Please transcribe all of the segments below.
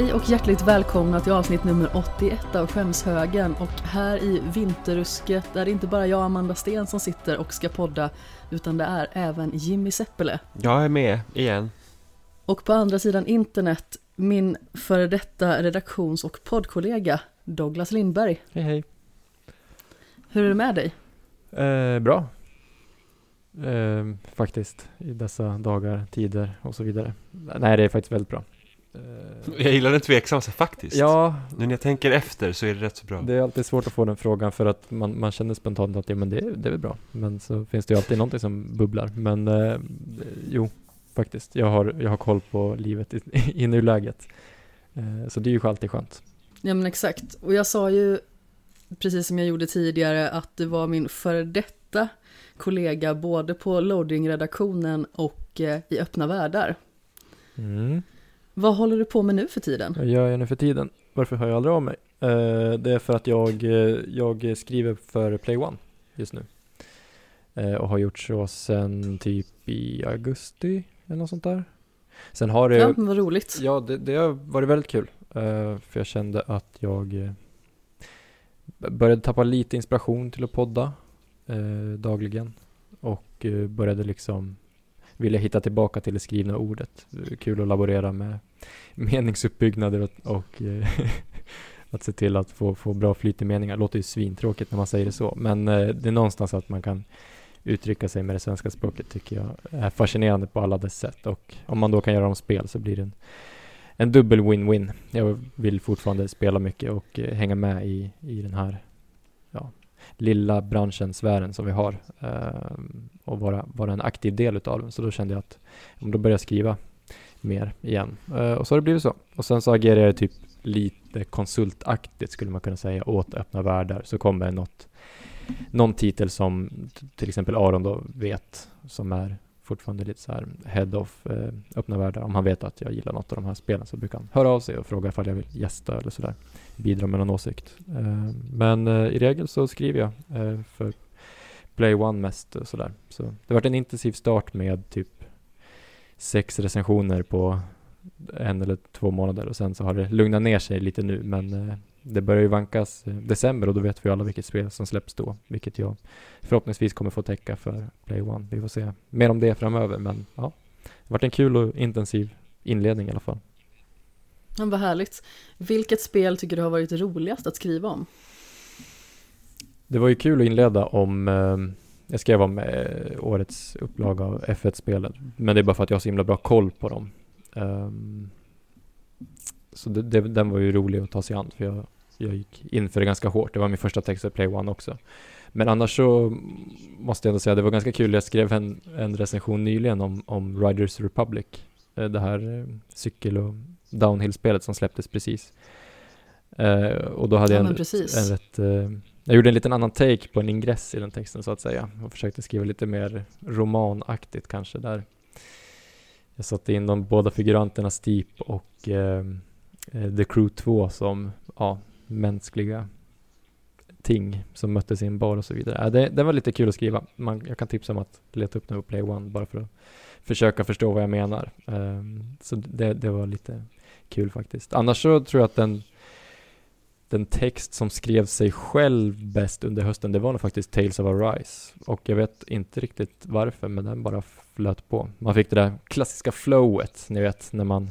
Hej och hjärtligt välkomna till avsnitt nummer 81 av Skämshögen och här i vinterrusket är det inte bara jag Amanda Sten som sitter och ska podda utan det är även Jimmy Seppele. Jag är med igen. Och på andra sidan internet min före detta redaktions och poddkollega Douglas Lindberg. Hej hej. Hur är det med dig? Eh, bra. Eh, faktiskt, i dessa dagar, tider och så vidare. Nej, det är faktiskt väldigt bra. Eh, jag gillar den tveksamma, faktiskt. Ja. Nu när jag tänker efter så är det rätt så bra. Det är alltid svårt att få den frågan för att man, man känner spontant att ja, men det, det är väl bra. Men så finns det ju alltid någonting som bubblar. Men eh, jo, faktiskt. Jag har, jag har koll på livet i, i nuläget. Eh, så det är ju alltid skönt. Ja men exakt. Och jag sa ju, precis som jag gjorde tidigare, att det var min före detta kollega både på loading-redaktionen och eh, i öppna världar. Mm. Vad håller du på med nu för tiden? Vad gör jag nu för tiden? Varför hör jag aldrig av mig? Uh, det är för att jag, jag skriver för Play One just nu. Uh, och har gjort så sen typ i augusti eller något sånt där. Sen har det... Ja, vad roligt. Ja, det, det har varit väldigt kul. För jag kände att jag började tappa lite inspiration till att podda dagligen. Och började liksom vilja hitta tillbaka till det skrivna ordet. Kul att laborera med meningsuppbyggnader och, och eh, att se till att få, få bra flyt i meningar. Låter ju svintråkigt när man säger det så, men eh, det är någonstans att man kan uttrycka sig med det svenska språket tycker jag är fascinerande på alla dess sätt och om man då kan göra dem spel så blir det en, en dubbel win-win. Jag vill fortfarande spela mycket och eh, hänga med i, i den här lilla branschen, sfären som vi har eh, och vara, vara en aktiv del utav den. Så då kände jag att då börjar jag skriva mer igen. Eh, och så har det blivit så. Och sen så agerar jag typ lite konsultaktigt skulle man kunna säga åt öppna världar. Så kommer något, någon titel som till exempel Aron då vet som är fortfarande lite så här head of eh, öppna världar. Om han vet att jag gillar något av de här spelen så brukar han höra av sig och fråga ifall jag vill gästa eller sådär. Bidra med någon åsikt. Eh, men eh, i regel så skriver jag eh, för Play One mest och sådär. Så det har varit en intensiv start med typ sex recensioner på en eller två månader och sen så har det lugnat ner sig lite nu men eh, det börjar ju vankas eh, december och då vet vi alla vilket spel som släpps då, vilket jag förhoppningsvis kommer få täcka för Play One. Vi får se mer om det framöver, men ja, det har varit en kul och intensiv inledning i alla fall. Ja, vad härligt. Vilket spel tycker du har varit roligast att skriva om? Det var ju kul att inleda om eh, jag skrev om eh, årets upplaga av F1-spelet, men det är bara för att jag har så himla bra koll på dem. Um, så det, det, den var ju rolig att ta sig an för jag, jag gick in för det ganska hårt. Det var min första text för Play One också. Men annars så måste jag ändå säga det var ganska kul. Jag skrev en, en recension nyligen om, om Riders Republic. Eh, det här eh, cykel och downhill-spelet som släpptes precis. Uh, och då hade ja, jag en, en rätt, uh, jag gjorde en liten annan take på en ingress i den texten så att säga och försökte skriva lite mer romanaktigt kanske där. Jag satte in de båda figuranterna Steep och uh, The Crew 2 som ja, mänskliga ting som möttes i en bar och så vidare. Ja, det, det var lite kul att skriva. Man, jag kan tipsa om att leta upp den på Play One bara för att försöka förstå vad jag menar. Um, så det, det var lite kul faktiskt. Annars så tror jag att den, den text som skrev sig själv bäst under hösten, det var nog faktiskt Tales of Arise. Och jag vet inte riktigt varför, men den bara flöt på. Man fick det där klassiska flowet, ni vet, när man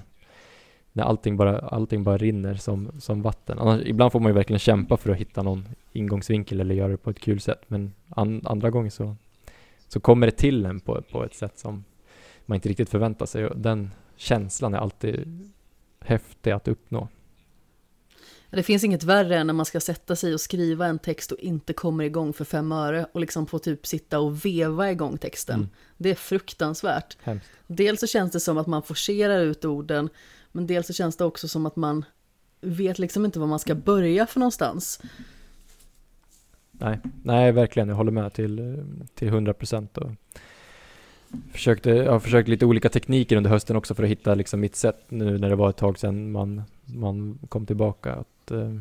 när allting bara, allting bara rinner som, som vatten. Annars, ibland får man ju verkligen kämpa för att hitta någon ingångsvinkel eller göra det på ett kul sätt, men an, andra gånger så, så kommer det till en på, på ett sätt som man inte riktigt förväntar sig och den känslan är alltid häftig att uppnå. Det finns inget värre än när man ska sätta sig och skriva en text och inte kommer igång för fem öre och liksom få typ sitta och veva igång texten. Mm. Det är fruktansvärt. Hemskt. Dels så känns det som att man forcerar ut orden men dels så känns det också som att man vet liksom inte var man ska börja för någonstans. Nej, nej verkligen, jag håller med till, till 100 procent. Försökte, jag har försökt lite olika tekniker under hösten också för att hitta liksom mitt sätt nu när det var ett tag sedan man, man kom tillbaka. Att, eh,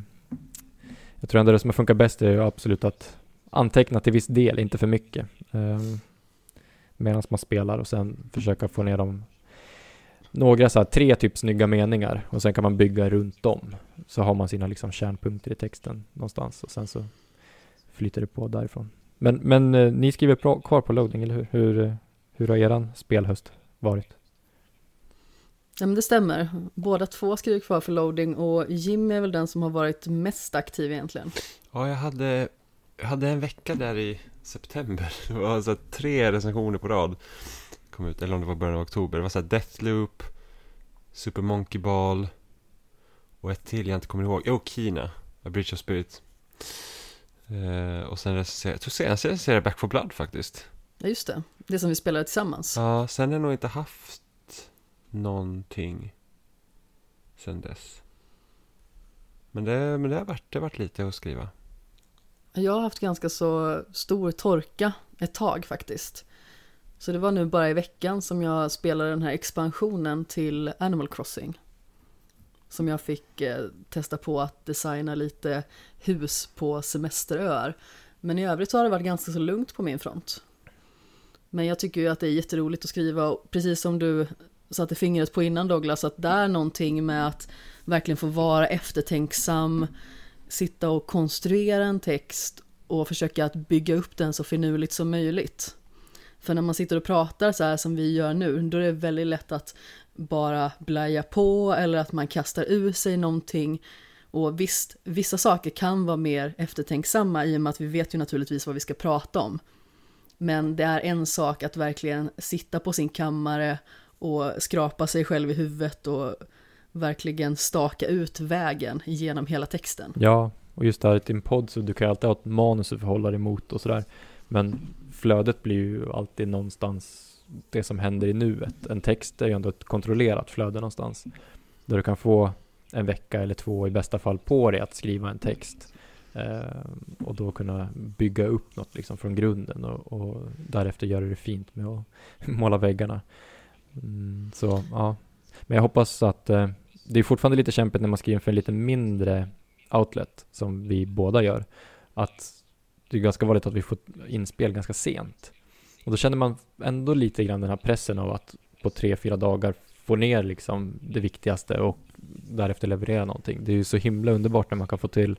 jag tror ändå det som har funkat bäst är absolut att anteckna till viss del, inte för mycket. Eh, Medan man spelar och sen försöka få ner dem några så här, tre typ snygga meningar och sen kan man bygga runt dem. Så har man sina liksom kärnpunkter i texten någonstans och sen så flyter det på därifrån. Men, men eh, ni skriver kvar på loading, eller hur? Hur, eh, hur har eran spelhöst varit? Ja men det stämmer. Båda två skriver kvar för loading och Jim är väl den som har varit mest aktiv egentligen. Ja, jag hade, jag hade en vecka där i september. Det var alltså tre recensioner på rad. Kom ut, eller om det var början av oktober. Det var så här Deathloop, Super Monkey Ball och ett till jag inte kommer ihåg. Jo, Kina, A Bridge of Spirit. Eh, och sen recenserade, jag tror senast jag recenserade Back for Blood faktiskt. Ja just det, det som vi spelade tillsammans. Ja, sen har jag nog inte haft någonting sen dess. Men det, men det, har, varit, det har varit lite att skriva. Jag har haft ganska så stor torka ett tag faktiskt. Så det var nu bara i veckan som jag spelade den här expansionen till Animal Crossing. Som jag fick eh, testa på att designa lite hus på semesteröar. Men i övrigt så har det varit ganska så lugnt på min front. Men jag tycker ju att det är jätteroligt att skriva och precis som du satte fingret på innan Douglas, att det är någonting med att verkligen få vara eftertänksam, sitta och konstruera en text och försöka att bygga upp den så finurligt som möjligt. För när man sitter och pratar så här som vi gör nu, då är det väldigt lätt att bara blaja på eller att man kastar ur sig någonting. Och visst, vissa saker kan vara mer eftertänksamma i och med att vi vet ju naturligtvis vad vi ska prata om. Men det är en sak att verkligen sitta på sin kammare och skrapa sig själv i huvudet och verkligen staka ut vägen genom hela texten. Ja, och just det här i din podd så du kan ju alltid ha ett manus att förhålla dig mot och sådär. Men flödet blir ju alltid någonstans det som händer i nuet. En text är ju ändå ett kontrollerat flöde någonstans. Där du kan få en vecka eller två i bästa fall på dig att skriva en text. Eh, och då kunna bygga upp något liksom från grunden och, och därefter göra det fint med att måla väggarna. Mm, så ja, men jag hoppas att eh, det är fortfarande lite kämpigt när man skriver för en lite mindre outlet som vi båda gör. Att det är ganska vanligt att vi får inspel ganska sent. Och då känner man ändå lite grann den här pressen av att på tre, fyra dagar få ner liksom det viktigaste och därefter leverera någonting. Det är ju så himla underbart när man kan få till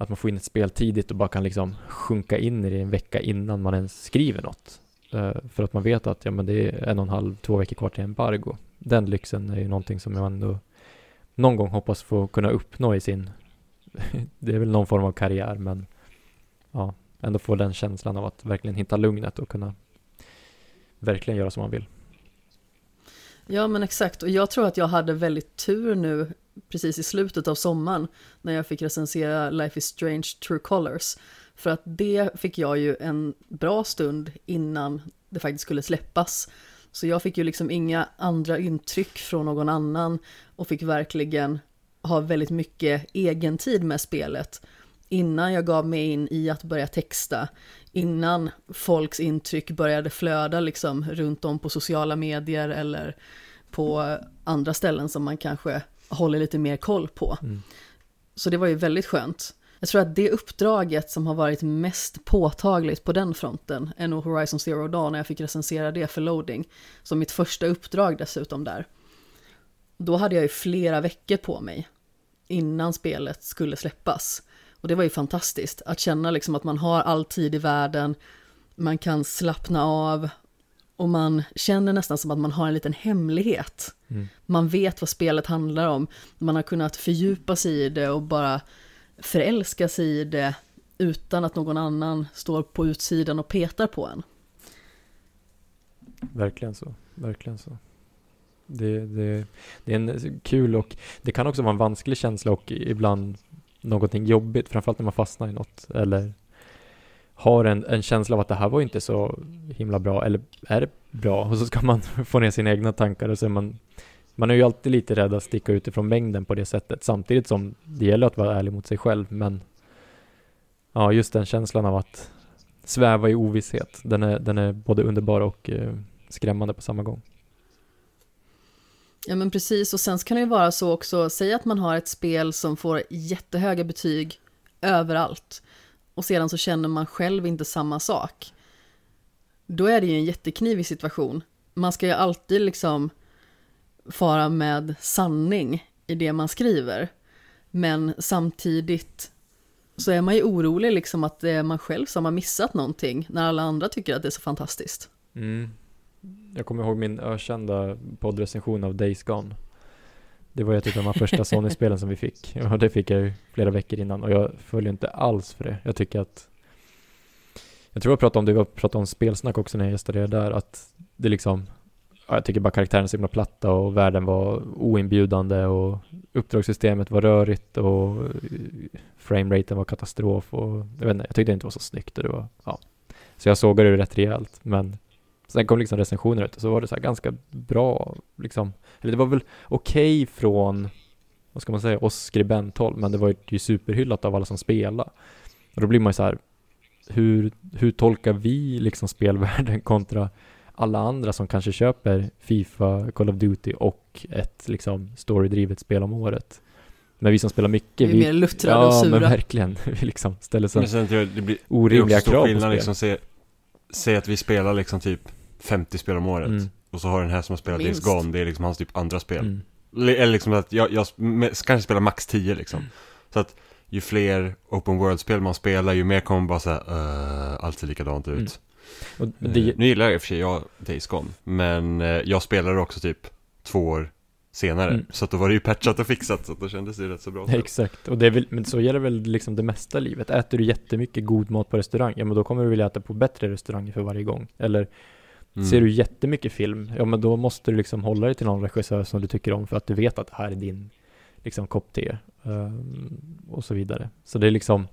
att man får in ett spel tidigt och bara kan liksom sjunka in i det en vecka innan man ens skriver något. Uh, för att man vet att ja, men det är en och en halv, två veckor kvar till embargo. Den lyxen är ju någonting som jag ändå någon gång hoppas få kunna uppnå i sin, det är väl någon form av karriär, men ja, ändå få den känslan av att verkligen hitta lugnet och kunna verkligen göra som man vill. Ja men exakt, och jag tror att jag hade väldigt tur nu precis i slutet av sommaren när jag fick recensera Life is Strange True Colors. För att det fick jag ju en bra stund innan det faktiskt skulle släppas. Så jag fick ju liksom inga andra intryck från någon annan och fick verkligen ha väldigt mycket egen tid med spelet innan jag gav mig in i att börja texta, innan folks intryck började flöda liksom runt om på sociala medier eller på andra ställen som man kanske håller lite mer koll på. Mm. Så det var ju väldigt skönt. Jag tror att det uppdraget som har varit mest påtagligt på den fronten är nog Horizon Zero Dawn när jag fick recensera det för loading. Som mitt första uppdrag dessutom där. Då hade jag ju flera veckor på mig innan spelet skulle släppas. Och det var ju fantastiskt att känna liksom att man har all tid i världen, man kan slappna av och man känner nästan som att man har en liten hemlighet. Mm. Man vet vad spelet handlar om, man har kunnat fördjupa sig i det och bara förälska sig i det utan att någon annan står på utsidan och petar på en. Verkligen så, verkligen så. Det, det, det är en kul och det kan också vara en vansklig känsla och ibland någonting jobbigt, framförallt när man fastnar i något eller har en, en känsla av att det här var inte så himla bra, eller är det bra? Och så ska man få ner sina egna tankar och så är man man är ju alltid lite rädd att sticka ut ifrån mängden på det sättet, samtidigt som det gäller att vara ärlig mot sig själv, men ja, just den känslan av att sväva i ovisshet, den är, den är både underbar och eh, skrämmande på samma gång. Ja men precis, och sen kan det ju vara så också, säg att man har ett spel som får jättehöga betyg överallt och sedan så känner man själv inte samma sak. Då är det ju en jätteknivig situation. Man ska ju alltid liksom fara med sanning i det man skriver. Men samtidigt så är man ju orolig liksom att det är man själv som har missat någonting när alla andra tycker att det är så fantastiskt. Mm. Jag kommer ihåg min ökända poddrecension av Days Gone. Det var ett av de första Sony-spelen som vi fick. Och det fick jag ju flera veckor innan och jag följer inte alls för det. Jag tycker att Jag tror jag pratade om det, jag pratade om spelsnack också när jag gästade där, att det liksom ja, Jag tycker bara karaktärerna är så himla platta och världen var oinbjudande och uppdragssystemet var rörigt och frameraten var katastrof och jag vet inte, jag tyckte det inte var så snyggt och det var, ja. Så jag sågade det rätt rejält, men sen kom liksom recensioner ut och så var det så här ganska bra, liksom, eller det var väl okej okay från, vad ska man säga, oss skribenthåll, men det var ju superhyllat av alla som spelade. Och då blir man ju så här, hur, hur tolkar vi liksom spelvärlden kontra alla andra som kanske köper Fifa, Call of Duty och ett liksom storydrivet spel om året? Men vi som spelar mycket, vi är mer luttrade ja, och sura. men verkligen, vi liksom ställer så Men sen jag det blir orimliga det är också stor krav på spel. liksom, säg, säg att vi spelar liksom typ 50 spel om året. Mm. Och så har den här som har spelat Days Minst. Gone, det är liksom hans typ andra spel. Mm. Eller liksom att jag, jag kanske spelar max 10 liksom. Mm. Så att ju fler open world-spel man spelar, ju mer kommer bara säga uh, allt ser likadant ut. Mm. Och Eh, det, Nu gillar jag i och för sig jag Days Gone, men eh, jag spelade också typ två år senare. Mm. Så att då var det ju patchat och fixat, så att då kändes det ju rätt så bra. Exakt, och det är väl, men så gäller väl liksom det mesta i livet. Äter du jättemycket god mat på restaurang, ja men då kommer du vilja äta på bättre restauranger för varje gång. Eller Mm. ser du jättemycket film, ja men då måste du liksom hålla dig till någon regissör som du tycker om för att du vet att det här är din liksom kopp te. um, och så vidare. Så det är liksom,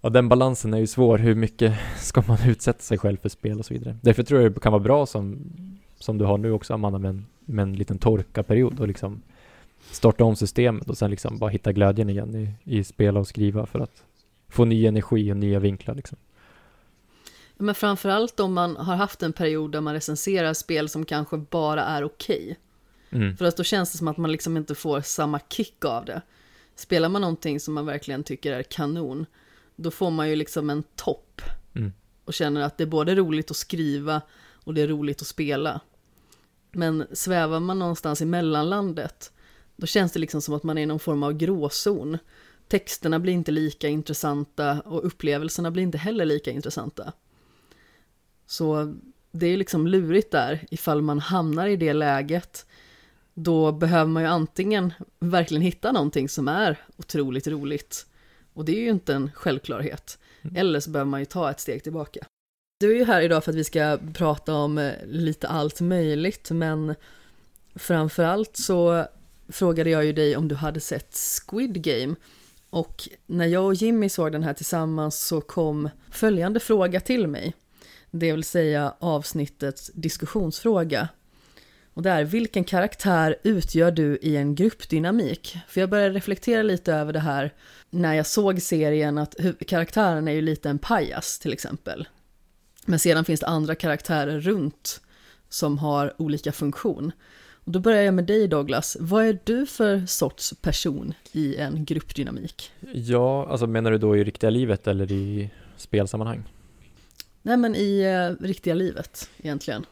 ja den balansen är ju svår. Hur mycket ska man utsätta sig själv för spel och så vidare. Därför tror jag det kan vara bra som, som du har nu också Amanda med en, med en liten torkaperiod och liksom starta om systemet och sen liksom bara hitta glädjen igen i, i spela och skriva för att få ny energi och nya vinklar liksom. Men framförallt om man har haft en period där man recenserar spel som kanske bara är okej. Mm. För att då känns det som att man liksom inte får samma kick av det. Spelar man någonting som man verkligen tycker är kanon, då får man ju liksom en topp. Mm. Och känner att det är både roligt att skriva och det är roligt att spela. Men svävar man någonstans i mellanlandet, då känns det liksom som att man är i någon form av gråzon. Texterna blir inte lika intressanta och upplevelserna blir inte heller lika intressanta. Så det är liksom lurigt där ifall man hamnar i det läget. Då behöver man ju antingen verkligen hitta någonting som är otroligt roligt. Och det är ju inte en självklarhet. Mm. Eller så behöver man ju ta ett steg tillbaka. Du är ju här idag för att vi ska prata om eh, lite allt möjligt, men framförallt så frågade jag ju dig om du hade sett Squid Game. Och när jag och Jimmy såg den här tillsammans så kom följande fråga till mig. Det vill säga avsnittets diskussionsfråga. Och det är, vilken karaktär utgör du i en gruppdynamik? För jag började reflektera lite över det här när jag såg serien att karaktären är ju lite en pajas till exempel. Men sedan finns det andra karaktärer runt som har olika funktion. Och då börjar jag med dig Douglas. Vad är du för sorts person i en gruppdynamik? Ja, alltså menar du då i riktiga livet eller i spelsammanhang? Nej men i eh, riktiga livet egentligen.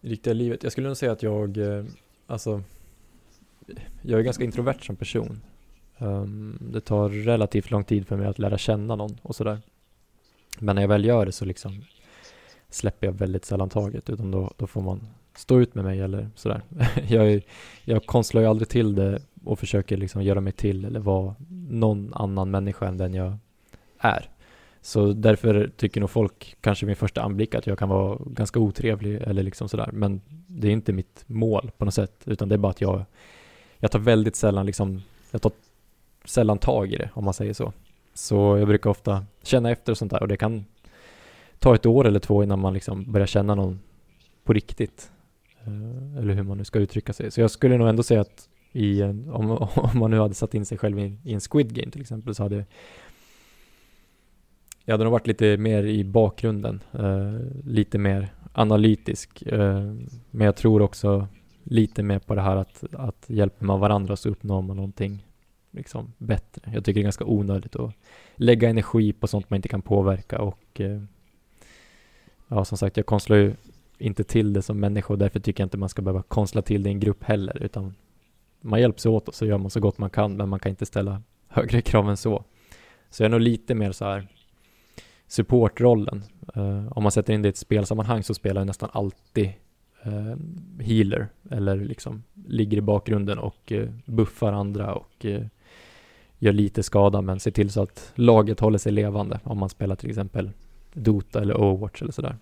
I riktiga livet? Jag skulle nog säga att jag, eh, alltså, jag är ganska introvert som person. Um, det tar relativt lång tid för mig att lära känna någon och sådär. Men när jag väl gör det så liksom släpper jag väldigt sällan taget, utan då, då får man stå ut med mig eller sådär. jag, är, jag konstlar ju aldrig till det och försöker liksom göra mig till eller vara någon annan människa än den jag är. Så därför tycker nog folk kanske vid första anblick att jag kan vara ganska otrevlig eller liksom sådär. Men det är inte mitt mål på något sätt, utan det är bara att jag, jag tar väldigt sällan liksom, jag tar sällan tag i det om man säger så. Så jag brukar ofta känna efter och sånt där och det kan ta ett år eller två innan man liksom börjar känna någon på riktigt. Eh, eller hur man nu ska uttrycka sig. Så jag skulle nog ändå säga att i en, om, om man nu hade satt in sig själv i i en Squid Game till exempel så hade jag hade nog varit lite mer i bakgrunden, eh, lite mer analytisk. Eh, men jag tror också lite mer på det här att, att hjälper man varandra så uppnår man någonting liksom bättre. Jag tycker det är ganska onödigt att lägga energi på sånt man inte kan påverka och eh, ja, som sagt, jag konstlar ju inte till det som människa och därför tycker jag inte man ska behöva konstla till det i en grupp heller, utan man hjälps åt och så gör man så gott man kan, men man kan inte ställa högre krav än så. Så jag är nog lite mer så här supportrollen. Uh, om man sätter in det i ett spelsammanhang så spelar jag nästan alltid uh, healer eller liksom ligger i bakgrunden och uh, buffar andra och gör lite skada men ser till så att laget håller sig levande om man spelar till exempel Dota eller Overwatch eller sådär.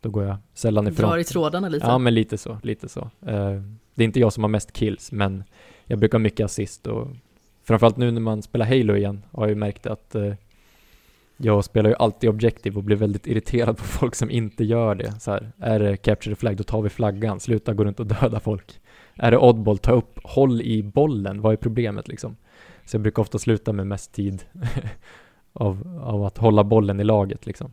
Då går jag sällan ifrån. Drar i trådarna lite? Ja, men lite så, lite så. det är inte jag som har mest kills, men jag brukar ha mycket assist och framförallt nu när man spelar Halo igen har jag ju märkt att jag spelar ju alltid Objective och blir väldigt irriterad på folk som inte gör det. Så här, är det Capture the Flag, då tar vi flaggan. Sluta gå runt och döda folk. Är det Oddball, ta upp, håll i bollen. Vad är problemet liksom? Så jag brukar ofta sluta med mest tid av, av att hålla bollen i laget liksom.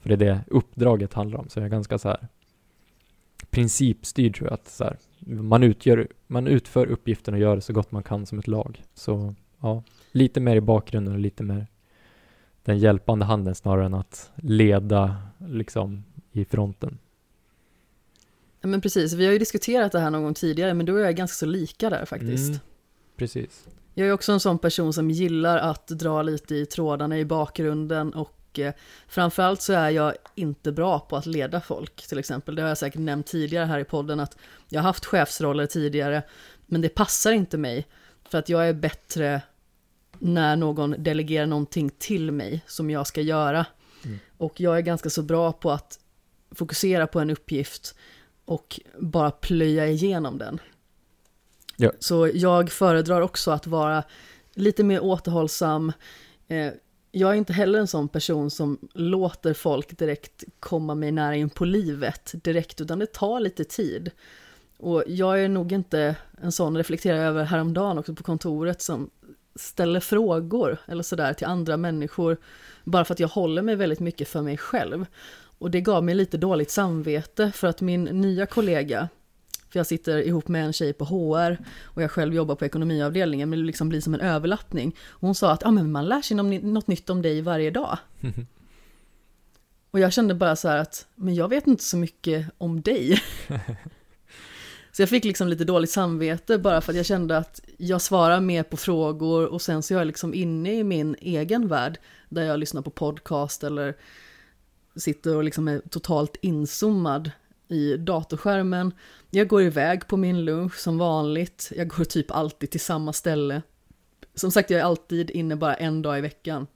För det är det uppdraget handlar om. Så jag är ganska så här principstyrd tror jag. Att så här, man, utgör, man utför uppgiften och gör det så gott man kan som ett lag. Så ja, lite mer i bakgrunden och lite mer den hjälpande handen snarare än att leda liksom i fronten. Men precis, vi har ju diskuterat det här någon gång tidigare, men då är jag ganska så lika där faktiskt. Mm, precis. Jag är också en sån person som gillar att dra lite i trådarna i bakgrunden och eh, framförallt så är jag inte bra på att leda folk till exempel. Det har jag säkert nämnt tidigare här i podden att jag har haft chefsroller tidigare, men det passar inte mig för att jag är bättre när någon delegerar någonting till mig som jag ska göra. Mm. Och jag är ganska så bra på att fokusera på en uppgift och bara plöja igenom den. Ja. Så jag föredrar också att vara lite mer återhållsam. Eh, jag är inte heller en sån person som låter folk direkt komma mig nära in på livet direkt, utan det tar lite tid. Och jag är nog inte en sån, reflekterar jag över häromdagen också på kontoret, som ställer frågor eller sådär till andra människor bara för att jag håller mig väldigt mycket för mig själv. Och det gav mig lite dåligt samvete för att min nya kollega, för jag sitter ihop med en tjej på HR och jag själv jobbar på ekonomiavdelningen, men det liksom blir som en överlappning. Och hon sa att ah, men man lär sig något nytt om dig varje dag. och jag kände bara så här att, men jag vet inte så mycket om dig. Så jag fick liksom lite dåligt samvete bara för att jag kände att jag svarar mer på frågor och sen så är jag liksom inne i min egen värld där jag lyssnar på podcast eller sitter och liksom är totalt inzoomad i datorskärmen. Jag går iväg på min lunch som vanligt. Jag går typ alltid till samma ställe. Som sagt, jag är alltid inne bara en dag i veckan.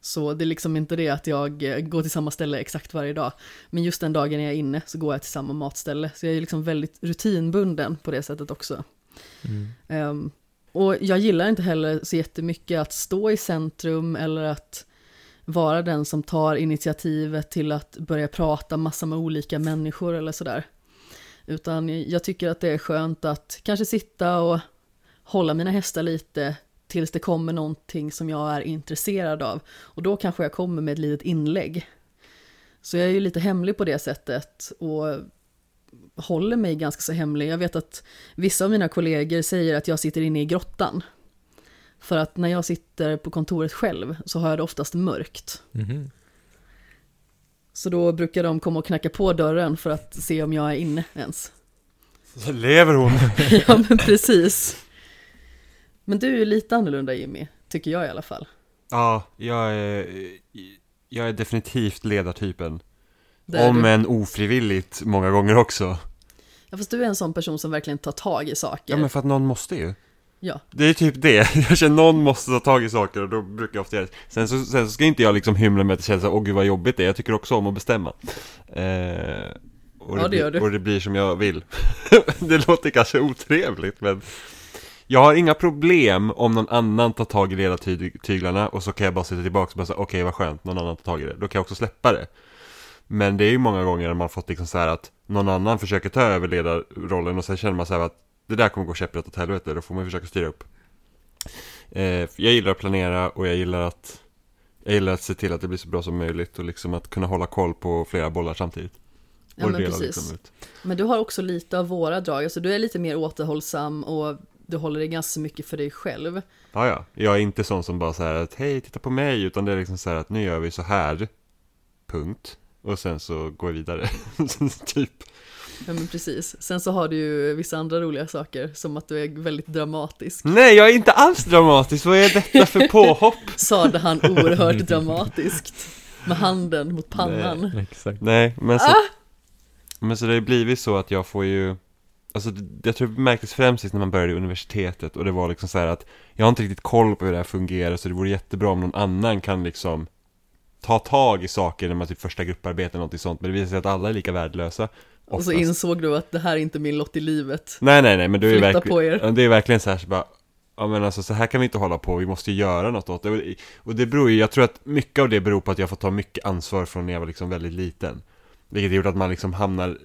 Så det är liksom inte det att jag eh, går till samma ställe exakt varje dag. Men just den dagen jag är inne så går jag till samma matställe. Så jag är liksom väldigt rutinbunden på det sättet också. Mm. Um, och jag gillar inte heller så jättemycket att stå i centrum eller att vara den som tar initiativet till att börja prata massa med olika människor eller sådär. Utan jag tycker att det är skönt att kanske sitta och hålla mina hästar lite, tills det kommer någonting som jag är intresserad av. Och då kanske jag kommer med ett litet inlägg. Så jag är ju lite hemlig på det sättet och håller mig ganska så hemlig. Jag vet att vissa av mina kollegor säger att jag sitter inne i grottan. För att när jag sitter på kontoret själv så har jag det oftast mörkt. Mm. Så då brukar de komma och knacka på dörren för att se om jag är inne ens. Så lever hon? ja men precis. Men du är lite annorlunda Jimmy, tycker jag i alla fall. Ja, jag är, jag är definitivt ledartypen. Om än ofrivilligt många gånger också. Ja, fast du är en sån person som verkligen tar tag i saker. Ja, men för att någon måste ju. Ja. Det är typ det. Jag känner någon måste ta tag i saker och då brukar jag ofta göra det. Sen så, sen så ska inte jag liksom hymla med att det känns åh gud vad jobbigt det är. Jag tycker också om att bestämma. Eh, och ja, det, det du. Och det blir som jag vill. det låter kanske otrevligt men jag har inga problem om någon annan tar tag i ledartyglarna och så kan jag bara sitta tillbaka och bara säga okej okay, vad skönt, någon annan tar tag i det. Då kan jag också släppa det. Men det är ju många gånger man fått liksom så här att någon annan försöker ta över ledarrollen och sen känner man så här att det där kommer gå käpprätt åt helvete, då får man försöka styra upp. Eh, jag gillar att planera och jag gillar att jag gillar att se till att det blir så bra som möjligt och liksom att kunna hålla koll på flera bollar samtidigt. Ja men precis. Liksom men du har också lite av våra drag, alltså du är lite mer återhållsam och du håller det ganska mycket för dig själv. Ja, ja. Jag är inte sån som bara säger att hej, titta på mig, utan det är liksom så här att nu gör vi så här, punkt. Och sen så går jag vidare. typ. Ja men precis. Sen så har du ju vissa andra roliga saker, som att du är väldigt dramatisk. Nej, jag är inte alls dramatisk. Vad är detta för påhopp? Sade han oerhört dramatiskt. Med handen mot pannan. Exakt. Nej, men så, Ah! men så det har ju blivit så att jag får ju Alltså jag tror det märktes främst när man började i universitetet och det var liksom så här att Jag har inte riktigt koll på hur det här fungerar så det vore jättebra om någon annan kan liksom Ta tag i saker när man typ första grupparbete eller någonting sånt Men det visar sig att alla är lika värdelösa Och så oftast. insåg du att det här är inte min lott i livet. Nej nej nej men det är verkligen er. Det är verkligen så här så bara Ja men alltså så här kan vi inte hålla på, vi måste göra något åt det Och- det beror ju, jag tror att mycket av det beror på att jag får ta mycket ansvar från när jag var liksom väldigt liten Vilket gjort att man liksom hamnar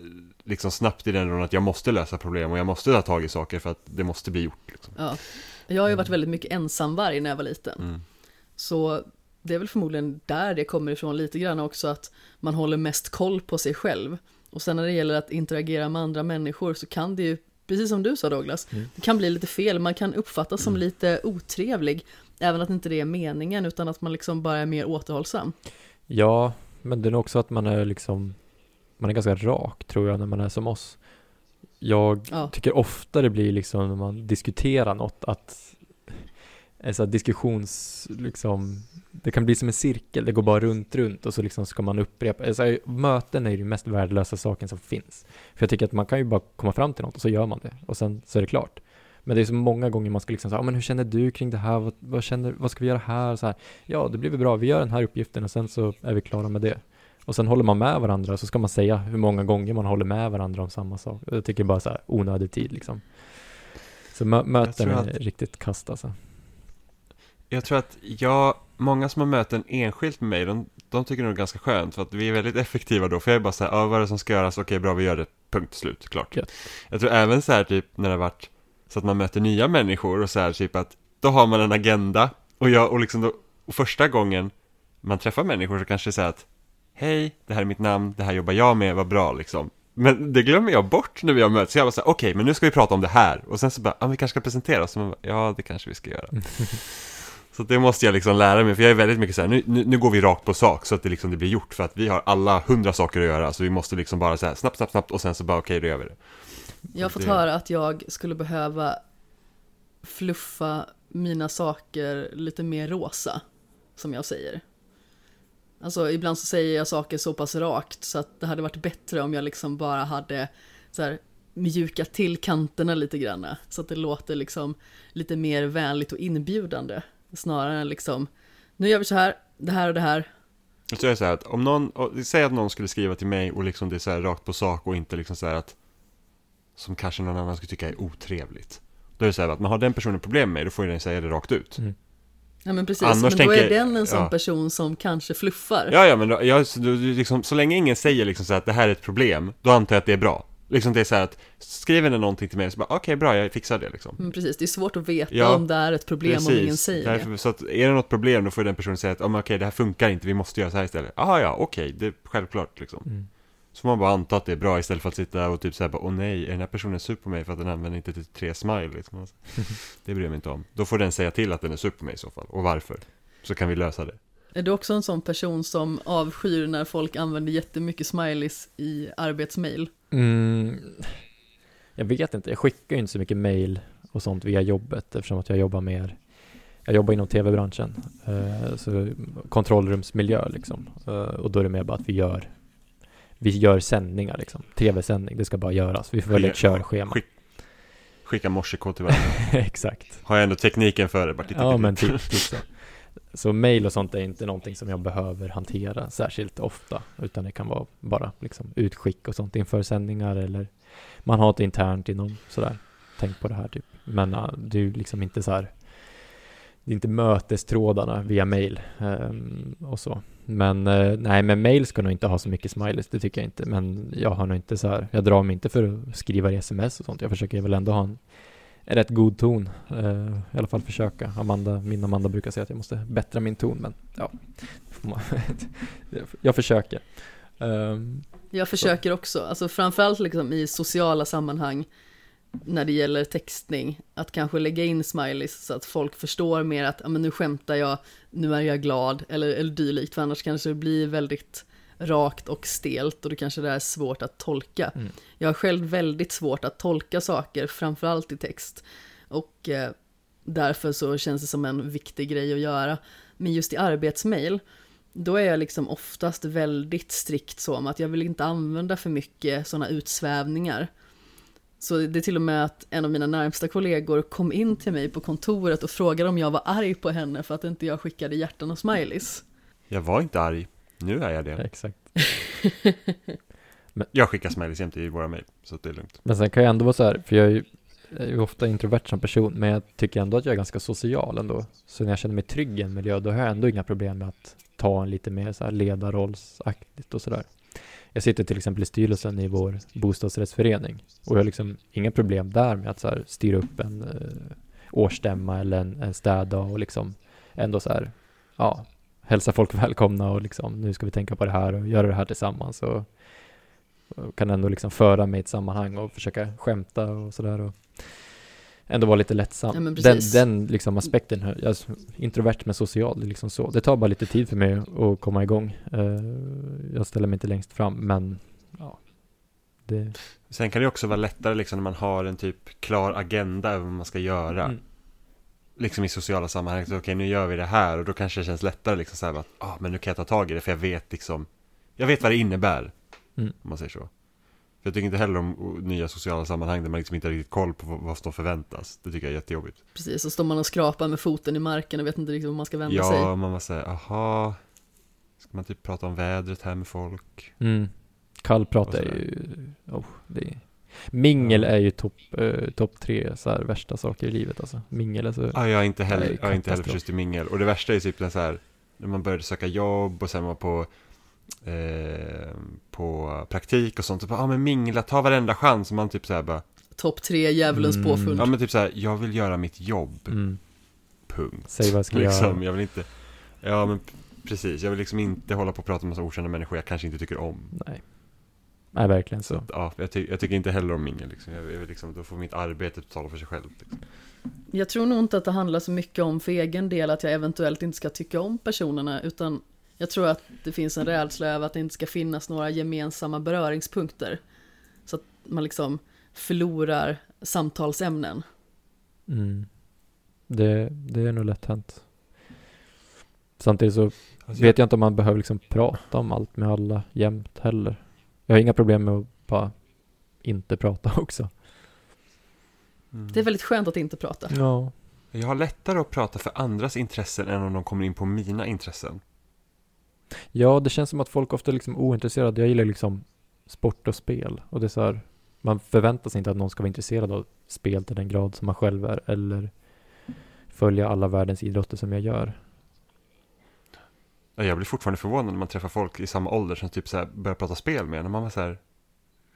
liksom snabbt i den rollen att jag måste lösa problem och jag måste ta tag i saker för att det måste bli gjort liksom. Ja. Jag har ju varit väldigt mycket ensamvarg när jag var liten. Mm. Så det är väl förmodligen där det kommer ifrån lite grann också att man håller mest koll på sig själv. Och sen när det gäller att interagera med andra människor så kan det ju, precis som du sa Douglas, Mm. det kan bli lite fel, man kan uppfattas som Mm. lite otrevlig, även att inte det är meningen, utan att man liksom bara är mer återhållsam. Ja, men det är nog också att man är liksom Man är ganska rak tror jag när man är som oss Jag Ja. tycker ofta det blir liksom när man diskuterar något att här diskussions, liksom Det kan bli som en cirkel, det går bara runt, runt och så liksom ska man upprepa alltså, Möten är ju den mest värdelösa saken som finns För jag tycker att man kan ju bara komma fram till något och så gör man det och sen så är det klart men det är så många gånger man ska liksom säga, ah, men hur känner du kring det här? Vad, vad, känner, vad ska vi göra här? Så här? Ja, det blir väl bra. Vi gör den här uppgiften och sen så är vi klara med det. Och sen håller man med varandra så ska man säga hur många gånger man håller med varandra om samma sak. Jag tycker bara så här onödig tid liksom. Så mö möten är att- riktigt kast alltså. Jag tror att jag, många som har möten enskilt med mig, de, de tycker nog det är ganska skönt för att vi är väldigt effektiva då, för jag är bara så här, ja vad är det som ska göras, okej bra vi gör det, punkt slut, klart. Ja. Jag tror även så här typ när det har varit så att man möter nya människor och så här typ att då har man en agenda och jag, och liksom då, och första gången man träffar människor så kanske det är så här att hej, det här är mitt namn, det här jobbar jag med, vad bra liksom. Men det glömmer jag bort när vi har möts, så jag var så här, okej, men nu ska vi prata om det här. Och sen så bara, ja, vi kanske ska presentera oss. Ja, det kanske vi ska göra. Så det måste jag liksom lära mig, för jag är väldigt mycket så här, nu, nu, nu går vi rakt på sak så att det liksom det blir gjort. För att vi har alla hundra saker att göra, så vi måste liksom bara så här, snabbt, snabbt, snabbt och sen så bara, okej, då gör vi det. Jag har fått Det- höra att jag skulle behöva fluffa mina saker lite mer rosa, som jag säger. Alltså ibland så säger jag saker så pass rakt så att det hade varit bättre om jag liksom bara hade så här mjukat till kanterna lite grann. Så att det låter liksom lite mer vänligt och inbjudande. Snarare än liksom, nu gör vi så här, det här och det här. Så är det så här att om någon, säg att någon skulle skriva till mig och liksom det är så här rakt på sak och inte liksom så här att som kanske någon annan skulle tycka är otrevligt. Då är det så här att man har den personen problem med då får ju den säga det rakt ut. Mm. Ja men precis, Annars men då tänker- är den en sån ja. person som kanske fluffar. Ja, ja, men då, jag, så, liksom, så länge ingen säger liksom så här att det här är ett problem, då antar jag att det är bra. Liksom det är så här att, skriver den någonting till mig så bara, okej bra, jag fixar det liksom. Men precis, det är svårt att veta Ja, om det är ett problem om ingen säger det. Därför, så att är det något problem då får den personen säga att oh, okej det här funkar inte, vi måste göra så här istället. Jaha ja, okej, det är självklart liksom. Mm. Så man bara anta att det är bra istället för att sitta och typ säga bara åh nej, är den här personen sur på mig för att den använder inte till tre smile liksom. Alltså, det bryr jag mig inte om. Då får den säga till att den är sur på mig i så fall, och varför. Så kan vi lösa det. Är du också en sån person som avskyr när folk använder jättemycket smileys i arbetsmail? Mm, jag vet inte, jag skickar ju inte så mycket mail och sånt via jobbet eftersom att jag jobbar mer jag jobbar inom tv-branschen, eh, så kontrollrumsmiljö liksom. Eh, och då är det mer bara att vi gör vi gör sändningar liksom, tv-sändning, det ska bara göras. Vi följer ett körschema. skick- Skicka morsekod till varandra. Exakt. Har jag ändå tekniken för det, bara titta, Ja titta. men typ, typ så. Så mail och sånt är inte någonting som jag behöver hantera särskilt ofta, utan det kan vara bara liksom utskick och sånt inför sändningar eller man har ett internt inom sådär. Tänk på det här typ. Men uh, det är ju liksom inte så här. Det är inte mötestrådarna via mail ehm, och så. Men eh, nej, men mail ska nog inte ha så mycket smileys, det tycker jag inte. Men jag har nog inte så här, jag drar mig inte för att skriva i sms och sånt. Jag försöker väl ändå ha en en rätt god ton. Eh, I alla fall försöka. Amanda, min Amanda brukar säga att jag måste bättra min ton, men ja. jag försöker. Ehm, Jag försöker också, alltså framförallt liksom i sociala sammanhang när det gäller textning, att kanske lägga in smileys så att folk förstår mer att ja, men nu skämtar jag, nu är jag glad eller, eller dylikt, för annars kanske det blir väldigt rakt och stelt och det kanske det är svårt att tolka. Mm. Jag har själv väldigt svårt att tolka saker, framförallt i text. Och eh, därför så känns det som en viktig grej att göra. Men just i arbetsmail, då är jag liksom oftast väldigt strikt så om att jag vill inte använda för mycket sådana utsvävningar. Så det är till och med att en av mina närmsta kollegor kom in till mig på kontoret och frågade om jag var arg på henne för att inte jag skickade hjärtan och smileys. Jag var inte arg. Nu är jag det. Exakt. Jag skickar smileys jämt i våra mejl, så det är lugnt. Men sen kan jag ändå vara så här, för jag är ju, jag är ju ofta introvert som person, men jag tycker ändå att jag är ganska social ändå. Så när jag känner mig trygg i en miljö, då har jag ändå inga problem med att ta en lite mer så här ledarrollsaktigt och sådär. Jag sitter till exempel i styrelsen i vår bostadsrättsförening och jag har liksom inga problem där med att så här styra upp en eh, årsstämma eller en, en städdag och liksom ändå så här, ja, hälsa folk välkomna och liksom nu ska vi tänka på det här och göra det här tillsammans och, och kan ändå liksom föra mig i ett sammanhang och försöka skämta och sådär ändå vara lite lättsam. Ja, den, den liksom aspekten, alltså, introvert men social, det är liksom så. Det tar bara lite tid för mig att komma igång. Eh, jag ställer mig inte längst fram, men ja, det, Sen kan det också vara lättare liksom när man har en typ klar agenda över vad man ska göra. Mm. Liksom i sociala sammanhang, så okej nu gör vi det här och då kanske det känns lättare liksom så här att, ah, men nu kan jag ta tag i det för jag vet liksom, jag vet vad det innebär. Mm. Om man säger så. För jag tycker inte heller om nya sociala sammanhang där man liksom inte har riktigt koll på vad, vad som förväntas. Det tycker jag är jättejobbigt. Precis, så står man och skrapar med foten i marken och vet inte riktigt var man ska vända sig. Ja, man var säga, aha, ska man typ prata om vädret här med folk? mm. Kallprat är ju, oh, det är, mingel Ja. är ju topp eh, top tre så här värsta saker i livet alltså. Mingel är så, Ja, jag är inte heller, jag är inte heller förtjust i mingel. Och det värsta är typ den så här, när man började söka jobb och sen var på, eh, på praktik och sånt. Och bara, ja men mingla, ta varenda chans. Och man typ så här bara, Topp tre djävulens Mm. påfund. ja men typ så här, jag vill göra mitt jobb, mm, punkt. säg vad jag ska Liksom, göra. jag vill inte, ja men precis, jag vill liksom inte hålla på och prata med massa okända människor jag kanske inte tycker om. Nej. Nej, verkligen så. Ja, jag, ty- jag tycker inte heller om mingel liksom. Jag, jag vill liksom, då får mitt arbete tala för sig själv. Liksom. Jag tror nog inte att det handlar så mycket om för egen del att jag eventuellt inte ska tycka om personerna, utan jag tror att det finns en rädsla över att det inte ska finnas några gemensamma beröringspunkter. Så att man liksom förlorar samtalsämnen. Mm. Det, det är nog lätt hänt. Samtidigt så Alltså, vet jag inte om man behöver liksom prata om allt med alla jämt heller. Jag har inga problem med att bara inte prata också. Mm. Det är väldigt skönt att inte prata. Ja. Jag har lättare att prata för andras intressen än om de kommer in på mina intressen. Ja, det känns som att folk ofta är liksom ointresserade. Jag gillar liksom sport och spel. Och det är så här, man förväntar sig inte att någon ska vara intresserad av spel till den grad som man själv är. Eller följa alla världens idrotter som jag gör. Ja, Jag blir fortfarande förvånad när man träffar folk i samma ålder som typ så här börjar prata spel med en. Och man var så här,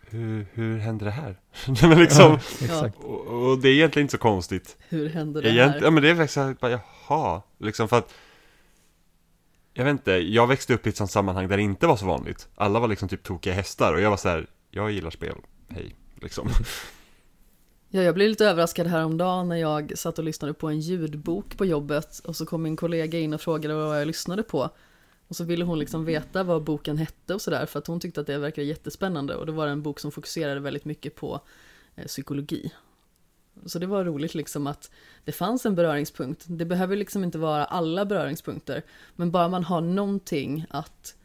hur, hur hände det här? men liksom, Exakt. och, och det är egentligen inte så konstigt. Hur händer det Egent, här? ja men det är faktiskt så här, bara, jaha, liksom för att jag vet inte, jag växte upp i ett sånt sammanhang där det inte var så vanligt Alla var liksom typ tokiga hästar och jag var så här, jag gillar spel, hej, liksom Ja, jag blev lite överraskad häromdagen när jag satt och lyssnade på en ljudbok på jobbet och så kom min kollega in och frågade vad jag lyssnade på. Och så ville hon liksom veta vad boken hette och sådär för att hon tyckte att det verkade jättespännande och det var en bok som fokuserade väldigt mycket på eh, psykologi. Så det var roligt liksom att det fanns en beröringspunkt. Det behöver liksom inte vara alla beröringspunkter, men bara man har någonting att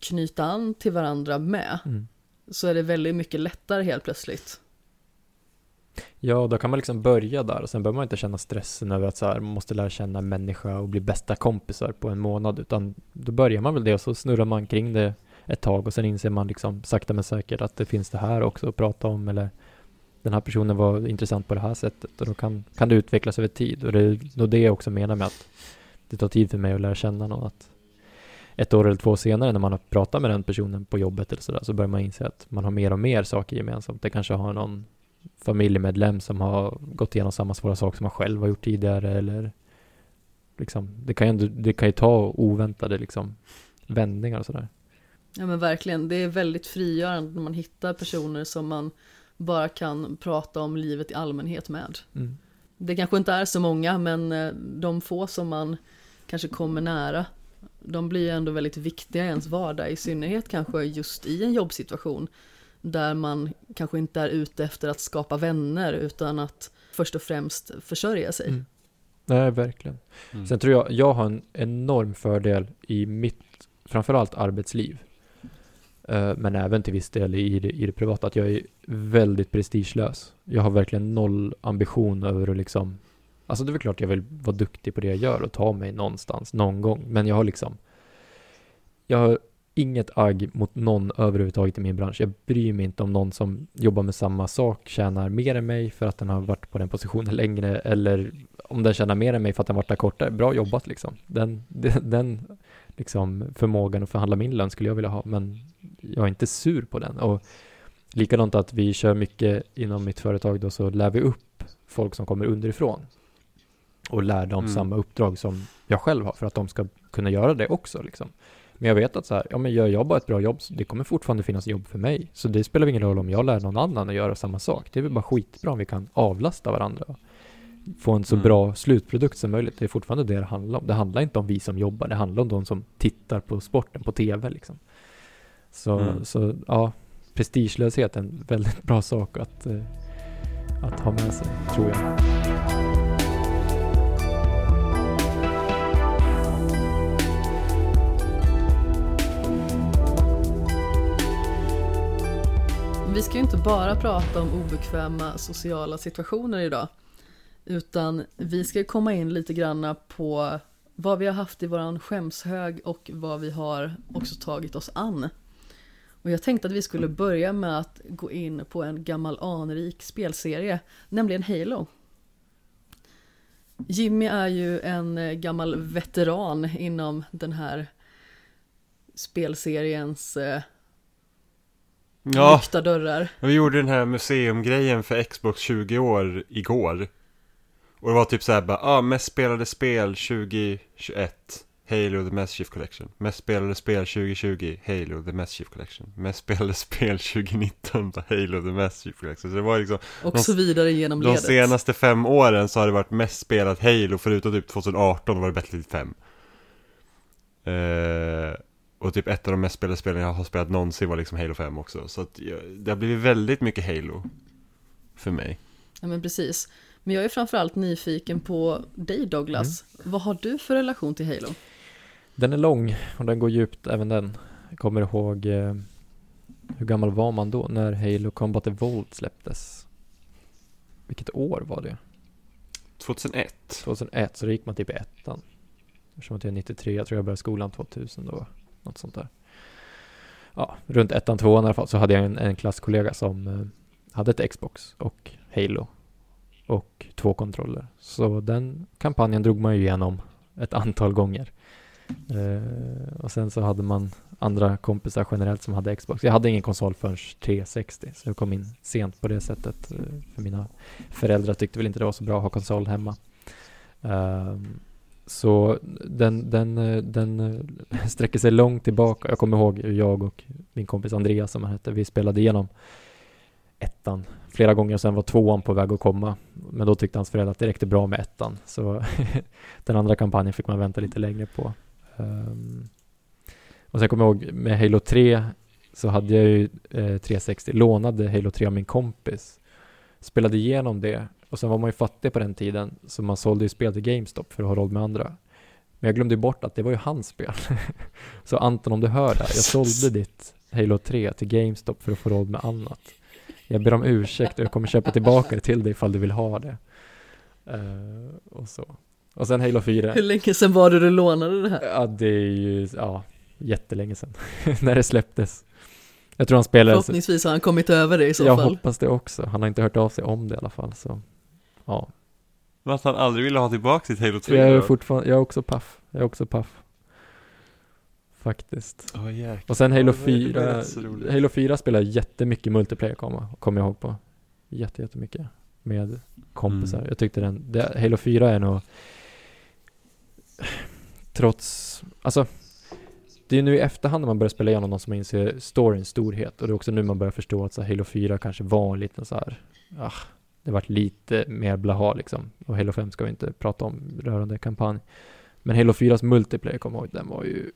knyta an till varandra med Mm. så är det väldigt mycket lättare helt plötsligt. Ja, då kan man liksom börja där och sen behöver man inte känna stressen över att så här, man måste lära känna en människa och bli bästa kompisar på en månad, utan då börjar man väl det och så snurrar man kring det ett tag och sen inser man liksom sakta men säkert att det finns det här också att prata om eller den här personen var intressant på det här sättet och då kan, kan det utvecklas över tid och det är nog det jag också menar med att det tar tid för mig att lära känna någon att ett år eller två senare när man har pratat med den personen på jobbet eller sådär så börjar man inse att man har mer och mer saker gemensamt. Det kanske har någon familjemedlem som har gått igenom samma svåra saker som man själv har gjort tidigare eller liksom, det kan ju, det kan ju ta oväntade liksom vändningar och sådär. Ja men verkligen, det är väldigt frigörande när man hittar personer som man bara kan prata om livet i allmänhet med. Mm. Det kanske inte är så många, men eh, de få som man kanske kommer nära De blir ändå väldigt viktiga i ens vardag, i synnerhet kanske just i en jobbsituation. Där man kanske inte är ute efter att skapa vänner utan att först och främst försörja sig. Mm. Nej, verkligen. Mm. Sen tror jag, jag har en enorm fördel i mitt, framförallt arbetsliv. Eh, men även till viss del i det, i det privata, att jag är väldigt prestigelös. Jag har verkligen noll ambition över att liksom, alltså det är väl klart jag vill vara duktig på det jag gör och ta mig någonstans, någon gång. Men jag har liksom, jag har inget agg mot någon överhuvudtaget i min bransch. Jag bryr mig inte om någon som jobbar med samma sak tjänar mer än mig för att den har varit på den positionen längre eller om den tjänar mer än mig för att den varit där kortare. Bra jobbat liksom. Den, den, den liksom förmågan att förhandla min lön skulle jag vilja ha, men jag är inte sur på den. Och likadant att vi kör mycket inom mitt företag då så lär vi upp folk som kommer underifrån och lär dem Mm. samma uppdrag som jag själv har för att de ska kunna göra det också liksom. Men jag vet att så här, ja men gör jag bara ett bra jobb, så det kommer fortfarande finnas jobb för mig. Så det spelar ingen roll om jag lär någon annan att göra samma sak. Det är väl bara skitbra om vi kan avlasta varandra. Få en så Mm. bra slutprodukt som möjligt. Det är fortfarande det det handlar om. Det handlar inte om vi som jobbar, det handlar om de som tittar på sporten på tv liksom. Så, Mm. så ja, prestigelöshet är en väldigt bra sak att, eh, att ha med sig, tror jag. Vi ska ju inte bara prata om obekväma sociala situationer idag. Utan vi ska komma in lite granna på vad vi har haft i våran skämshög och vad vi har också tagit oss an. Och jag tänkte att vi skulle börja med att gå in på en gammal anrik spelserie, nämligen Halo. Jimmy är ju en gammal veteran inom den här spelseriens eh, Ja, dörrar. vi gjorde den här museumgrejen för Xbox 20 år igår. Och det var typ såhär bara, ah, mest spelade spel 2021. Halo The Master Chief Collection. Mest spelade spel 2020. Halo The Master Chief Collection. Mest spelade spel 2019. bara, Halo The Master Chief Collection. Så det var liksom, Och De- så vidare genom de ledet. senaste fem åren så har det varit mest spelat Halo. Förutom typ 2018 var det Battlefield 5. Eh, och typ ett av de mest spelade spelen jag har spelat någonsin var liksom Halo 5 också. Så att det har blivit väldigt mycket Halo. För mig. Ja men precis. Men jag är framförallt nyfiken på dig Douglas. Mm. Vad har du för relation till Halo? Den är lång och den går djupt även den. Jag kommer ihåg eh, hur gammal var man då när Halo Combat Evolved släpptes? Vilket år var det? 2001. 2001, så då gick man typ i ettan. Eftersom att jag är 93, jag tror jag började skolan 2000 då. Något sånt där. Ja, runt ettan, tvåan i alla fall så hade jag en, en klasskollega som eh, hade ett Xbox och Halo. Och två kontroller. Så den kampanjen drog man ju igenom ett antal gånger. Eh, och sen så hade man andra kompisar generellt som hade Xbox. Jag hade ingen konsol förrän 360, så jag kom in sent på det sättet. Eh, för mina föräldrar tyckte väl inte det var så bra att ha konsol hemma. Ehm, så den, den, eh, den eh, sträcker sig långt tillbaka. Jag kommer ihåg hur jag och min kompis Andreas som han hette, vi spelade igenom ettan flera gånger och sen var tvåan på väg att komma. Men då tyckte hans föräldrar att det räckte bra med ettan. Så den andra kampanjen fick man vänta lite längre på. Ehm, och sen kommer jag ihåg med Halo 3 så hade jag ju eh, 360, lånade Halo 3 av min kompis. Spelade igenom det och sen var man ju fattig på den tiden så man sålde ju spel till GameStop för att ha råd med andra. Men jag glömde bort att det var ju hans spel. så Anton om du hör det här, jag sålde ditt Halo 3 till GameStop för att få råd med annat. Jag ber om ursäkt och jag kommer köpa tillbaka det till dig ifall du vill ha det. Eh, och så. Och sen Halo 4. Hur länge sedan var det du lånade det här? Ja, det är ju, ja, jättelänge sedan. när det släpptes. Jag tror han spelade, Förhoppningsvis har han kommit över det i så jag fall. hoppas det också. Han har inte hört av sig om det i alla fall, så. Ja. Men att han aldrig ville ha tillbaka sitt Halo 3 Jag är fortfarande, jag är också paff. Jag är också paff. Faktiskt. Jäklar. Och sen Halo var 4, rätt så roligt. Halo 4 spelar jättemycket multiplayer kommer jag ihåg på. Jätte, jättemycket. Med kompisar. Mm. Jag tyckte den, det, Halo 4 är nog trots, alltså det är nu i efterhand när man börjar spela igenom någon som inser storyns storhet och det är också nu man börjar förstå att så Halo 4 kanske var en liten så här, ah, det vart lite mer blaha liksom. Och Halo 5 ska vi inte prata om rörande kampanj. Men Halo 4s multiplayer, kommer jag ihåg, den var ju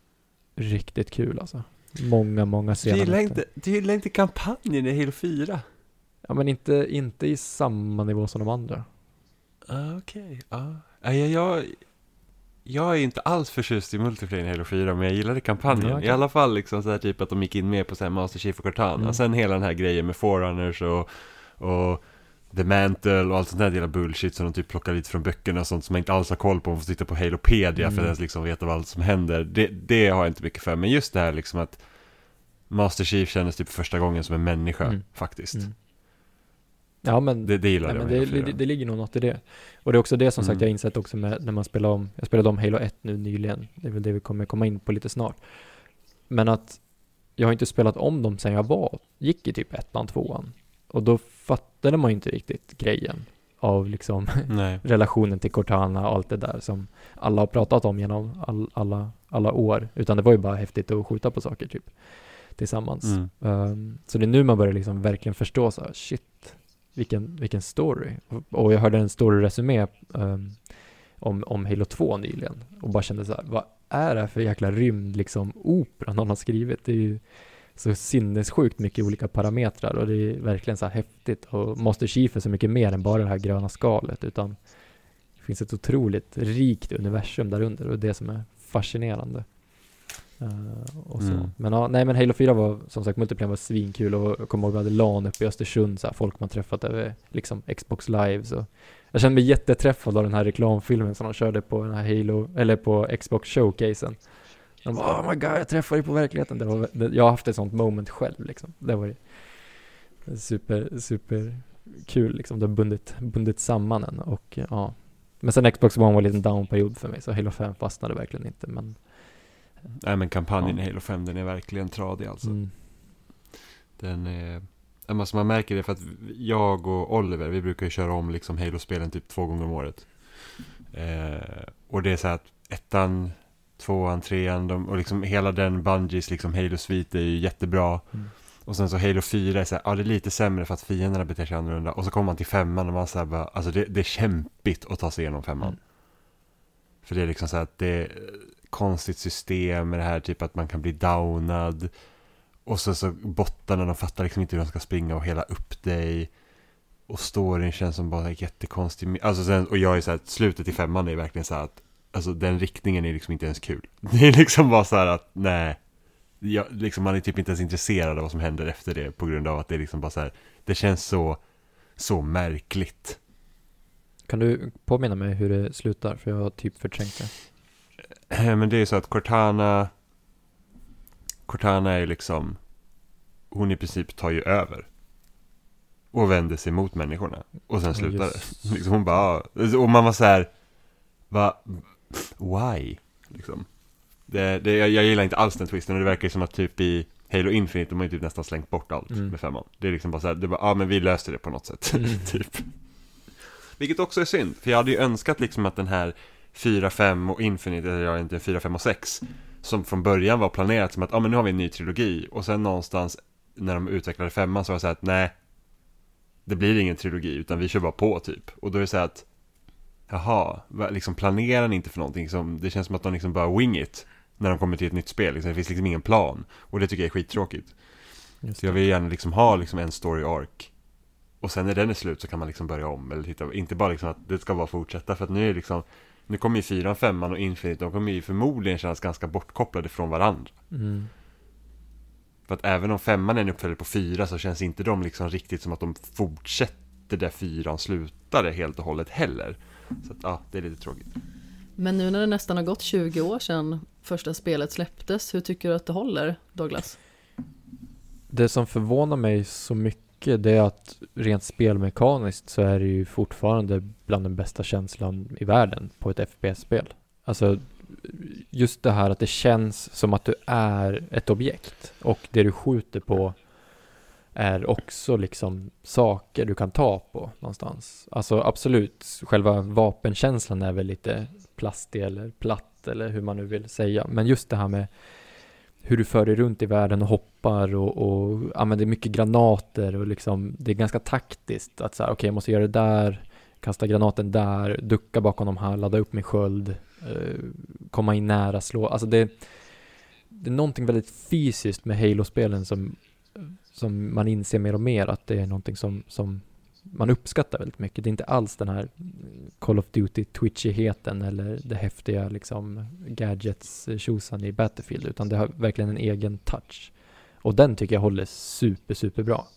riktigt kul alltså. Många, många Du scener. gillar, inte, du gillar inte kampanjen i Halo 4? Ja men inte, inte i samma nivå som de andra. Ah, Okej, ja. Ja, jag, jag, är inte alls förtjust i multiplayer i Halo 4, men jag gillade kampanjen. Ja, okej. I alla fall liksom så här typ att de gick in mer på så här Master Chief och Cortana. Mm. Sen hela den här grejen med Forerunners och, och The Mantle och allt sånt där jävla bullshit som de typ plockar lite från böckerna och sånt som man inte alls har koll på. Man får sitta på Halopedia för Mm. att ens liksom veta vad allt som händer. Det, det har jag inte mycket för. Men just det här liksom att Master Chief kändes typ första gången som en människa Mm. faktiskt. Mm. Ja men Det, det gillar Nej, jag men det, Halo 4. det, det ligger nog något i det. Och det är också det som sagt Mm. jag insett också med när man spelar om, jag spelade om Halo 1 nu nyligen, det är väl det vi kommer komma in på lite snart. Men att jag har inte spelat om dem sen jag var, gick i typ ettan, tvåan. Och då fattade man ju inte riktigt grejen av liksom relationen till Cortana och allt det där som alla har pratat om genom all, alla, alla år. Utan det var ju bara häftigt att skjuta på saker typ tillsammans. Mm. Um, så det är nu man börjar liksom verkligen förstå så här, shit, vilken, vilken story. Och, och jag hörde en story-resumé um, om, om Halo 2 nyligen och bara kände så här, vad är det här för jäkla rymd liksom opera någon har skrivit? Det är ju så sinnessjukt mycket olika parametrar och det är verkligen så här häftigt och Master Chief är så mycket mer än bara det här gröna skalet utan det finns ett otroligt rikt universum där under och det som är fascinerande. Så. Mm. Men ja, nej men Halo 4 var som sagt multiplayer var svinkul och jag kommer ihåg vi hade LAN uppe i Östersund så här, folk man träffat över liksom Xbox live så jag kände mig jätteträffad av den här reklamfilmen som de körde på den här Halo, eller på Xbox showcasen. De bara, oh my god, jag träffade dig på verkligheten. Det var, det, jag har haft ett sånt moment själv liksom. Det var super, super kul liksom. Det har bundit, bundit samman en och ja. Men sen Xbox One var en liten down-period för mig, så Halo 5 fastnade verkligen inte. Men, Nej men kampanjen Ja. i Halo 5 den är verkligen tradig alltså. mm, Den är... Alltså man märker det för att jag och Oliver, vi brukar ju köra om liksom Halo-spelen typ två gånger om året. Eh, och det är så här att ettan, tvåan, trean de, och liksom hela den Bungies liksom Halo-svit är ju jättebra. mm. Och sen så Halo 4 är så här, ja det är lite sämre för att fienderna beter sig annorlunda. Och så kommer man till femman och man så här bara, alltså det, det är kämpigt att ta sig igenom femman. Mm. För det är liksom så här att det är konstigt system med det här typ att man kan bli downad. Och så, så bottarna, de fattar liksom inte hur de ska springa och hela upp dig. Och storyn känns som bara jättekonstig. Alltså sen, och jag är så här, slutet i femman är verkligen så här att, alltså den riktningen är liksom inte ens kul. Det är liksom bara så här att, nej. Jag, liksom, man är typ inte ens intresserad av vad som händer efter det på grund av att det är liksom bara så här, det känns så, så märkligt. Kan du påminna mig hur det slutar? För jag har typ förträngt det. Men det är så att Cortana Cortana är ju liksom Hon i princip tar ju över Och vänder sig mot människorna Och sen slutar det liksom Hon bara. Och man var så här Va Why? Liksom det, det, jag, jag gillar inte alls den twisten och det verkar ju som att typ i Halo Infinite de har ju typ nästan slängt bort allt Mm. med femman Det är liksom bara så här, det bara, ja ah, men vi löste det på något sätt Mm. Typ Vilket också är synd, för jag hade ju önskat liksom att den här 4, 5 och Infinite, eller jag inte 4, 5 och 6 Som från början var planerat som att, ja ah, men nu har vi en ny trilogi Och sen någonstans när de utvecklade femman så var det så här att, nej Det blir ingen trilogi, utan vi kör bara på typ Och då är det så här att Jaha, liksom planerar ni inte för någonting som, det känns som att de liksom bara wing it När de kommer till ett nytt spel, liksom, det finns liksom ingen plan. Och det tycker jag är skittråkigt. Så jag vill gärna liksom ha liksom en story arc. Och sen när den är slut så kan man liksom börja om eller titta, inte bara liksom att det ska bara fortsätta för att nu är liksom Nu kommer ju fyran, femman och Infinite, de kommer ju förmodligen kännas ganska bortkopplade från varandra. Mm. För att även om femman är en uppföljare på fyra så känns inte de liksom riktigt som att de fortsätter där fyran slutade helt och hållet heller Så att ja, det är lite tråkigt Men nu när det nästan har gått 20 år sedan första spelet släpptes, hur tycker du att det håller, Douglas? Det som förvånar mig så mycket det är att rent spelmekaniskt så är det ju fortfarande bland den bästa känslan i världen på ett FPS-spel. Alltså just det här att det känns som att du är ett objekt och det du skjuter på är också liksom saker du kan ta på någonstans. Alltså absolut, själva vapenkänslan är väl lite plastig eller platt eller hur man nu vill säga. Men just det här med hur du för dig runt i världen och hoppar och, och använder mycket granater och liksom det är ganska taktiskt att säga okej jag måste göra det där kasta granaten där, ducka bakom de här, ladda upp min sköld, eh, komma in nära, slå. Alltså det, det är någonting väldigt fysiskt med Halo-spelen som, som man inser mer och mer att det är någonting som, som man uppskattar väldigt mycket. Det är inte alls den här Call of Duty twitchigheten eller det häftiga liksom gadgets tjosan i Battlefield utan det har verkligen en egen touch. Och den tycker jag håller super, super bra.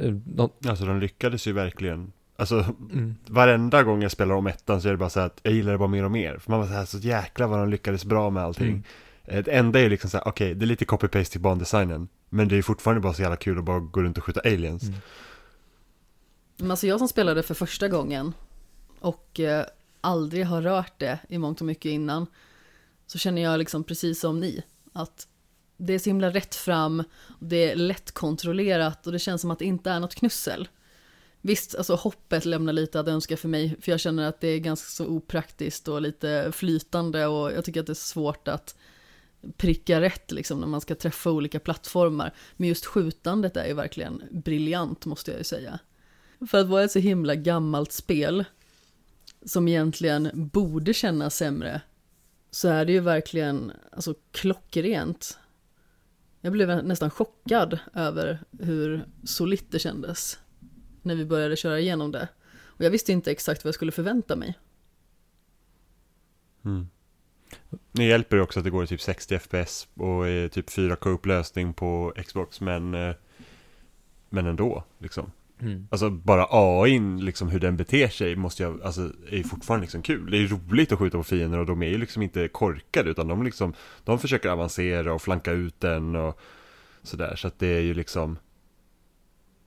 Eh, Nå- Alltså de lyckades ju verkligen. Alltså mm. varenda gång jag spelar om ettan så är det bara så att jag gillar det bara mer och mer. För man var så här, så jäkla vad de lyckades bra med allting. Mm. Eh, Det enda är liksom så här, okej, det är lite copy-paste till bandesignen. Men det är fortfarande bara så jävla kul att bara gå runt och skjuta aliens. Mm. Men alltså jag som spelade för första gången och eh, aldrig har rört det i mångt och mycket innan så känner jag liksom precis som ni att det är så himla rätt fram, det är lätt kontrollerat och det känns som att det inte är något knussel. Visst, alltså hoppet lämnar lite att önska för mig, för jag känner att det är ganska så opraktiskt och lite flytande och jag tycker att det är svårt att pricka rätt liksom när man ska träffa olika plattformar. Men just skjutandet är ju verkligen briljant måste jag ju säga. För att vara ett så himla gammalt spel som egentligen borde kännas sämre så är det ju verkligen alltså, klockrent. Jag blev nästan chockad över hur solitt det kändes när vi började köra igenom det. Och jag visste inte exakt vad jag skulle förvänta mig. Mm. Det hjälper ju också att det går i typ 60 FPS och är typ 4K-upplösning på Xbox, men, eh, men ändå, liksom. Mm. Alltså bara AIn, liksom hur den beter sig, måste jag, alltså, är fortfarande liksom kul. Det är roligt att skjuta på fiender och de är ju liksom inte korkade, utan de liksom, de försöker avancera och flanka ut den och sådär. Så att det är ju liksom,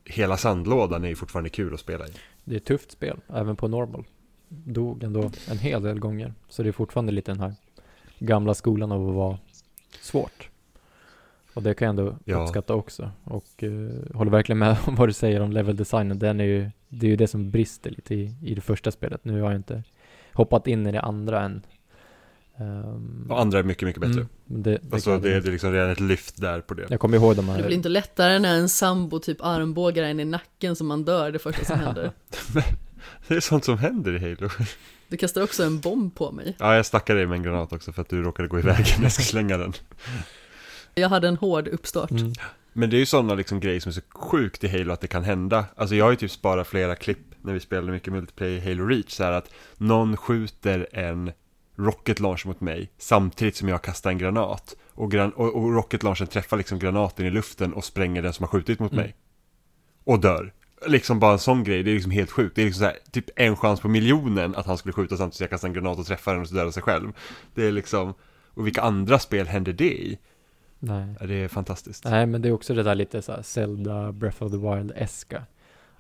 hela sandlådan är ju fortfarande kul att spela i. Det är ett tufft spel, även på normal. Dog ändå en hel del gånger. Så det är fortfarande lite den här gamla skolan av att vara svårt. Och det kan jag ändå Ja. uppskatta också. Och eh, håller verkligen med om vad du säger om level designen. Den är ju, det är ju det som brister lite i, i det första spelet. Nu har jag inte hoppat in i det andra än. Ehm, Och andra är mycket, mycket bättre. mm, det, det Alltså det, det är liksom redan ett lyft där på det. Jag kommer ihåg de Det blir här. inte lättare när en sambo typ armbågar en i nacken som man dör det första som händer. Det är sånt som händer i Halo. Du kastar också en bomb på mig. Ja, jag stackade dig med en granat också för att du råkade gå iväg när jag ska slänga den. Jag hade en hård uppstart. Mm, Men det är ju sådana liksom grejer som är så sjukt i Halo att det kan hända. Alltså jag har ju typ sparat flera klipp när vi spelade mycket multiplayer i Halo Reach så här att någon skjuter en rocket launch mot mig samtidigt som jag kastar en granat. Och, gran och, och rocket launchen träffar liksom granaten i luften och spränger den som har skjutit mot Mm. mig. Och dör. Liksom bara en sån grej, det är liksom helt sjukt. Det är liksom så här, typ en chans på miljonen att han skulle skjuta samtidigt som jag kastar en granat och träffar den och så dödar sig själv. Det är liksom, och vilka andra spel händer det i? nej. Det är fantastiskt. Nej, men det är också det där lite så här Zelda Breath of the Wild-eska.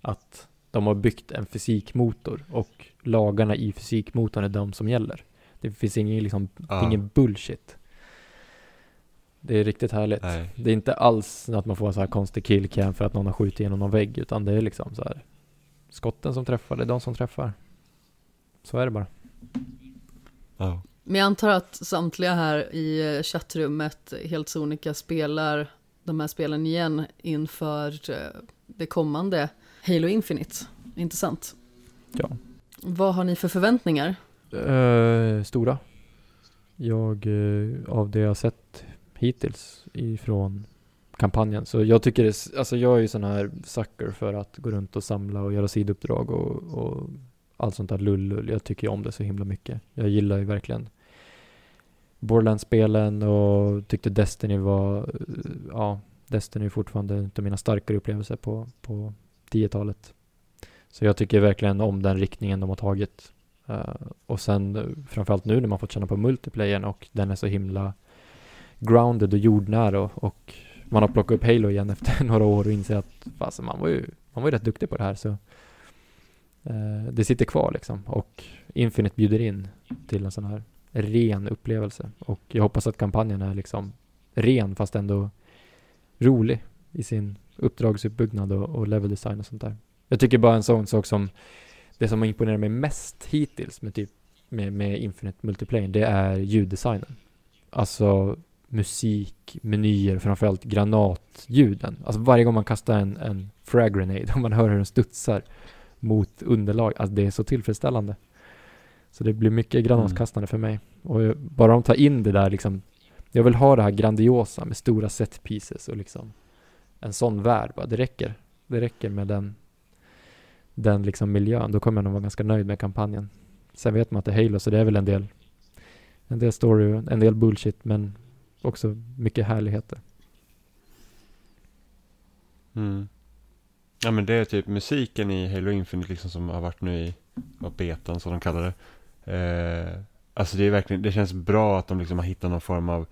Att de har byggt en fysikmotor och lagarna i fysikmotorn är de som gäller. Det finns ingen, liksom, Ja. ingen bullshit. Det är riktigt härligt. Nej. Det är inte alls att man får en så här konstig killcam för att någon har skjutit genom någon vägg, utan det är liksom så här skotten som träffar, det är de som träffar. Så är det bara. Ja. Men jag antar att samtliga här i eh, chattrummet helt sonika spelar de här spelen igen inför eh, det kommande Halo Infinite. Inte sant? Ja. Vad har ni för förväntningar? Eh, stora. Jag, eh, av det jag har sett hittills ifrån kampanjen. Så jag tycker det, alltså jag är ju sån här sucker för att gå runt och samla och göra sidouppdrag och, och allt sånt där lullull. Jag tycker ju om det så himla mycket. Jag gillar ju verkligen Borderlands-spelen och tyckte Destiny var, eh, ja, Destiny är fortfarande en av mina starkare upplevelser på, på 10-talet. Så jag tycker verkligen om den riktningen de har tagit. Uh, och sen framförallt nu när man fått känna på multiplayern och den är så himla grounded och jordnära och, och man har plockat upp Halo igen efter några år och inser att fasen, man var ju, man var ju rätt duktig på det här så eh, det sitter kvar liksom och Infinite bjuder in till en sån här ren upplevelse och jag hoppas att kampanjen är liksom ren fast ändå rolig i sin uppdragsuppbyggnad och, och level design och sånt där. Jag tycker bara en sån sak som det som har imponerat mig mest hittills med typ med, med Infinite Multiplayer, det är ljuddesignen. Alltså musik, menyer, framförallt granatljuden. Alltså varje gång man kastar en, en frag grenade och man hör hur den studsar mot underlag. Alltså det är så tillfredsställande. Så det blir mycket granatkastande för mig. Och jag- bara de tar in det där liksom. Jag vill ha det här grandiosa med stora set pieces och liksom en sån värld. Bara, det räcker. Det räcker med den, den liksom miljön. Då kommer jag nog vara ganska nöjd med kampanjen. Sen vet man att det är Halo så det är väl en del en del story, en del bullshit men också mycket härligheter. Mm. Ja men det är typ musiken i Halo Infinite liksom som har varit nu i vad, betan som de kallar det. Eh, alltså det är verkligen, det känns bra att de liksom har hittat någon form av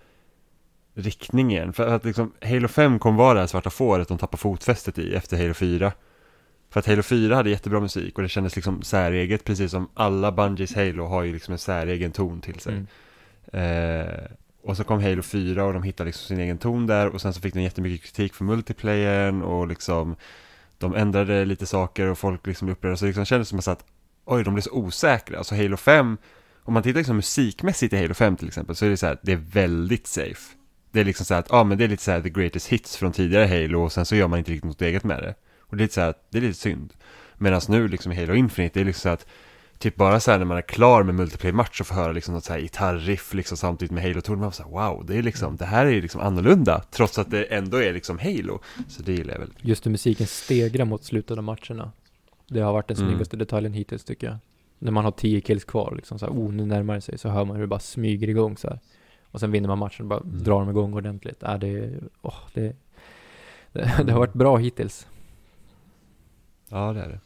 riktning igen. För att liksom Halo 5 kom vara det här svarta fåret de tappade fotfästet i efter Halo 4. För att Halo 4 hade jättebra musik och det kändes liksom säreget precis som alla Bungies Halo har ju liksom en säregen ton till sig. Mm. Eh, och så kom Halo 4 och de hittade liksom sin egen ton där och sen så fick de jättemycket kritik för multiplayern och liksom de ändrade lite saker och folk liksom blev upprörda så det liksom kändes som att oj, de blev så osäkra. Alltså Halo 5, om man tittar liksom musikmässigt i Halo 5 till exempel så är det så här, det är väldigt safe. Det är liksom så här att, ja men det är lite så här the greatest hits från tidigare Halo och sen så gör man inte riktigt något eget med det. Och det är lite så här, det är lite synd. Medan nu liksom i Halo Infinite, det är liksom så att Typ bara så här när man är klar med multiplayer-match och får höra liksom något så här gitarriff liksom samtidigt med Halo-tonen, man får så här, wow, det är liksom, det här är ju liksom annorlunda, trots att det ändå är liksom Halo. Så det gillar jag väldigt Just hur musiken stegrar mot slutet av matcherna. Det har varit den Mm. snyggaste detaljen hittills tycker jag. När man har 10 kills kvar liksom så här, oh nu närmar det sig, så hör man hur det bara smyger igång så här. Och sen vinner man matchen och bara Mm. drar de igång ordentligt. Äh, det, åh, det, det, det har varit bra hittills. Ja, det är det.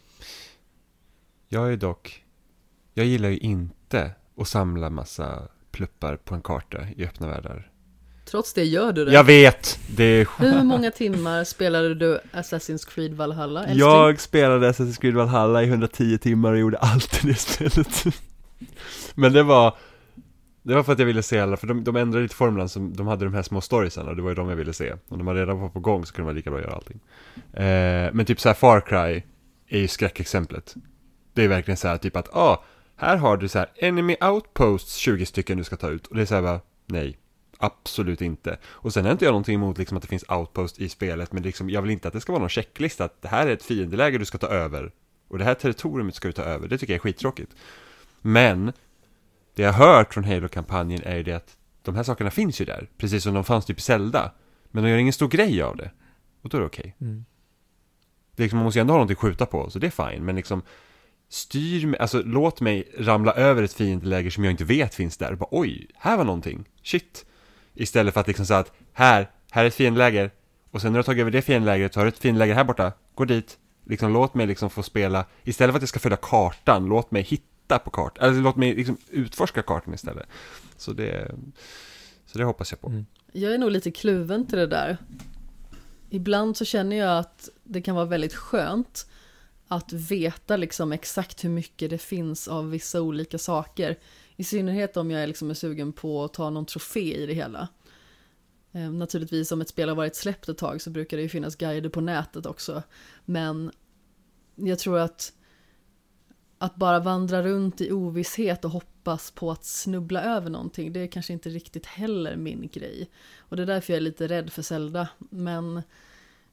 Jag är dock, jag gillar ju inte att samla massa pluppar på en karta i öppna världar. Trots det gör du det. Jag vet! Det är Hur många timmar spelade du Assassin's Creed Valhalla? älskling? Jag spelade Assassin's Creed Valhalla i 110 timmar och gjorde allt i det spelet. Men det var, det var för att jag ville se alla, för de, de ändrade lite formulan, som, de hade de här små storiesarna och det var ju de jag ville se. Och när man redan var på gång så kunde man lika bra göra allting. Eh, men typ så här Far Cry är ju skräckexemplet. Det är verkligen så här typ att, ah, här har du så här enemy outposts 20 stycken du ska ta ut. Och det är så här bara, nej. Absolut inte. Och sen har inte jag någonting emot liksom att det finns outpost i spelet, men liksom, jag vill inte att det ska vara någon checklista, att det här är ett fiendeläge du ska ta över. Och det här territoriet ska du ta över, det tycker jag är skittråkigt. Men, det jag har hört från Halo-kampanjen är ju det att de här sakerna finns ju där, precis som de fanns typ i Zelda. Men de gör ingen stor grej av det. Och då är det okej. Mm. Det liksom, man måste ju ändå ha någonting att skjuta på, så det är fine. Men liksom, styr mig, alltså låt mig ramla över ett fiendeläge som jag inte vet finns där. Bara, Oj, här var någonting. Shit. Istället för att liksom säga att här, här är ett fiendeläger. Och sen när du har tagit över det fiendelägret så har du ett fiendeläger här borta. Gå dit. Liksom låt mig liksom få spela, istället för att jag ska följa kartan, låt mig hitta på kartan. Eller låt mig liksom utforska kartan istället. Så det, så det hoppas jag på. Mm. Jag är nog lite kluven till det där. Ibland så känner jag att det kan vara väldigt skönt att veta liksom exakt hur mycket det finns av vissa olika saker. I synnerhet om jag är liksom är sugen på att ta någon trofé i det hela. Eh, naturligtvis om ett spel har varit släppt ett tag så brukar det ju finnas guider på nätet också. Men jag tror att att bara vandra runt i ovisshet och hoppas på att snubbla över någonting, det är kanske inte riktigt heller min grej. Och det är därför jag är lite rädd för Zelda. Men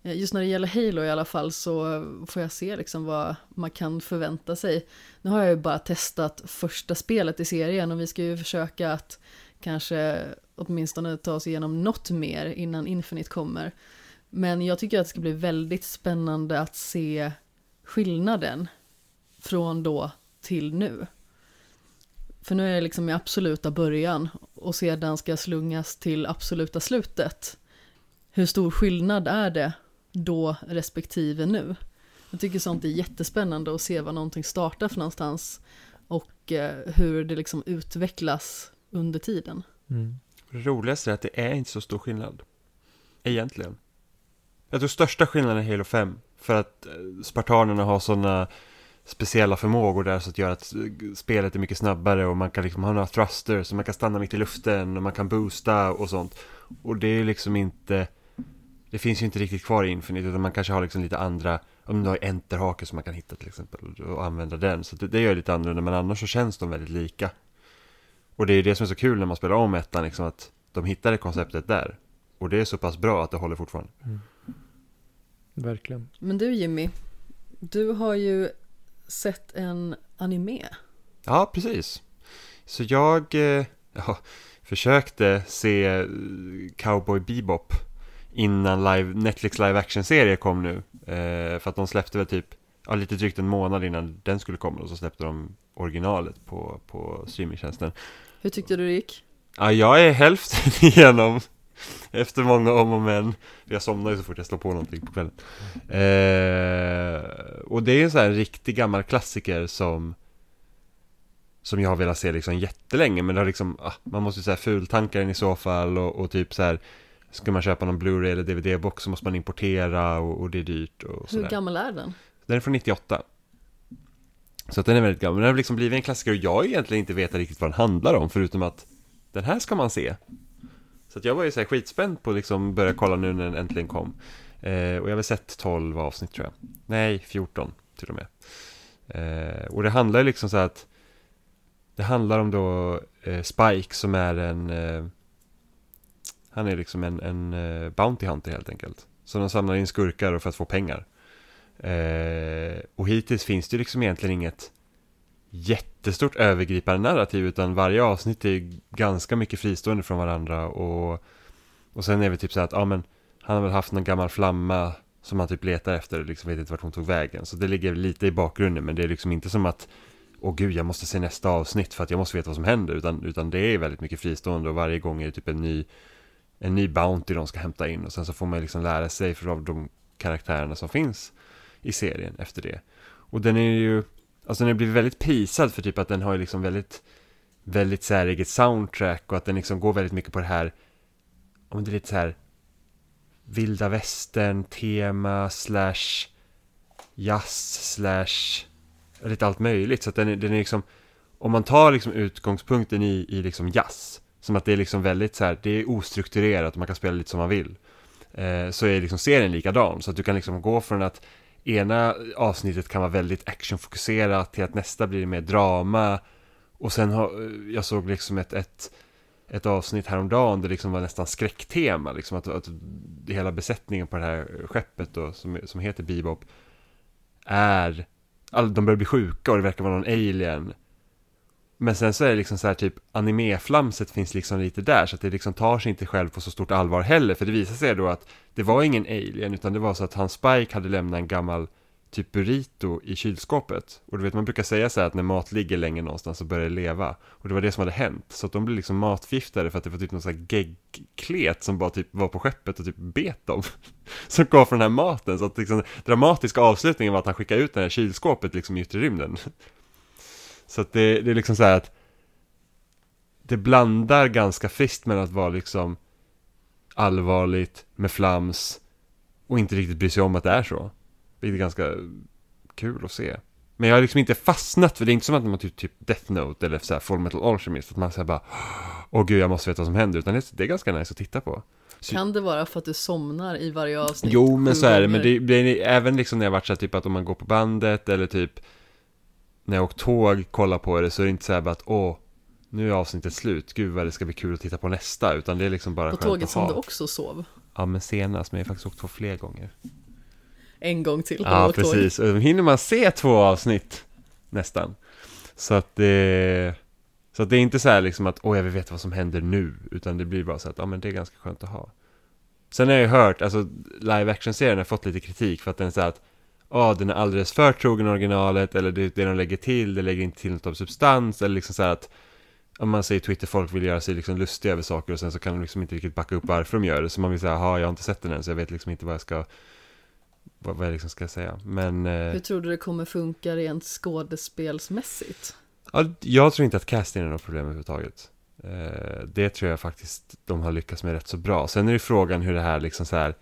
Eh, just när det gäller Halo i alla fall så får jag se liksom vad man kan förvänta sig. Nu har jag ju bara testat första spelet i serien och vi ska ju försöka att kanske åtminstone ta oss igenom något mer innan Infinite kommer. Men jag tycker att det ska bli väldigt spännande att se skillnaden från då till nu. För nu är det liksom i absoluta början och sedan ska jag slungas till absoluta slutet. Hur stor skillnad är det då respektive nu? Jag tycker sånt är jättespännande att se vad någonting startar för någonstans och eh, hur det liksom utvecklas under tiden. Mm. Det roligaste är att det är inte så stor skillnad. Egentligen. Jag tror största skillnaden är Halo 5. För att eh, spartanerna har sådana speciella förmågor där så att göra att eh, spelet är mycket snabbare och man kan liksom ha några thrusters så man kan stanna mitt i luften och man kan boosta och sånt. Och det är liksom inte, det finns ju inte riktigt kvar i Infinite utan man kanske har liksom lite andra, om du har enterhake som man kan hitta till exempel och använda den. Så det, det gör lite annorlunda men annars så känns de väldigt lika. Och det är det som är så kul när man spelar om ettan liksom att de hittade konceptet där. Och det är så pass bra att det håller fortfarande. Verkligen. Men du Jimmy, du har ju sett en anime. Ja, precis. Så jag eh, ja, försökte se eh, Cowboy Bebop innan live, Netflix live action-serie kom nu. Eh, för att de släppte väl typ ja, lite drygt en månad innan den skulle komma och så släppte de originalet på, på streamingtjänsten. Hur tyckte du det gick? Ja, jag är hälften igenom efter många om och men. Jag somnar ju så fort jag slår på någonting på kvällen. Eh, och det är en sån här riktig gammal klassiker som som jag har velat se liksom jättelänge men det har liksom, ah, man måste ju säga fultanka den i så fall och, och typ så här Ska man köpa någon Blu-ray eller DVD-box så måste man importera och, och det är dyrt och Hur gammal är den? Den är från 98 Så att den är väldigt gammal, men den har liksom blivit en klassiker och jag har egentligen inte vetat riktigt vad den handlar om förutom att Den här ska man se. Så att jag var ju så här skitspänd på att liksom börja kolla nu när den äntligen kom. Eh, Och jag har väl sett 12 avsnitt tror jag. Nej, 14 till och med. Eh, Och det handlar ju liksom så att Det handlar om då eh, Spike som är en eh, han är liksom en, en eh, Bounty Hunter helt enkelt. Så de samlar in skurkar för att få pengar. Eh, och hittills finns det liksom egentligen inget jättestort övergripande narrativ utan varje avsnitt är ganska mycket fristående från varandra. Och, och sen är det typ så att, ja men han har väl haft någon gammal flamma som han typ letar efter och liksom vet inte vart hon tog vägen. Så det ligger lite i bakgrunden men det är liksom inte som att Åh gud, jag måste se nästa avsnitt för att jag måste veta vad som händer utan, utan det är väldigt mycket fristående och varje gång är det typ en ny en ny Bounty de ska hämta in och sen så får man liksom lära sig för de karaktärerna som finns i serien efter det. Och den är ju, alltså den har blivit väldigt prisad för typ att den har ju liksom väldigt, väldigt säreget soundtrack och att den liksom går väldigt mycket på det här, om det är lite så här vilda västern tema slash jazz slash lite allt möjligt så att den är, den är liksom om man tar liksom utgångspunkten i, i liksom jazz som att det är liksom väldigt så här, det är ostrukturerat och man kan spela lite som man vill eh, så är liksom serien likadan så att du kan liksom gå från att ena avsnittet kan vara väldigt actionfokuserat till att nästa blir mer drama. Och sen har, eh, jag såg liksom ett, ett, ett avsnitt häromdagen där det liksom var nästan skräcktema. Liksom att, att hela besättningen på det här skeppet då, som, som heter Bebop är, all, de börjar bli sjuka och det verkar vara någon alien. Men sen så är det liksom så här typ animeflamset finns liksom lite där så att det liksom tar sig inte själv på så stort allvar heller. För det visar sig då att det var ingen alien utan det var så att han Spike hade lämnat en gammal typ burrito i kylskåpet. Och du vet man brukar säga så här att när mat ligger länge någonstans så börjar det leva. Och det var det som hade hänt. Så att de blev liksom matförgiftade för att det var typ någon sån här geggklet som bara typ var på skeppet och typ bet dem som gav från den här maten. Så att liksom dramatiska avslutningen var att han skickade ut det här kylskåpet liksom i yttre rymden så att det, det är liksom så här att det blandar ganska friskt med att vara liksom allvarligt med flams och inte riktigt bry sig om att det är så. Vilket är ganska kul att se. Men jag har liksom inte fastnat för det är inte som att man typ, typ Death Note eller så här Full Metal Alchemist att man säger bara Åh gud jag måste veta vad som händer utan det, det är ganska nice att titta på. Så... Kan det vara för att du somnar i varje avsnitt? Jo men så är det, men det, det är även liksom när jag varit så här, typ att om man går på bandet eller typ när jag åkt tåg, kollar på det så är det inte så här att åh, nu är avsnittet slut, gud vad det ska bli kul att titta på nästa, utan det är liksom bara På tåget som du också sov? Ja, men senast, men jag har faktiskt åkt två fler gånger. En gång till Ja, precis, då hinner man se två avsnitt, nästan. Så att det, så att det är inte så här liksom att åh, jag vill veta vad som händer nu, utan det blir bara så att ja, men det är ganska skönt att ha. Sen har jag ju hört, alltså live action-serien har fått lite kritik för att den är så här att oh, den är alldeles för trogen originalet eller det, det de lägger till, det lägger inte till något av substans eller liksom så att om man säger Twitter, folk vill göra sig liksom lustiga över saker och sen så kan de liksom inte riktigt backa upp varför de gör det. Så man vill säga, ja jag har inte sett den än så jag vet liksom inte vad jag ska, vad, vad jag liksom ska säga. Men... Eh, Hur tror du det kommer funka rent skådespelsmässigt? Ja, jag tror inte att casting är något problem överhuvudtaget. Eh, det tror jag faktiskt de har lyckats med rätt så bra. Sen är det frågan hur det här liksom så här,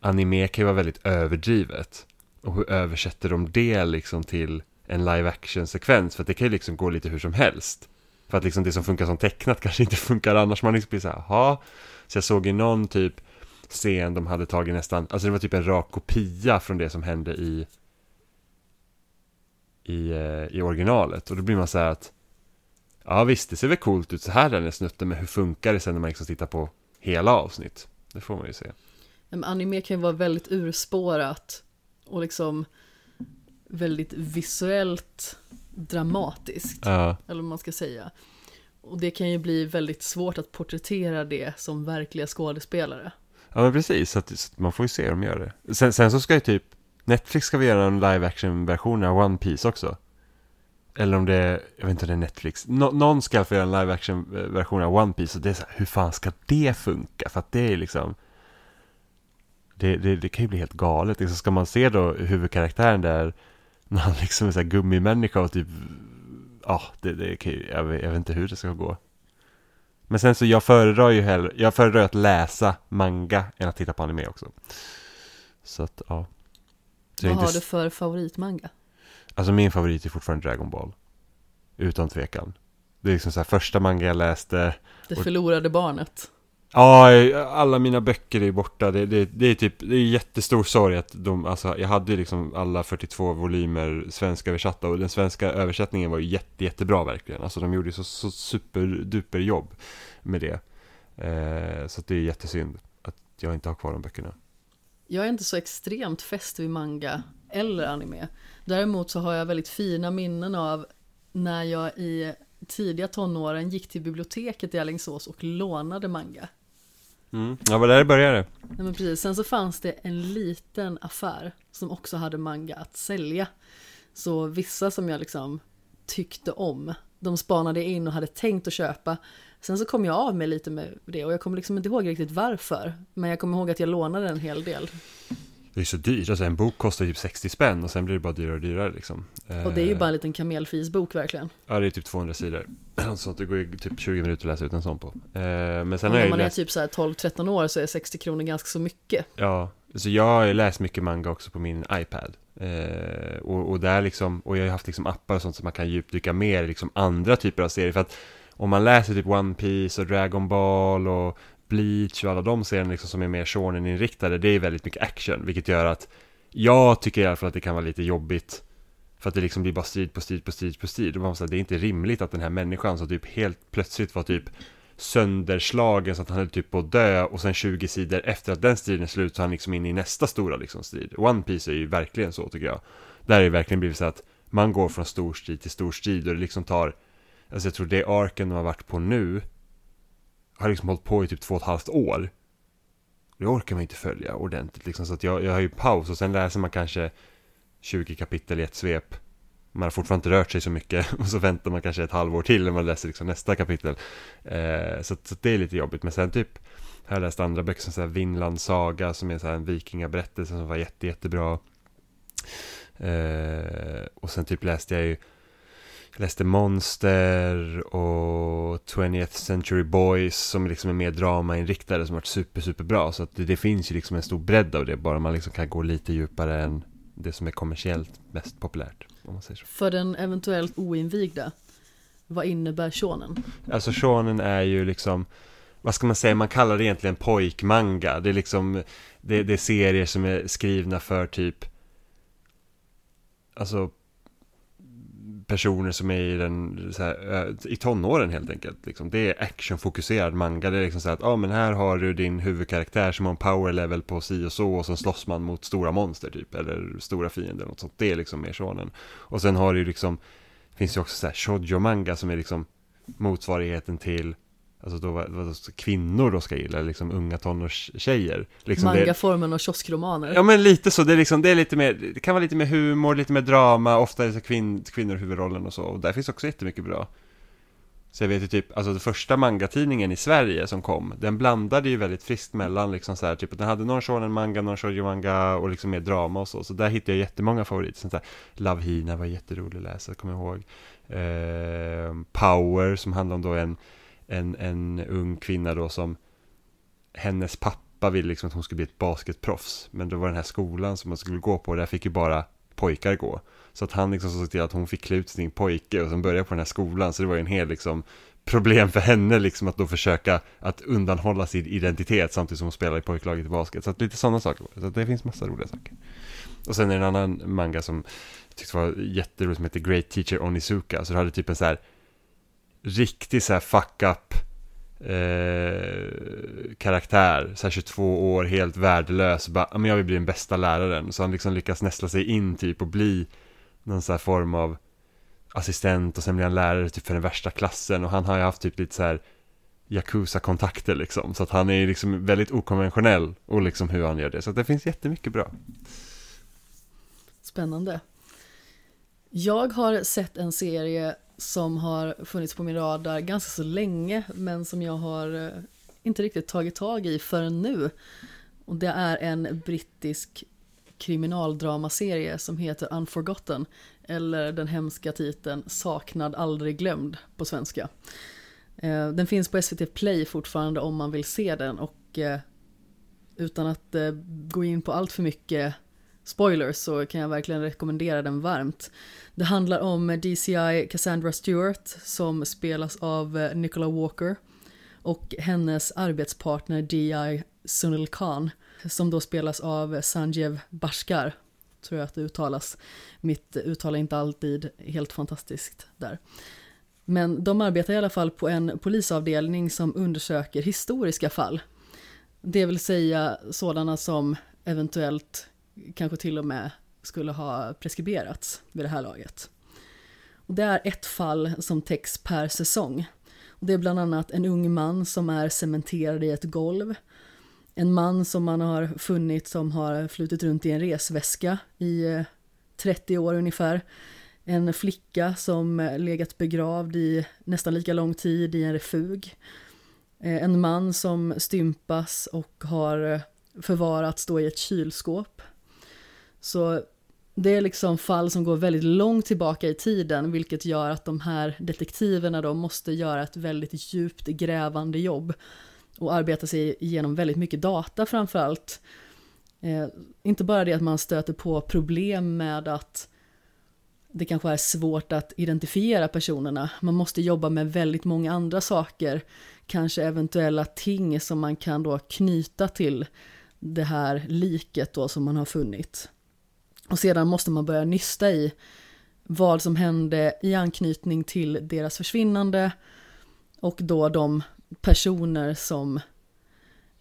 anime kan ju vara väldigt överdrivet. Och hur översätter de det liksom till en live action sekvens? För att det kan ju liksom gå lite hur som helst. För att liksom det som funkar som tecknat kanske inte funkar annars. Man liksom blir så här, ha. Så jag såg i någon typ scen de hade tagit nästan, alltså det var typ en rak kopia från det som hände i i, eh, i originalet. Och då blir man så här att ja visst, det ser väl coolt ut så här den är snutten, men hur funkar det sen när man liksom tittar på hela avsnitt? Det får man ju se. Men anime kan ju vara väldigt urspårat och liksom väldigt visuellt dramatiskt. Ja, Eller vad man ska säga. Och det kan ju bli väldigt svårt att porträttera det som verkliga skådespelare. ja men precis, så att, så att man får ju se hur de gör det. Sen, sen så ska ju typ, Netflix ska vi göra en live action version av One Piece också. Eller om det är, jag vet inte om det är Netflix. Nå, någon ska få göra en live action version av One Piece och det är så här, hur fan ska det funka? För att det är liksom, det, det, det kan ju bli helt galet. Liksom ska man se då huvudkaraktären där, när han liksom är så här gummimänniska och typ, ja, det, det kan ju, jag vet, jag vet inte hur det ska gå. Men sen så jag föredrar ju hellre, jag föredrar att läsa manga än att titta på anime också. Så att, ja. Så vad har inte du för favoritmanga? Alltså min favorit är fortfarande Dragon Ball. Utan tvekan. Det är liksom så här första manga jag läste. Det Och- förlorade barnet. Ja, alla mina böcker är borta. Det, det, det är typ, det är jättestor sorg att de, alltså jag hade ju liksom alla 42 volymer svenska översatta och den svenska översättningen var ju jätte, jättebra verkligen. Alltså de gjorde ju så, så superduper jobb med det. Eh, så att det är jättesynd att jag inte har kvar de böckerna. Jag är inte så extremt fäst vid manga eller anime. Däremot så har jag väldigt fina minnen av när jag i tidiga tonåren gick till biblioteket i Alingsås och lånade manga. Mm. Ja, var där det började. Nej, men precis. Sen så fanns det en liten affär som också hade manga att sälja. Så vissa som jag liksom tyckte om, de spanade in och hade tänkt att köpa. Sen så kom jag av mig lite med det och jag kommer liksom inte ihåg riktigt varför. Men jag kommer ihåg att jag lånade en hel del. Det är så dyrt, alltså en bok kostar typ 60 spänn och sen blir det bara dyrare och dyrare liksom. Och det är ju Eh, bara en liten kamelfisbok verkligen. Ja, det är typ 200 sidor. Så det går ju typ 20 minuter att läsa ut en sån på. Eh, men sen Och när man är läst, typ så här 12-13 år så är 60 kronor ganska så mycket. ja, så jag har ju läst mycket manga också på min iPad. Eh, och, och där liksom, och jag har haft liksom appar och sånt som man kan djupdyka mer i liksom andra typer av serier. För att om man läser typ One Piece och Dragon Ball och Bleach och alla de serierna liksom som är mer shonen-inriktade, det är väldigt mycket action, vilket gör att jag tycker i alla fall att det kan vara lite jobbigt för att det liksom blir bara strid på strid på strid på strid. Och man säger, det är inte rimligt att den här människan som typ helt plötsligt var typ sönderslagen så att han höll typ på att dö och sen 20 sidor efter att den striden är slut så är han liksom inne i nästa stora liksom strid. One Piece är ju verkligen så tycker jag. Där är det verkligen blivit så att man går från stor strid till stor strid och det liksom tar, alltså jag tror det arken de har varit på nu har liksom hållit på i typ två och ett halvt år. Det orkar man inte följa ordentligt liksom så att jag, jag har ju paus och sen läser man kanske 20 kapitel i ett svep. Man har fortfarande inte rört sig så mycket och så väntar man kanske ett halvår till när man läser liksom nästa kapitel. Eh, så, så det är lite jobbigt. Men sen typ har jag läst andra böcker som så här Vinland Saga som är så här en vikingaberättelse som var jätte, jättebra. Eh, och sen typ läste jag ju läste Monster och 20th Century Boys som liksom är mer dramainriktade som varit super, super bra. Så att det, det finns ju liksom en stor bredd av det, bara man liksom kan gå lite djupare än det som är kommersiellt mest populärt. Om man säger så. För den eventuellt oinvigda, vad innebär shonen? Alltså shonen är ju liksom, vad ska man säga, man kallar det egentligen pojkmanga. Det är liksom, det, det är serier som är skrivna för typ, alltså personer som är i, den, så här, i tonåren helt enkelt. Liksom. Det är actionfokuserad manga. Det är liksom så här att, ja ah, men här har du din huvudkaraktär som har en power level på si och så och sen slåss man mot stora monster typ, eller stora fiender, något sånt. Det är liksom mer shonen. Och sen har du ju liksom, finns ju också så här shoujo manga som är liksom motsvarigheten till Alltså då vad, kvinnor då ska gilla, liksom unga tonårstjejer. Liksom Mangaformen och kioskromaner. Ja men lite så, det är liksom, det är lite mer, det kan vara lite mer humor, lite mer drama, ofta är det så kvinn, kvinnor huvudrollen och så, och där finns också jättemycket bra. Så jag vet ju typ, alltså den första mangatidningen i Sverige som kom, den blandade ju väldigt friskt mellan liksom så här, typ att den hade någon shonen manga, någon shoujo manga och liksom mer drama och så, så där hittade jag jättemånga favoriter, sånt där. Love Hina var jätterolig att läsa, kommer jag ihåg. Eh, Power som handlar om då en, en, en ung kvinna då som hennes pappa ville liksom att hon skulle bli ett basketproffs. Men det var den här skolan som man skulle gå på, där fick ju bara pojkar gå. Så att han liksom såg till att hon fick klä ut sin pojke och sen börja på den här skolan. Så det var ju en hel liksom problem för henne liksom att då försöka att undanhålla sin identitet samtidigt som hon spelar i pojklaget i basket. Så att lite sådana saker. Så att det finns massa roliga saker. Och sen är det en annan manga som jag tyckte var jätterolig som heter Great Teacher Onizuka. Så det hade typ en så här riktig så här fuck up eh, karaktär, så här 22 år, helt värdelös, bara, men jag vill bli den bästa läraren. Så han liksom lyckas nästla sig in typ och bli någon så här form av assistent och sen blir han lärare typ för den värsta klassen och han har ju haft typ lite så här Yakuza-kontakter liksom. Så att han är liksom väldigt okonventionell och liksom hur han gör det. Så att det finns jättemycket bra. Spännande. Jag har sett en serie som har funnits på min radar ganska så länge men som jag har eh, inte riktigt tagit tag i förrän nu. Och det är en brittisk kriminaldramaserie som heter Unforgotten eller den hemska titeln Saknad aldrig glömd på svenska. Eh, den finns på SVT Play fortfarande om man vill se den och eh, utan att gå in på allt för mycket spoilers så kan jag verkligen rekommendera den varmt. Det handlar om DCI Cassandra Stewart som spelas av eh, Nicola Walker och hennes arbetspartner DI Sunil Khan som då spelas av Sanjeev Bashkar tror jag att det uttalas. Mitt uttal är inte alltid helt fantastiskt där. Men de arbetar i alla fall på en polisavdelning som undersöker historiska fall. Det vill säga sådana som eventuellt kanske till och med skulle ha preskriberats vid det här laget. Och det är ett fall som täcks per säsong. Och det är bland annat en ung man som är cementerad i ett golv. En man som man har funnit som har flutit runt i en resväska i eh, 30 år ungefär. En flicka som eh, legat begravd i nästan lika lång tid i en refug. Eh, en man som stympas och har förvarats då i ett kylskåp. Så det är liksom fall som går väldigt långt tillbaka i tiden, vilket gör att de här detektiverna då måste göra ett väldigt djupt grävande jobb och arbeta sig igenom väldigt mycket data framförallt. Eh, inte bara det att man stöter på problem med att det kanske är svårt att identifiera personerna, man måste jobba med väldigt många andra saker, kanske eventuella ting som man kan då knyta till det här liket då som man har funnit. Och sedan måste man börja nysta i vad som hände i anknytning till deras försvinnande och då de personer som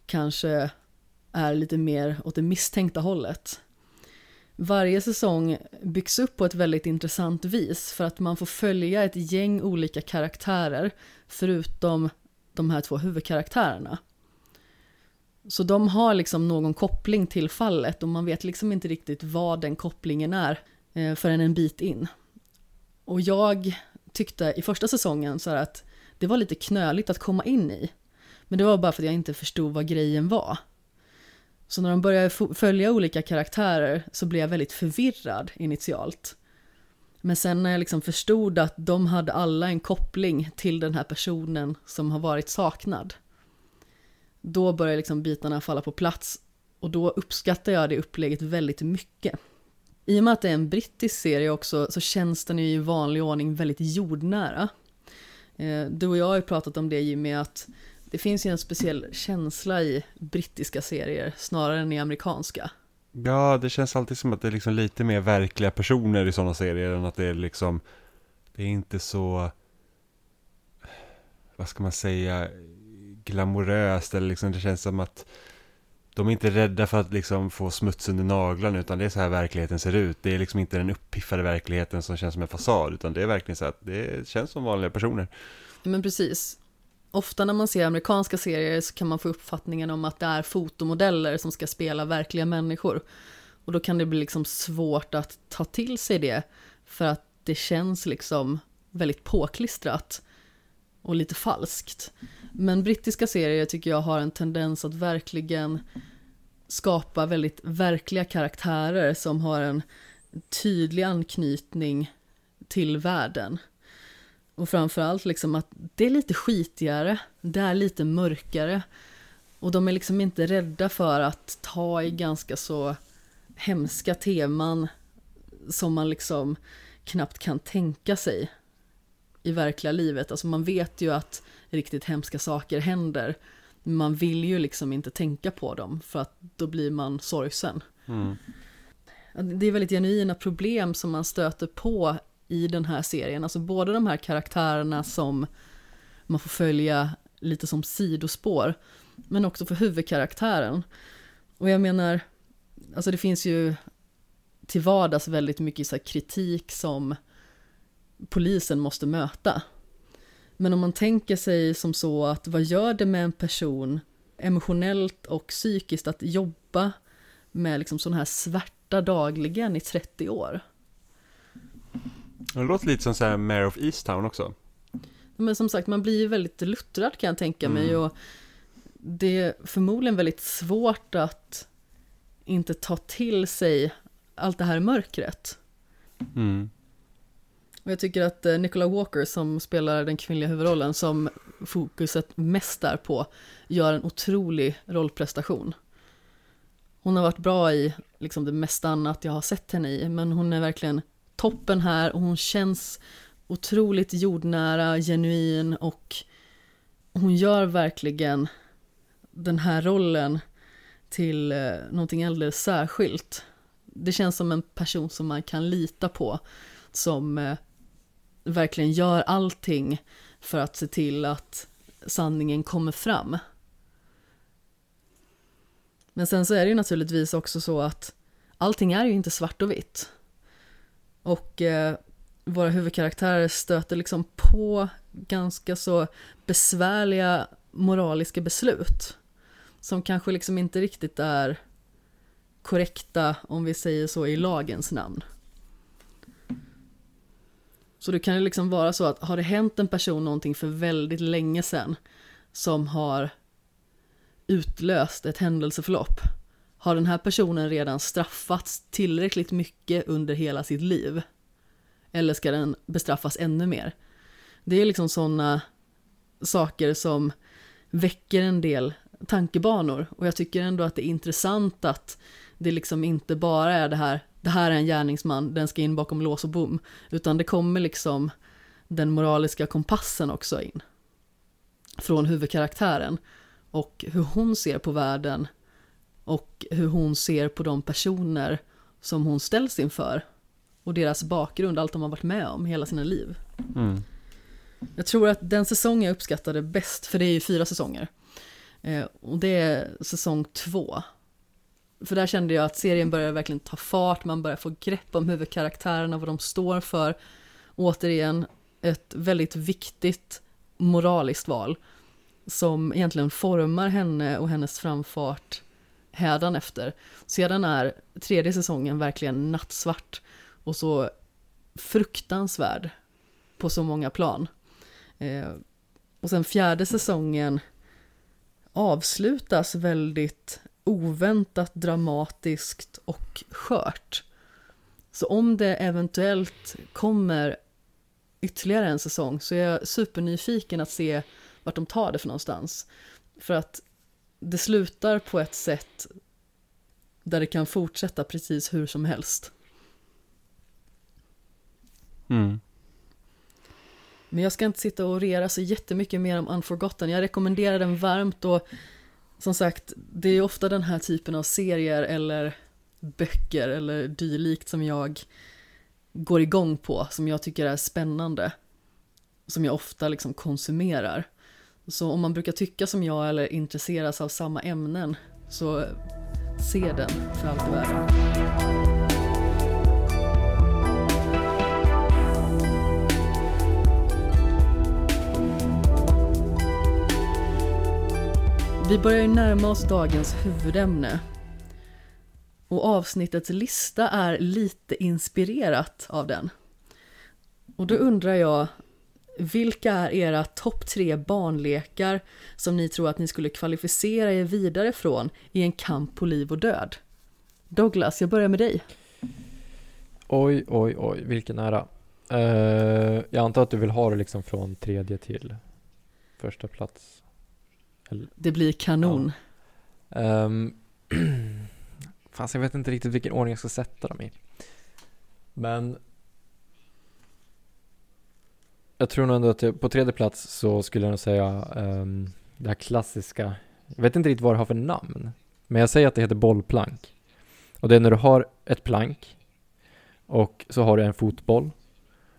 kanske är lite mer åt det misstänkta hållet. Varje säsong byggs upp på ett väldigt intressant vis för att man får följa ett gäng olika karaktärer förutom de här två huvudkaraktärerna. Så de har liksom någon koppling till fallet och man vet liksom inte riktigt vad den kopplingen är eh, förrän en bit in. Och jag tyckte i första säsongen så att det var lite knöligt att komma in i. Men det var bara för att jag inte förstod vad grejen var. Så när de började följa olika karaktärer så blev jag väldigt förvirrad initialt. Men sen när jag liksom förstod att de hade alla en koppling till den här personen som har varit saknad då börjar liksom bitarna falla på plats och då uppskattar jag det upplägget väldigt mycket. I och med att det är en brittisk serie också så känns den i vanlig ordning väldigt jordnära. Eh, du och jag har ju pratat om det Jimmy, att det finns ju en speciell känsla i brittiska serier snarare än i amerikanska. Ja, det känns alltid som att det är liksom lite mer verkliga personer i sådana serier än att det är liksom, det är inte så, vad ska man säga, glamoröst eller liksom det känns som att de är inte rädda för att liksom få smuts under naglarna utan det är så här verkligheten ser ut. Det är liksom inte den uppiffade verkligheten som känns som en fasad utan det är verkligen så att det känns som vanliga personer. Men precis. Ofta när man ser amerikanska serier så kan man få uppfattningen om att det är fotomodeller som ska spela verkliga människor. Och då kan det bli liksom svårt att ta till sig det för att det känns liksom väldigt påklistrat och lite falskt. Men brittiska serier tycker jag har en tendens att verkligen skapa väldigt verkliga karaktärer som har en tydlig anknytning till världen. Och framförallt liksom att det är lite skitigare, det är lite mörkare. Och de är liksom inte rädda för att ta i ganska så hemska teman som man liksom knappt kan tänka sig i verkliga livet. Alltså man vet ju att riktigt hemska saker händer. Man vill ju liksom inte tänka på dem för att då blir man sorgsen. Mm. Det är väldigt genuina problem som man stöter på i den här serien. Alltså både de här karaktärerna som man får följa lite som sidospår. Men också för huvudkaraktären. Och jag menar, alltså det finns ju till vardags väldigt mycket så kritik som polisen måste möta. Men om man tänker sig som så att vad gör det med en person emotionellt och psykiskt att jobba med liksom sån här svärta dagligen i 30 år? Det låter lite som så här Mayor of Easttown också. Men som sagt, man blir ju väldigt luttrad kan jag tänka mig Mm. och det är förmodligen väldigt svårt att inte ta till sig allt det här mörkret. Mm. Och jag tycker att eh, Nicola Walker som spelar den kvinnliga huvudrollen som fokuset mest är på gör en otrolig rollprestation. Hon har varit bra i liksom det mesta annat jag har sett henne i men hon är verkligen toppen här och hon känns otroligt jordnära, genuin och hon gör verkligen den här rollen till eh, någonting alldeles särskilt. Det känns som en person som man kan lita på som eh, verkligen gör allting för att se till att sanningen kommer fram. Men sen så är det ju naturligtvis också så att allting är ju inte svart och vitt. Och eh, våra huvudkaraktärer stöter liksom på ganska så besvärliga moraliska beslut. Som kanske liksom inte riktigt är korrekta, om vi säger så, i lagens namn. Så det kan ju liksom vara så att har det hänt en person någonting för väldigt länge sedan som har utlöst ett händelseförlopp har den här personen redan straffats tillräckligt mycket under hela sitt liv? Eller ska den bestraffas ännu mer? Det är liksom sådana saker som väcker en del tankebanor och jag tycker ändå att det är intressant att det liksom inte bara är det här, det här är en gärningsman, den ska in bakom lås och bom, utan det kommer liksom den moraliska kompassen också in. Från huvudkaraktären och hur hon ser på världen och hur hon ser på de personer som hon ställs inför och deras bakgrund, allt de har varit med om hela sina liv. Mm. Jag tror att den säsong jag uppskattade bäst, för det är ju fyra säsonger, eh, och det är säsong två. För där kände jag att serien började verkligen ta fart, man börjar få grepp om huvudkaraktärerna, vad de står för. Återigen, ett väldigt viktigt moraliskt val som egentligen formar henne och hennes framfart hädanefter. Sedan är tredje säsongen verkligen nattsvart och så fruktansvärd på så många plan. Eh, och sen fjärde säsongen avslutas väldigt oväntat dramatiskt och skört. Så om det eventuellt kommer ytterligare en säsong så är jag supernyfiken att se vart de tar det för någonstans. För att det slutar på ett sätt där det kan fortsätta precis hur som helst. Mm. Men jag ska inte sitta och rera så jättemycket mer om Unforgotten. Jag rekommenderar den varmt och som sagt, det är ofta den här typen av serier eller böcker eller dylikt som jag går igång på, som jag tycker är spännande. Som jag ofta liksom konsumerar. Så om man brukar tycka som jag eller intresseras av samma ämnen så se den för allt i världen. Vi börjar ju närma oss dagens huvudämne. Och avsnittets lista är lite inspirerat av den. Och då undrar jag, vilka är era topp tre barnlekar som ni tror att ni skulle kvalificera er vidare från i en kamp på liv och död? Douglas, jag börjar med dig. Oj, oj, oj, vilken ära. Uh, jag antar att du vill ha det liksom från tredje till första plats. Det blir kanon. Um, fast jag vet inte riktigt vilken ordning jag ska sätta dem i. Men jag tror nog ändå att jag, på tredje plats så skulle jag nog säga um, det här klassiska. Jag vet inte riktigt vad det har för namn. Men jag säger att det heter bollplank. Och det är när du har ett plank och så har du en fotboll.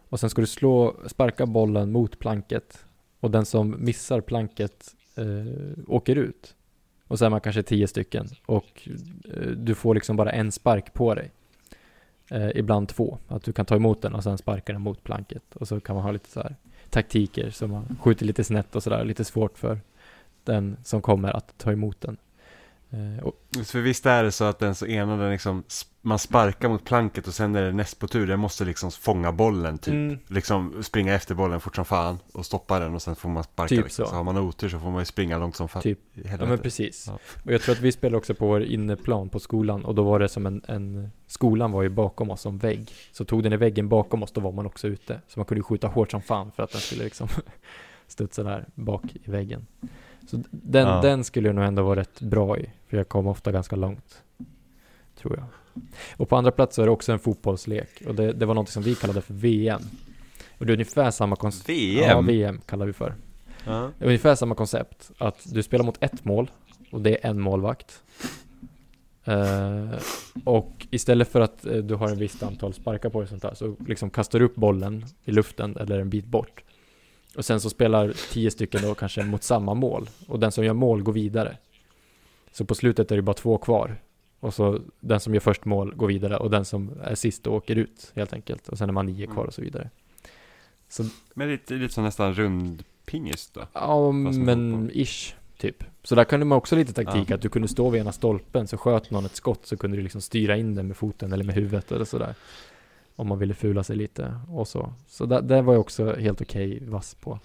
Och sen ska du slå, sparka bollen mot planket. Och den som missar planket eh, åker ut. Och så är man kanske tio stycken och eh, du får liksom bara en spark på dig. Eh, ibland två. Att du kan ta emot den och sen sparka den mot planket. Och så kan man ha lite så här taktiker som man skjuter lite snett och sådär. Lite svårt för den som kommer att ta emot den. Eh, och, För visst är det så att den så ena den liksom, man sparkar mot planket och sen är det näst på tur, den måste liksom fånga bollen typ. Mm. Liksom springa efter bollen fort som fan och stoppa den och sen får man sparka Typ liksom. så. så. har man otur så får man ju springa långt som fan. Typ. ja men precis. Ja. Och jag tror att vi spelade också på vår inneplan på skolan och då var det som en, en skolan var ju bakom oss som vägg. Så tog den i väggen bakom oss då var man också ute. Så man kunde ju skjuta hårt som fan för att den skulle liksom studsa där bak i väggen. Så den, Ja. den skulle jag nog ändå vara rätt bra i. För jag kom ofta ganska långt. Tror jag. Och på andra plats så är det också en fotbollslek. Och det, det var något som vi kallade för VM. Och det är ungefär samma koncept. VM? Ja, VM kallar vi för. Ja. Det är ungefär samma koncept. Att du spelar mot ett mål och det är en målvakt. Eh, och istället för att eh, du har en visst antal sparkar på dig sånt där så liksom kastar du upp bollen i luften eller en bit bort. Och sen så spelar tio stycken då kanske mot samma mål. Och den som gör mål går vidare. Så på slutet är det bara två kvar. Och så den som gör först mål går vidare och den som är sist då åker ut helt enkelt. Och sen är man nio kvar och så vidare. Så Men lite, lite som nästan rundpingis då. Ja, men ish, typ. Så där kunde man också lite taktik, Ja. att du kunde stå vid ena stolpen, så sköt någon ett skott, så kunde du liksom styra in den med foten eller med huvudet eller sådär. Om man ville fula sig lite och så. Så där, där var jag också helt okej vass på.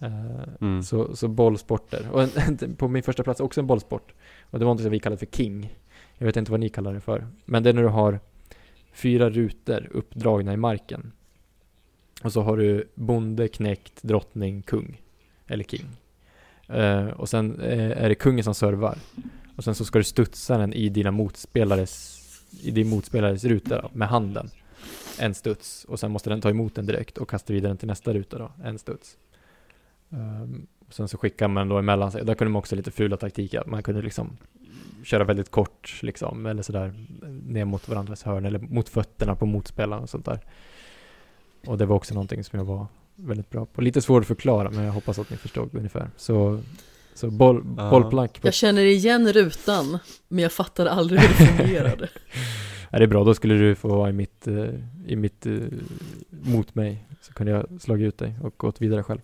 Eh, Mm. så, så bollsporter. Och en, på min första plats också en bollsport. Och det var något som vi kallade för King. Jag vet inte vad ni kallar det för. Men det är när du har fyra rutor uppdragna i marken. Och så har du bonde, knäckt, drottning, kung. Eller king. Uh, och sen eh, är det kungen som servar. Och sen så ska du studsa den i dina motspelares, i din motspelares ruta då, med handen. En studs. Och sen måste den ta emot den direkt och kasta vidare den till nästa ruta då. En studs. Um, sen så skickar man då emellan sig. Där kunde man också lite fula taktiker. Man kunde liksom köra väldigt kort liksom. Eller sådär ner mot varandras hörn. Eller mot fötterna på motspelaren och sånt där. Och det var också någonting som jag var väldigt bra på. Lite svårt att förklara men jag hoppas att ni förstod ungefär. Så, så boll, Ja. bollplank på Jag känner igen rutan, men jag fattade aldrig hur det fungerade. Ja, det är bra, då skulle du få vara i mitt, eh, i mitt eh, mot mig. Så kunde jag slagit ut dig och gått vidare själv.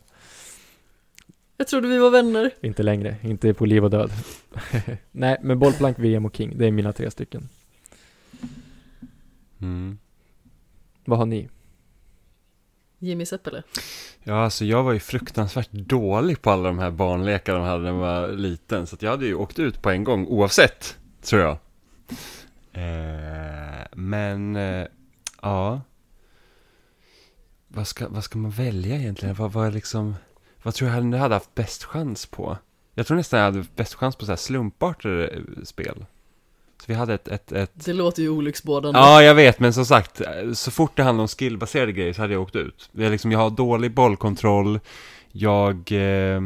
Jag trodde vi var vänner. Inte längre, inte på liv och död. Nej, men bollplank, VM och King, det är mina tre stycken. Mm. Vad har ni? Jimmy Seppele. Ja, alltså jag var ju fruktansvärt dålig på alla de här barnlekarna de hade när jag var liten. Så att jag hade ju åkt ut på en gång oavsett, tror jag. Eh, men, eh, ja. Vad ska, vad ska man välja egentligen? Vad var liksom, vad tror jag hade, hade haft bäst chans på? Jag tror nästan jag hade bäst chans på så här slumpartade eh, spel. Så vi hade ett, ett, ett Det låter ju olycksbådande. Ja, jag vet, men som sagt, så fort det handlar om skillbaserade grejer så hade jag åkt ut. Jag, liksom, jag har dålig bollkontroll, jag... Eh,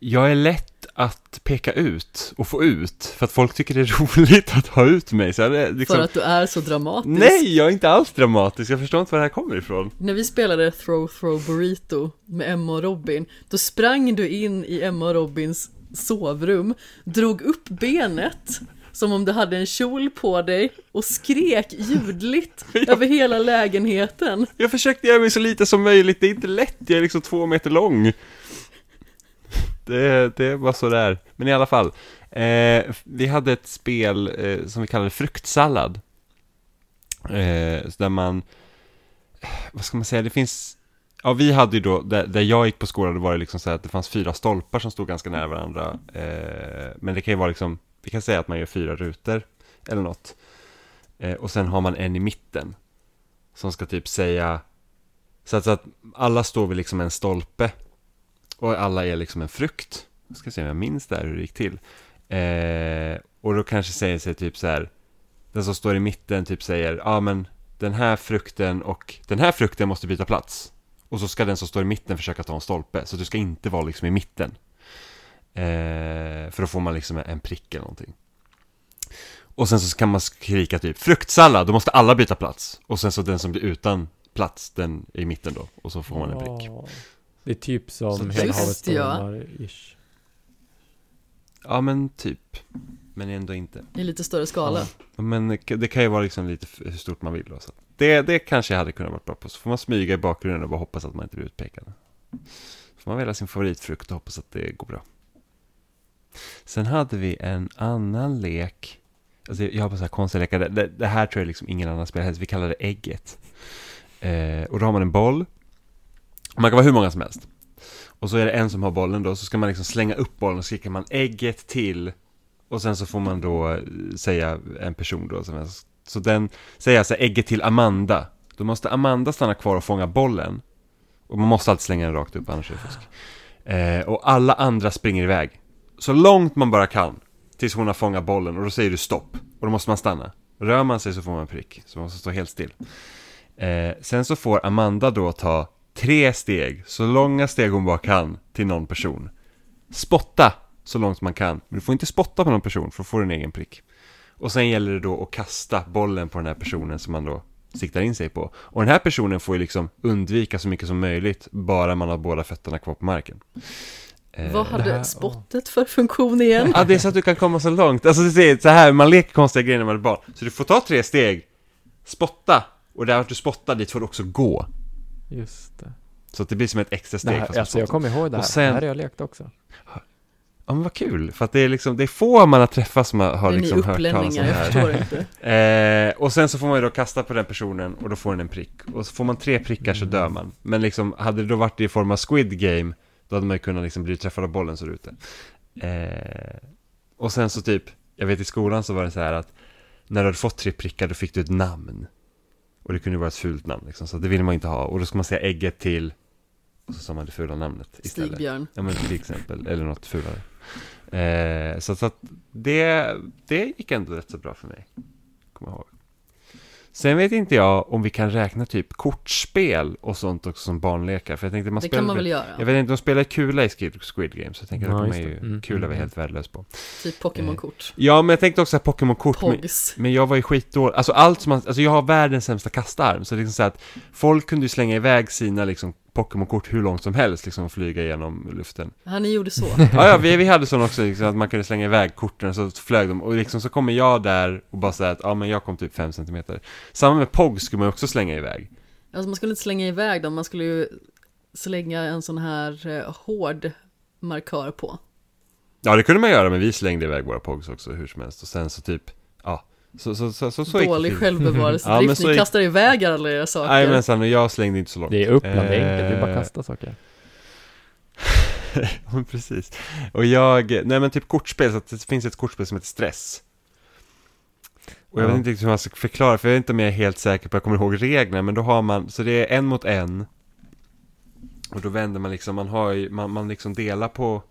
jag är lätt att peka ut och få ut, för att folk tycker det är roligt att ha ut mig. Så jag hade, liksom, För att du är så dramatisk. Nej, jag är inte alls dramatisk, jag förstår inte var det här kommer ifrån. När vi spelade Throw Throw Burrito med Emma och Robin, då sprang du in i Emma och Robins sovrum, drog upp benet som om du hade en kjol på dig och skrek ljudligt över hela lägenheten. Jag försökte göra mig så lite som möjligt, det är inte lätt, jag är liksom två meter lång. Det, det var sådär. Men i alla fall, eh, vi hade ett spel eh, som vi kallade fruktsallad. Eh, så där man, vad ska man säga, det finns, ja vi hade ju då, där, där jag gick på skolan, det var det liksom så här att det fanns fyra stolpar som stod ganska nära varandra. Eh, men det kan ju vara liksom, vi kan säga att man gör fyra rutor eller något. Eh, och sen har man en i mitten. Som ska typ säga, så att, så att alla står vid liksom en stolpe. Och alla är liksom en frukt. Jag ska se om jag minns där hur det gick till. Eh, och då kanske säger sig typ så här. Den som står i mitten typ säger, ja ah, men den här frukten och den här frukten måste byta plats. Och så ska den som står i mitten försöka ta en stolpe. Så du ska inte vara liksom i mitten. Eh, för då får man liksom en prick eller någonting. Och sen så kan man skrika typ fruktsallad, då måste alla byta plats. Och sen så den som blir utan plats, den är i mitten då. Och så får man en prick. Ja, Det är typ som Hela havet ja. stormar ish. Ja men typ. men ändå inte. I lite större skala. Men det kan ju vara liksom lite hur stort man vill då, så. Det, det kanske jag hade kunnat vara bra på. Så får man smyga i bakgrunden och bara hoppas att man inte blir utpekad. Så får man välja sin favoritfrukt och hoppas att det går bra. Sen hade vi en annan lek. Alltså jag har bara så här konstiga lekar. Det, det, det här tror jag liksom ingen annan spelar helst. Vi kallar det ägget. Eh, och då har man en boll. Man kan vara hur många som helst. Och så är det en som har bollen då. Så ska man liksom slänga upp bollen och skriker man ägget till. Och sen så får man då eh, säga en person då. som helst. Så den säger alltså ägget till Amanda. Då måste Amanda stanna kvar och fånga bollen. Och man måste alltid slänga den rakt upp, annars är det fusk. Eh, och alla andra springer iväg. Så långt man bara kan. Tills hon har fångat bollen och då säger du stopp. Och då måste man stanna. Rör man sig så får man en prick. Så man måste stå helt still. Eh, sen så får Amanda då ta tre steg, så långa steg hon bara kan, till någon person. Spotta så långt man kan. Men du får inte spotta på någon person för då får du en egen prick. Och sen gäller det då att kasta bollen på den här personen som man då siktar in sig på. Och den här personen får ju liksom undvika så mycket som möjligt, bara man har båda fötterna kvar på marken. Eh, Vad det hade här- spottet för funktion igen? Ja, det är så att du kan komma så långt. Alltså, det är så här, man leker konstiga grejer när man är barn. Så du får ta tre steg, spotta, och där du spottar dit får du också gå. Just det. Så att det blir som ett extra det steg här, alltså jag kommer ihåg det här. Och sen- Det här har jag lekt också. Ja men vad kul, för att det är liksom, det är få man har träffat som har, ni liksom hört talas om det Jag här. förstår inte. Eh, och sen så får man ju då kasta på den personen och då får den en prick. Och så får man tre prickar så Mm. dör man. Men liksom, hade det då varit i form av Squid Game, då hade man ju kunnat liksom bli träffad av bollen så där ute. Eh, och sen så typ, jag vet i skolan så var det så här att när du hade fått tre prickar då fick du ett namn. Och det kunde ju vara ett fult namn liksom, så det ville man inte ha. Och då ska man säga ägget till, och så sa man det fula namnet istället. Stigbjörn. Ja men till exempel, eller något fulare. Eh, så så att det, det gick ändå rätt så bra för mig. Kommer jag ihåg. Sen vet inte jag om vi kan räkna typ kortspel och sånt också som barnlekar. För jag tänkte man Det spelar kan man väl Jag göra? vet inte, de spelar kula i Squid, Game. Så jag tänker Ja, att de är ju Mm, kula mm, mm. helt värdelös på. Typ Pokémon-kort. Ja men jag tänkte också att Pokémon-kort. Men, men jag var ju skitdålig. Alltså allt som man, alltså jag har världens sämsta kastarm. Så det är liksom så att folk kunde ju slänga iväg sina liksom Pokémon-kort hur långt som helst liksom och flyga genom luften. Ja, ni gjorde så. Ja, ja vi, vi hade sån också, liksom, att man kunde slänga iväg korten så flög de och liksom så kommer jag där och bara säga att ja men jag kom typ 5 cm Samma med POG skulle man också slänga iväg Alltså man skulle inte slänga iväg dem, man skulle ju slänga en sån här eh, hård markör på. Ja det kunde man göra men vi slängde iväg våra POGs också hur som helst och sen så typ Ja Så, så, så, så, så Dålig självbevarelsedrift, Ja, men så ni kastar iväg alla era saker. Jajamensan och jag slängde inte så långt Det är Uppland, det är enkelt. Det är bara Eh, kasta saker. Men precis. Och jag, nej men typ kortspel, så att det finns ett kortspel som heter Stress. Och jag Ja. vet inte riktigt hur man ska förklara, för jag vet inte om jag är helt säker på att jag kommer ihåg reglerna, men då har man, så det är en mot en. Och då vänder man liksom, man har ju, man, man liksom delar på,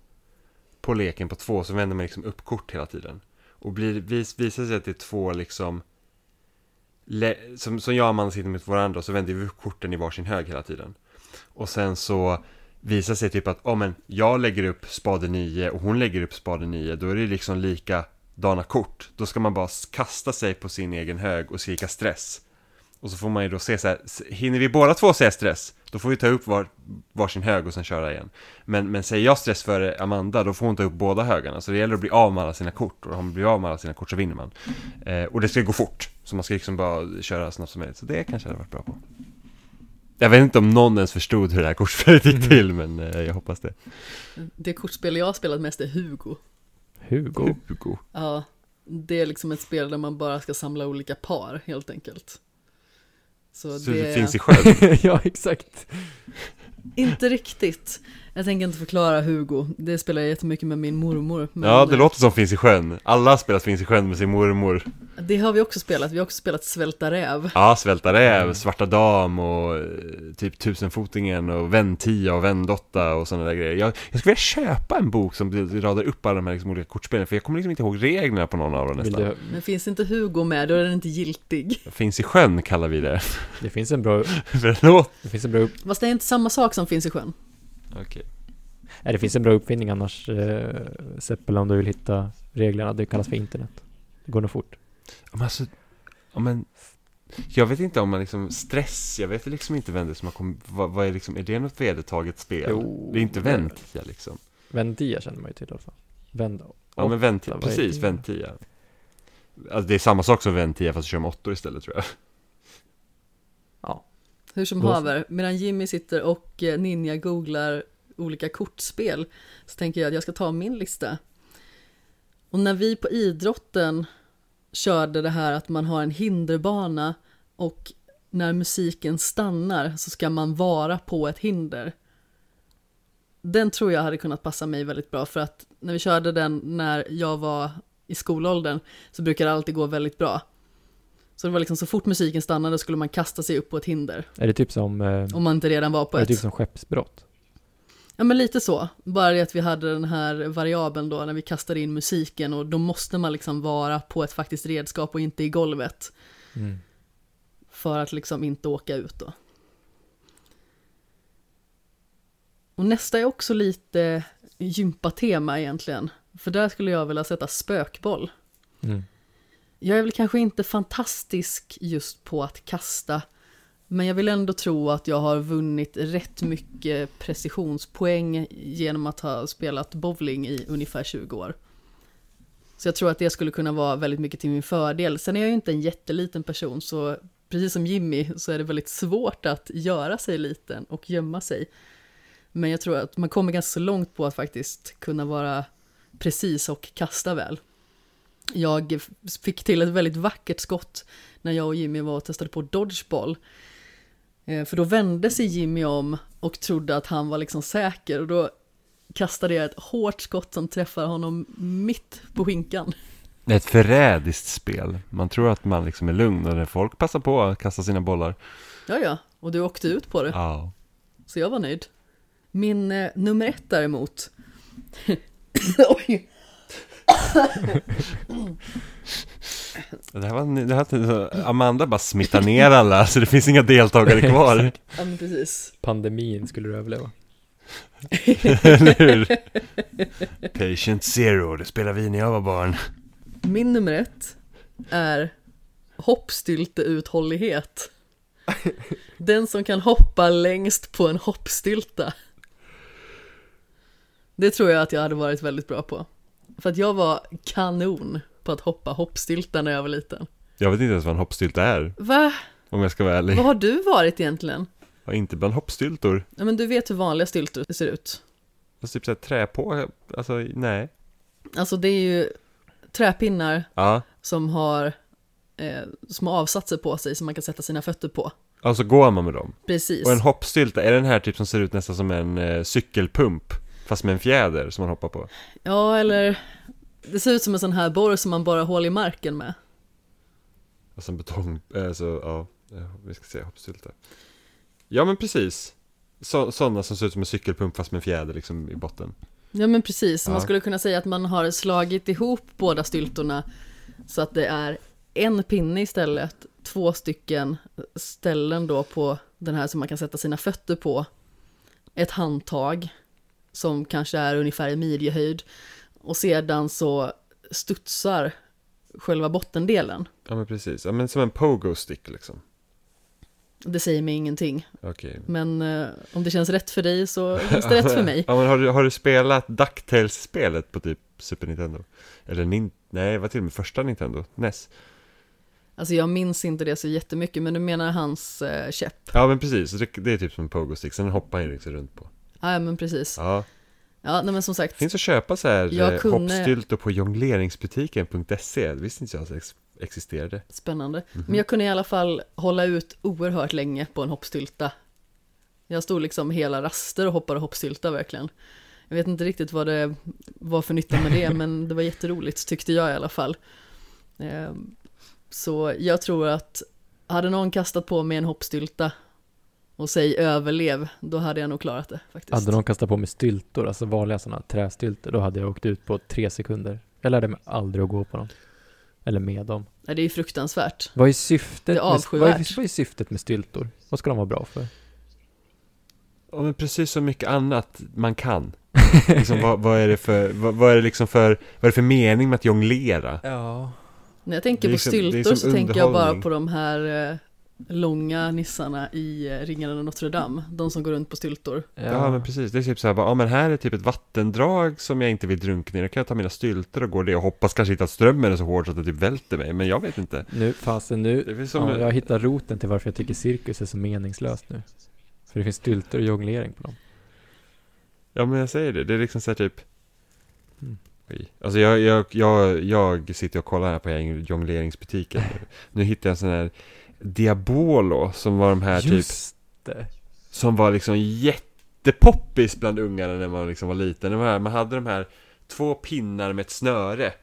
på leken på två, så vänder man liksom upp kort hela tiden. Och blir, vis, visar sig att det är två liksom, le, som, som jag och Amanda sitter mot varandra, så vänder vi korten i varsin hög hela tiden. Och sen så visar sig typ att, ja men jag lägger upp spade 9 och hon lägger upp spade 9, då är det liksom likadana kort. Då ska man bara kasta sig på sin egen hög och skrika stress. Och så får man ju då se så här, hinner vi båda två säga stress, då får vi ta upp var, varsin hög och sen köra igen. Men, men säger jag stress för Amanda, då får hon ta upp båda högarna. Så det gäller att bli av med alla sina kort, och om man blir av med alla sina kort så vinner man. Eh, och det ska gå fort, så man ska liksom bara köra snabbt som möjligt. Så det kanske jag hade varit bra på. Jag vet inte om någon ens förstod hur det här kortspelet gick till, men eh, jag hoppas det. Det kortspel jag har spelat mest är Hugo. Hugo. Hugo. Ja, det är liksom ett spel där man bara ska samla olika par helt enkelt. Så, Så det, det finns i sjön. ja, exakt. Inte riktigt. Jag tänker inte förklara Hugo. Det spelar jag jättemycket med min mormor. Men Ja, det låter som finns i sjön. Alla har spelat finns i sjön med sin mormor. Det har vi också spelat. Vi har också spelat Svälta räv. Ja, Svälta räv, Svarta dam och eh, typ Tusenfotingen och Väntia och Vändotta och sådana där grejer. Jag, jag skulle vilja köpa en bok som radar upp alla de här liksom olika kortspelen, för jag kommer liksom inte ihåg reglerna på någon av dem nästan. du, Men finns inte Hugo med, då är den inte giltig. Finns i sjön kallar vi det. det, finns en bra, Förlåt. det finns en bra Fast det är inte samma sak som finns i sjön. Okej. nej, det finns en bra uppfinning annars, eh, Seppela, om du vill hitta reglerna. Det kallas för internet. Det går nog fort. Men alltså, ja, men jag vet inte om man liksom, stress, jag vet liksom inte vem det är som har kommit, vad, vad är liksom, är det något vedertaget spel? Jo, det är inte Ventia liksom. Vendia känner man ju till i alla fall. Vänd, Ja men vent, Åtta, vad är precis, det? ventia. Alltså det är samma sak som ventia fast du kör med åttor istället tror jag. Hur som Då haver, medan Jimmy sitter och eh, ninja googlar olika kortspel så tänker jag att jag ska ta min lista. Och när vi på idrotten körde det här att man har en hinderbana och när musiken stannar så ska man vara på ett hinder. Den tror jag hade kunnat passa mig väldigt bra för att när vi körde den när jag var i skolåldern så brukade det alltid gå väldigt bra. Så det var liksom så fort musiken stannade skulle man kasta sig upp på ett hinder. Är det typ som, eh, Om man inte redan var på är det ett. typ som skeppsbrott? Ja men lite så. Bara det att vi hade den här variabeln då när vi kastade in musiken och då måste man liksom vara på ett faktiskt redskap och inte i golvet. Mm. För att liksom inte åka ut då. Och nästa är också lite gympatema egentligen. För där skulle jag vilja sätta spökboll. Mm. Jag är väl kanske inte fantastisk just på att kasta. Men jag vill ändå tro att jag har vunnit rätt mycket precisionspoäng genom att ha spelat bowling i ungefär 20 år. Så jag tror att det skulle kunna vara väldigt mycket till min fördel. Sen är jag ju inte en jätteliten person så precis som Jimmy så är det väldigt svårt att göra sig liten och gömma sig. Men jag tror att man kommer ganska så långt på att faktiskt kunna vara precis och kasta väl. Jag fick till ett väldigt vackert skott när jag och Jimmy var och testade på dodgeball. Eh, För då vände sig Jimmy om och trodde att han var liksom säker och då kastade jag ett hårt skott som träffar honom mitt på skinkan. Det är ett förrädiskt spel. Man tror att man liksom är lugn och när folk passar på att kasta sina bollar. Ja, ja, och du åkte ut på det, Ja. så jag var nöjd. Min eh, nummer ett däremot. Oj, Det här var, det här, Amanda bara smittar ner alla så det finns inga deltagare kvar. ja men precis. Pandemin skulle du överleva. Eller hur? Patient Zero, det spelar vi när jag var barn. Min nummer ett är hoppstylteuthållighet. Den som kan hoppa längst på en hoppstylta. Det tror jag att jag hade varit väldigt bra på. För att jag var kanon på att hoppa hoppstylta när jag var liten. Jag vet inte ens vad en hoppstylta är, Va? om jag ska vara ärlig. Vad har du varit egentligen? Ja, inte bland hoppstyltor. Ja men du vet hur vanliga styltor ser ut. Alltså typ såhär trä på, alltså nej. Alltså det är ju träpinnar Ja, som har eh, små avsatser på sig som man kan sätta sina fötter på. alltså går man med dem. Precis. Och en hoppstylta, är den här typ som ser ut nästan som en eh, cykelpump? Fast med en fjäder som man hoppar på. Ja, eller det ser ut som en sån här borr som man bara hål i marken med. Alltså en betong, alltså ja, ja, vi ska se, hoppstylta. Ja men precis. Så, sådana som ser ut som en cykelpump fast med en fjäder liksom i botten. Ja, men precis. Man Ja. skulle kunna säga att man har slagit ihop båda styltorna så att det är en pinne istället, två stycken ställen då på den här som man kan sätta sina fötter på, ett handtag som kanske är ungefär i midjehöjd och sedan så studsar själva bottendelen. Ja men precis, ja men som en pogo stick liksom. Det säger mig ingenting, Okej. men eh, om det känns rätt för dig så känns det rätt för mig. Ja men har du, har du spelat DuckTales-spelet på typ Super Nintendo? Eller nin... Nej, vad till och med första Nintendo? NES? Alltså jag minns inte det så jättemycket, men du menar hans eh, käpp? Ja men precis, det, det är typ som en pogo stick, sen hoppar han liksom runt på. Ja, men precis. Ja, Ja, nej men som sagt. finns att köpa så här eh, kunde- hoppstyltor på jongleringsbutiken.se, det visste inte jag att det ex- existerade. Spännande. Mhm. Men jag kunde i alla fall hålla ut oerhört länge på en hoppstylta. Jag stod liksom hela raster och hoppade hoppstylta verkligen. Jag vet inte riktigt vad det var för nytta med det, men det var jätteroligt tyckte jag i alla fall. Ehm, Så jag tror att hade någon kastat på mig en hoppstylta och säg överlev, då hade jag nog klarat det faktiskt. Hade någon kastat på mig styltor, alltså vanliga sådana trästyltor, då hade jag åkt ut på tre sekunder. Jag lärde mig aldrig att gå på dem. Eller med dem. Nej, det är ju fruktansvärt. Vad är syftet, Det är med, vad, är, vad är syftet med styltor? Vad ska de vara bra för? Ja men precis så mycket annat man kan. liksom, vad, vad är det för, vad, vad är det liksom för, vad är det för mening med att jonglera? Ja. När jag tänker på styltor så tänker jag bara på de här eh, långa nissarna i eh, Ringaren av Notre Dame, de som går runt på styltor. Ja, men precis. Det är typ så här, bara, ja men här är typ ett vattendrag som jag inte vill drunkna i. Då kan jag ta mina styltor och gå det och hoppas kanske inte att strömmen är så hård så att det typ välter mig. Men jag vet inte. Nu, fasen nu, Det finns som... ja, jag hittar roten till varför jag tycker cirkus är så meningslöst nu. För det finns styltor och jonglering på dem. Ja men jag säger det, det är liksom så här typ Mm. Oj. Alltså jag, jag, jag, jag sitter och kollar här på jongleringsbutiken nu. Nu hittar jag en sån här Diabolo som var de här typ Just det. Som var liksom jättepoppis bland ungarna när man liksom var liten var här, Man hade de här två pinnar med ett snöre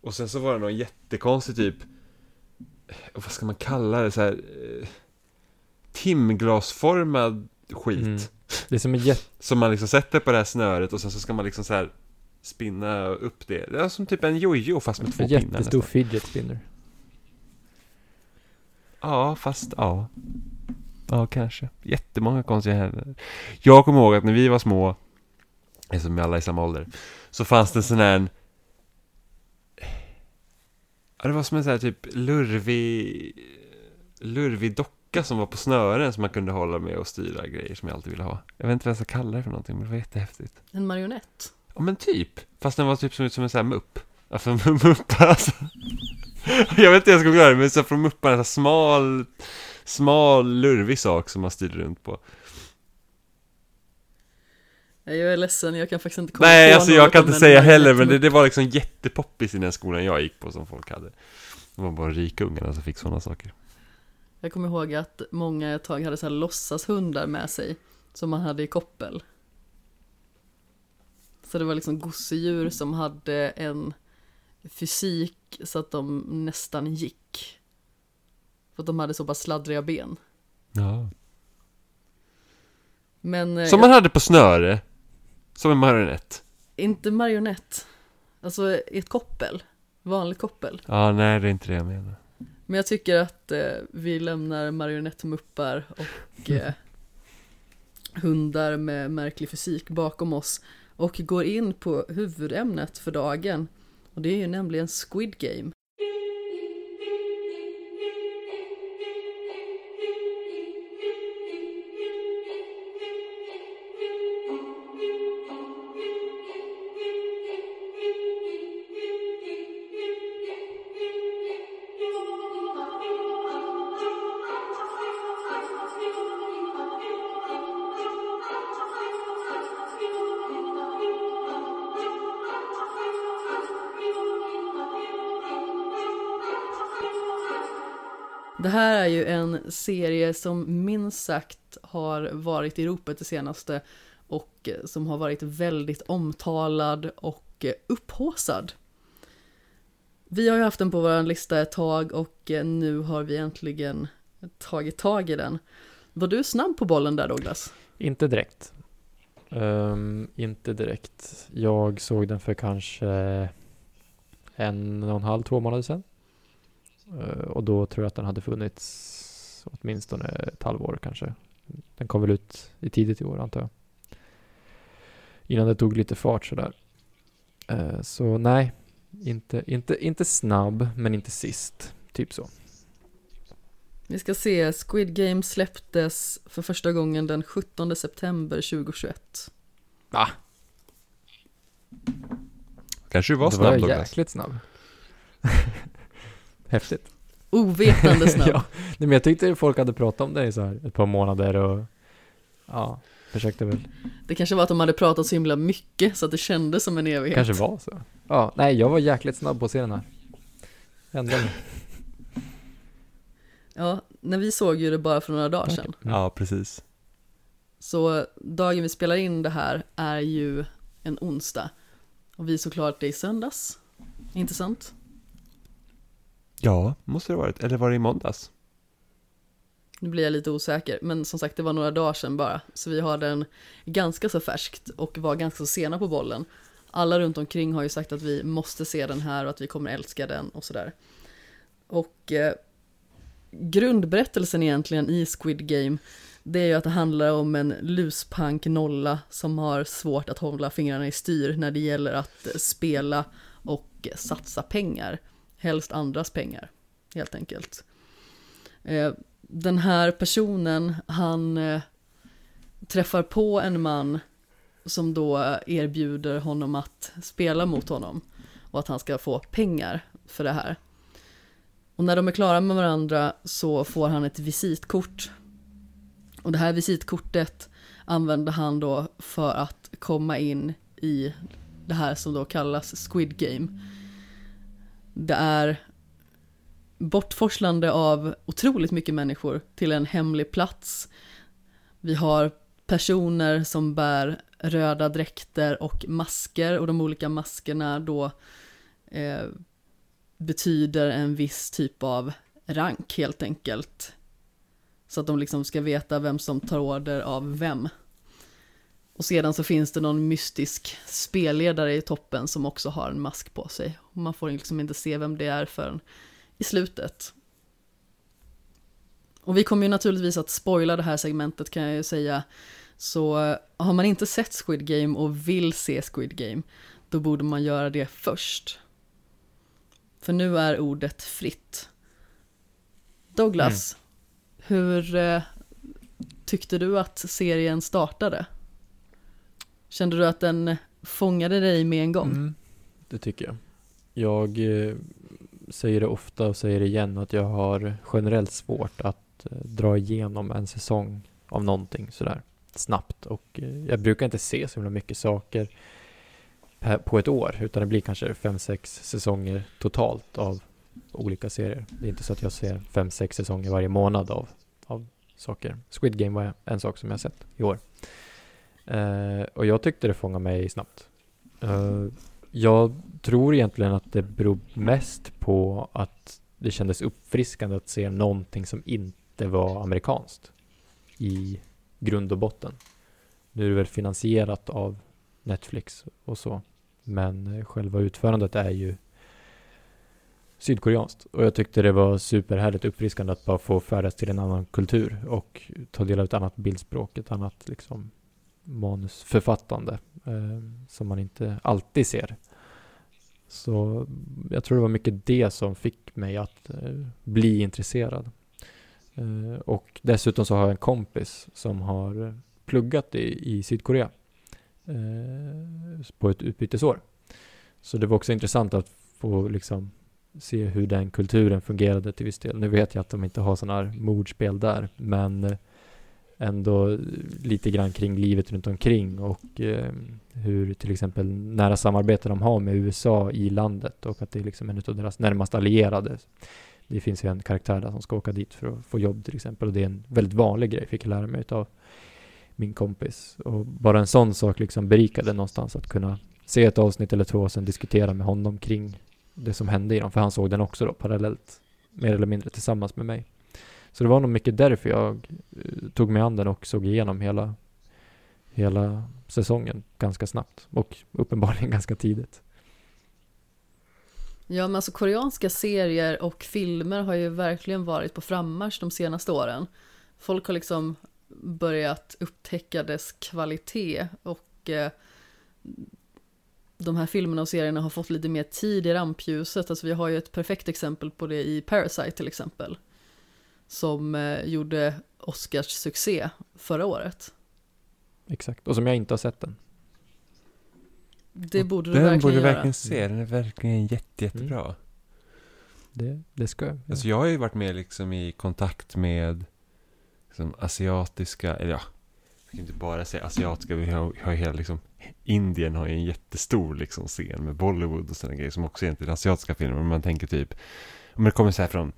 Och sen så var det någon jättekonstig typ Vad ska man kalla det så här eh, Timglasformad skit Mm. Det är som en jätte... som man liksom sätter på det här snöret och sen så ska man liksom så här spinna upp det. Det är som typ en jojo fast med två En pinnar jättestor nästan. fidget spinner. Ja, fast ja. Ja, kanske. Jättemånga konstiga händer. Jag kommer ihåg att när vi var små, alltså med alla i samma ålder, så fanns det en sån här Ja, det var som en sån här typ lurvig lurvig docka som var på snören som man kunde hålla med och styra grejer som jag alltid ville ha. Jag vet inte vad jag ska kalla det för någonting, men det var jättehäftigt. En marionett. Ja men typ. Fast den var typ som, som en sån här mupp. Alltså en mupp alltså. Jag vet inte hur jag ska förklara det, men så från mupparna, en sån smal, smal, lurvig sak som man styrde runt på. Jag är ledsen, jag kan faktiskt inte komma Nej, på alltså något jag kan inte säga heller, men det, det var liksom jättepoppis i den skolan jag gick på som folk hade. Det var bara rikungarna som fick sådana saker. Jag kommer ihåg att många ett tag hade så här låtsashundar med sig, som man hade i koppel. Så det var liksom gosedjur som hade en fysik så att de nästan gick. För att de hade så pass sladdriga ben. Ja. Men eh, Som man hade på snöre. Som en marionett. inte marionett. Alltså ett koppel. Vanligt koppel. Ja, nej det är inte det jag menar. Men jag tycker att eh, vi lämnar marionettmuppar och eh, hundar med märklig fysik bakom oss och går in på huvudämnet för dagen. Och det är ju nämligen Squid Game. Serie som minst sagt har varit i ropet det senaste och som har varit väldigt omtalad och upphåsad. Vi har ju haft den på vår lista ett tag och nu har vi äntligen tagit tag i den. Var du snabb på bollen där Douglas? Inte direkt. Um, inte direkt. Jag såg den för kanske en och en halv, två månader sedan. Uh, och då tror jag att den hade funnits åtminstone ett halvår kanske. Den kom väl ut i tidigt i år antar jag. Innan det tog lite fart sådär. Eh, så nej, inte, inte, inte snabb men inte sist. Typ så. Vi ska se, Squid Game släpptes för första gången den 17 september 2021. Kanske du var snabb Douglas. jäkligt snabb. Häftigt. Ovetande snabb. ja, nej, men jag tyckte folk hade pratat om det i så här ett par månader och ja, försökte väl. Det kanske var att de hade pratat så himla mycket så att det kändes som en evighet. Kanske var så. Ja, nej, jag var jäkligt snabb på att se den här. Mig. Ja, när vi såg ju det bara för några dagar Tack. sedan. Ja, precis. Så dagen vi spelar in det här är ju en onsdag. Och vi såklart det i söndags. Inte sant? Ja, måste det ha varit. Eller var det i måndags? Nu blir jag lite osäker, men som sagt det var några dagar sedan bara. Så vi har den ganska så färskt och var ganska så sena på bollen. Alla runt omkring har ju sagt att vi måste se den här och att vi kommer älska den och sådär. Och eh, grundberättelsen egentligen i Squid Game det är ju att det handlar om en luspank nolla som har svårt att hålla fingrarna i styr när det gäller att eh, spela och satsa pengar. Helst andras pengar, helt enkelt. Eh, den här personen, han eh, träffar på en man som då erbjuder honom att spela mot honom och att han ska få pengar för det här. Och när de är klara med varandra så får han ett visitkort. Och det här visitkortet använder han då för att komma in i det här som då kallas Squid Game. Det är bortforslande av otroligt mycket människor till en hemlig plats. Vi har personer som bär röda dräkter och masker och de olika maskerna då eh, betyder en viss typ av rank helt enkelt. Så att de liksom ska veta vem som tar order av vem. Och sedan så finns det någon mystisk spelledare i toppen som också har en mask på sig. Och man får liksom inte se vem det är förrän i slutet. Och vi kommer ju naturligtvis att spoila det här segmentet kan jag ju säga. Så har man inte sett Squid Game och vill se Squid Game, då borde man göra det först. För nu är ordet fritt. Douglas, mm. hur eh, tyckte du att serien startade? Kände du att den fångade dig med en gång? Mm, det tycker jag. Jag eh, säger det ofta och säger det igen att jag har generellt svårt att eh, dra igenom en säsong av någonting sådär snabbt och eh, jag brukar inte se så himla mycket saker på ett år utan det blir kanske fem, sex säsonger totalt av olika serier. Det är inte så att jag ser fem, sex säsonger varje månad av, av saker. Squid Game var en sak som jag sett i år. Uh, och jag tyckte det fångade mig snabbt. Uh, jag tror egentligen att det beror mest på att det kändes uppfriskande att se någonting som inte var amerikanskt i grund och botten. Nu är det väl finansierat av Netflix och så, men själva utförandet är ju sydkoreanskt och jag tyckte det var superhärligt uppfriskande att bara få färdas till en annan kultur och ta del av ett annat bildspråk, ett annat liksom manusförfattande eh, som man inte alltid ser. Så jag tror det var mycket det som fick mig att eh, bli intresserad. Eh, och dessutom så har jag en kompis som har pluggat i, i Sydkorea eh, på ett utbytesår. Så det var också intressant att få liksom se hur den kulturen fungerade till viss del. Nu vet jag att de inte har sådana här mordspel där, men eh, ändå lite grann kring livet runt omkring och eh, hur till exempel nära samarbete de har med USA i landet och att det är liksom en av deras närmast allierade. Det finns ju en karaktär där som ska åka dit för att få jobb till exempel och det är en väldigt vanlig grej, fick jag lära mig av min kompis. Och bara en sån sak liksom berikade någonstans att kunna se ett avsnitt eller två och sen diskutera med honom kring det som hände i dem, för han såg den också då parallellt, mer eller mindre tillsammans med mig. Så det var nog mycket därför jag eh, tog mig an den och såg igenom hela, hela säsongen ganska snabbt och uppenbarligen ganska tidigt. Ja, men alltså koreanska serier och filmer har ju verkligen varit på frammarsch de senaste åren. Folk har liksom börjat upptäcka dess kvalitet och eh, de här filmerna och serierna har fått lite mer tid i rampljuset. Alltså vi har ju ett perfekt exempel på det i Parasite till exempel. Som eh, gjorde Oscars succé förra året. Exakt, och som jag inte har sett den. Det borde du verkligen Den borde du verkligen se, den är verkligen jätte, jättebra. Mm. Det, det ska jag. Ja. Alltså jag har ju varit med liksom i kontakt med liksom asiatiska, eller ja, jag kan inte bara säga asiatiska, vi har, har hela liksom, Indien har ju en jättestor liksom scen med Bollywood och sådana grejer som också egentligen är asiatiska filmer, men man tänker typ, om det kommer så här från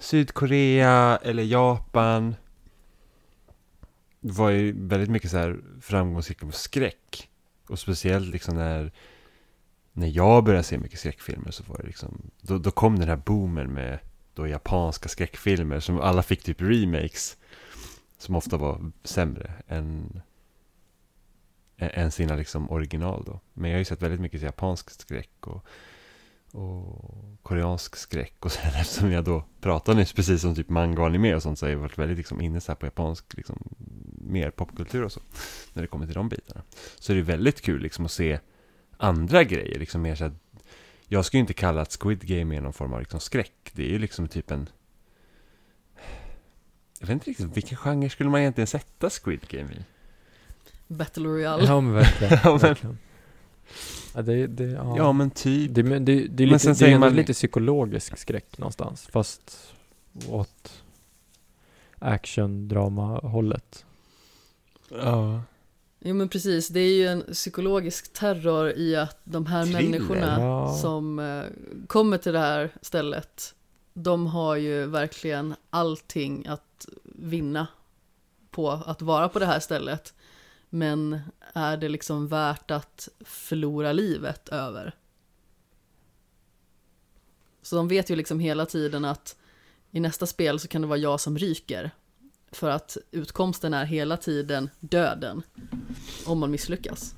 Sydkorea eller Japan, det var ju väldigt mycket så här framgångsrika på skräck. Och speciellt liksom när, när jag började se mycket skräckfilmer så var det liksom, då, då kom den här boomen med då japanska skräckfilmer som alla fick typ remakes. Som ofta var sämre än, än sina liksom original då. Men jag har ju sett väldigt mycket japansk skräck och, och koreansk skräck. Och sen eftersom jag då pratade nyss precis om typ manga och anime och sånt så har jag varit väldigt liksom inne så här på japansk liksom mer popkultur och så. När det kommer till de bitarna. Så det är väldigt kul liksom att se andra grejer. Liksom mer så här, jag skulle inte kalla att Squid Game är någon form av liksom skräck. Det är ju liksom typ en Jag vet inte riktigt, vilken genre skulle man egentligen sätta Squid Game i? Battle Royale. Ja men verkligen. Ja, men-. Ja, det, det, ja. Ja, men typ. Det, men det, det är Men lite, sen det är man- lite psykologisk skräck någonstans. Fast åt action-drama-hållet. Ja. Jo men precis, det är ju en psykologisk terror i att de här Thriller. människorna Ja. som eh, kommer till det här stället, de har ju verkligen allting att vinna på att vara på det här stället. Men är det liksom värt att förlora livet över? Så de vet ju liksom hela tiden att i nästa spel så kan det vara jag som ryker. För att utkomsten är hela tiden döden. Om man misslyckas.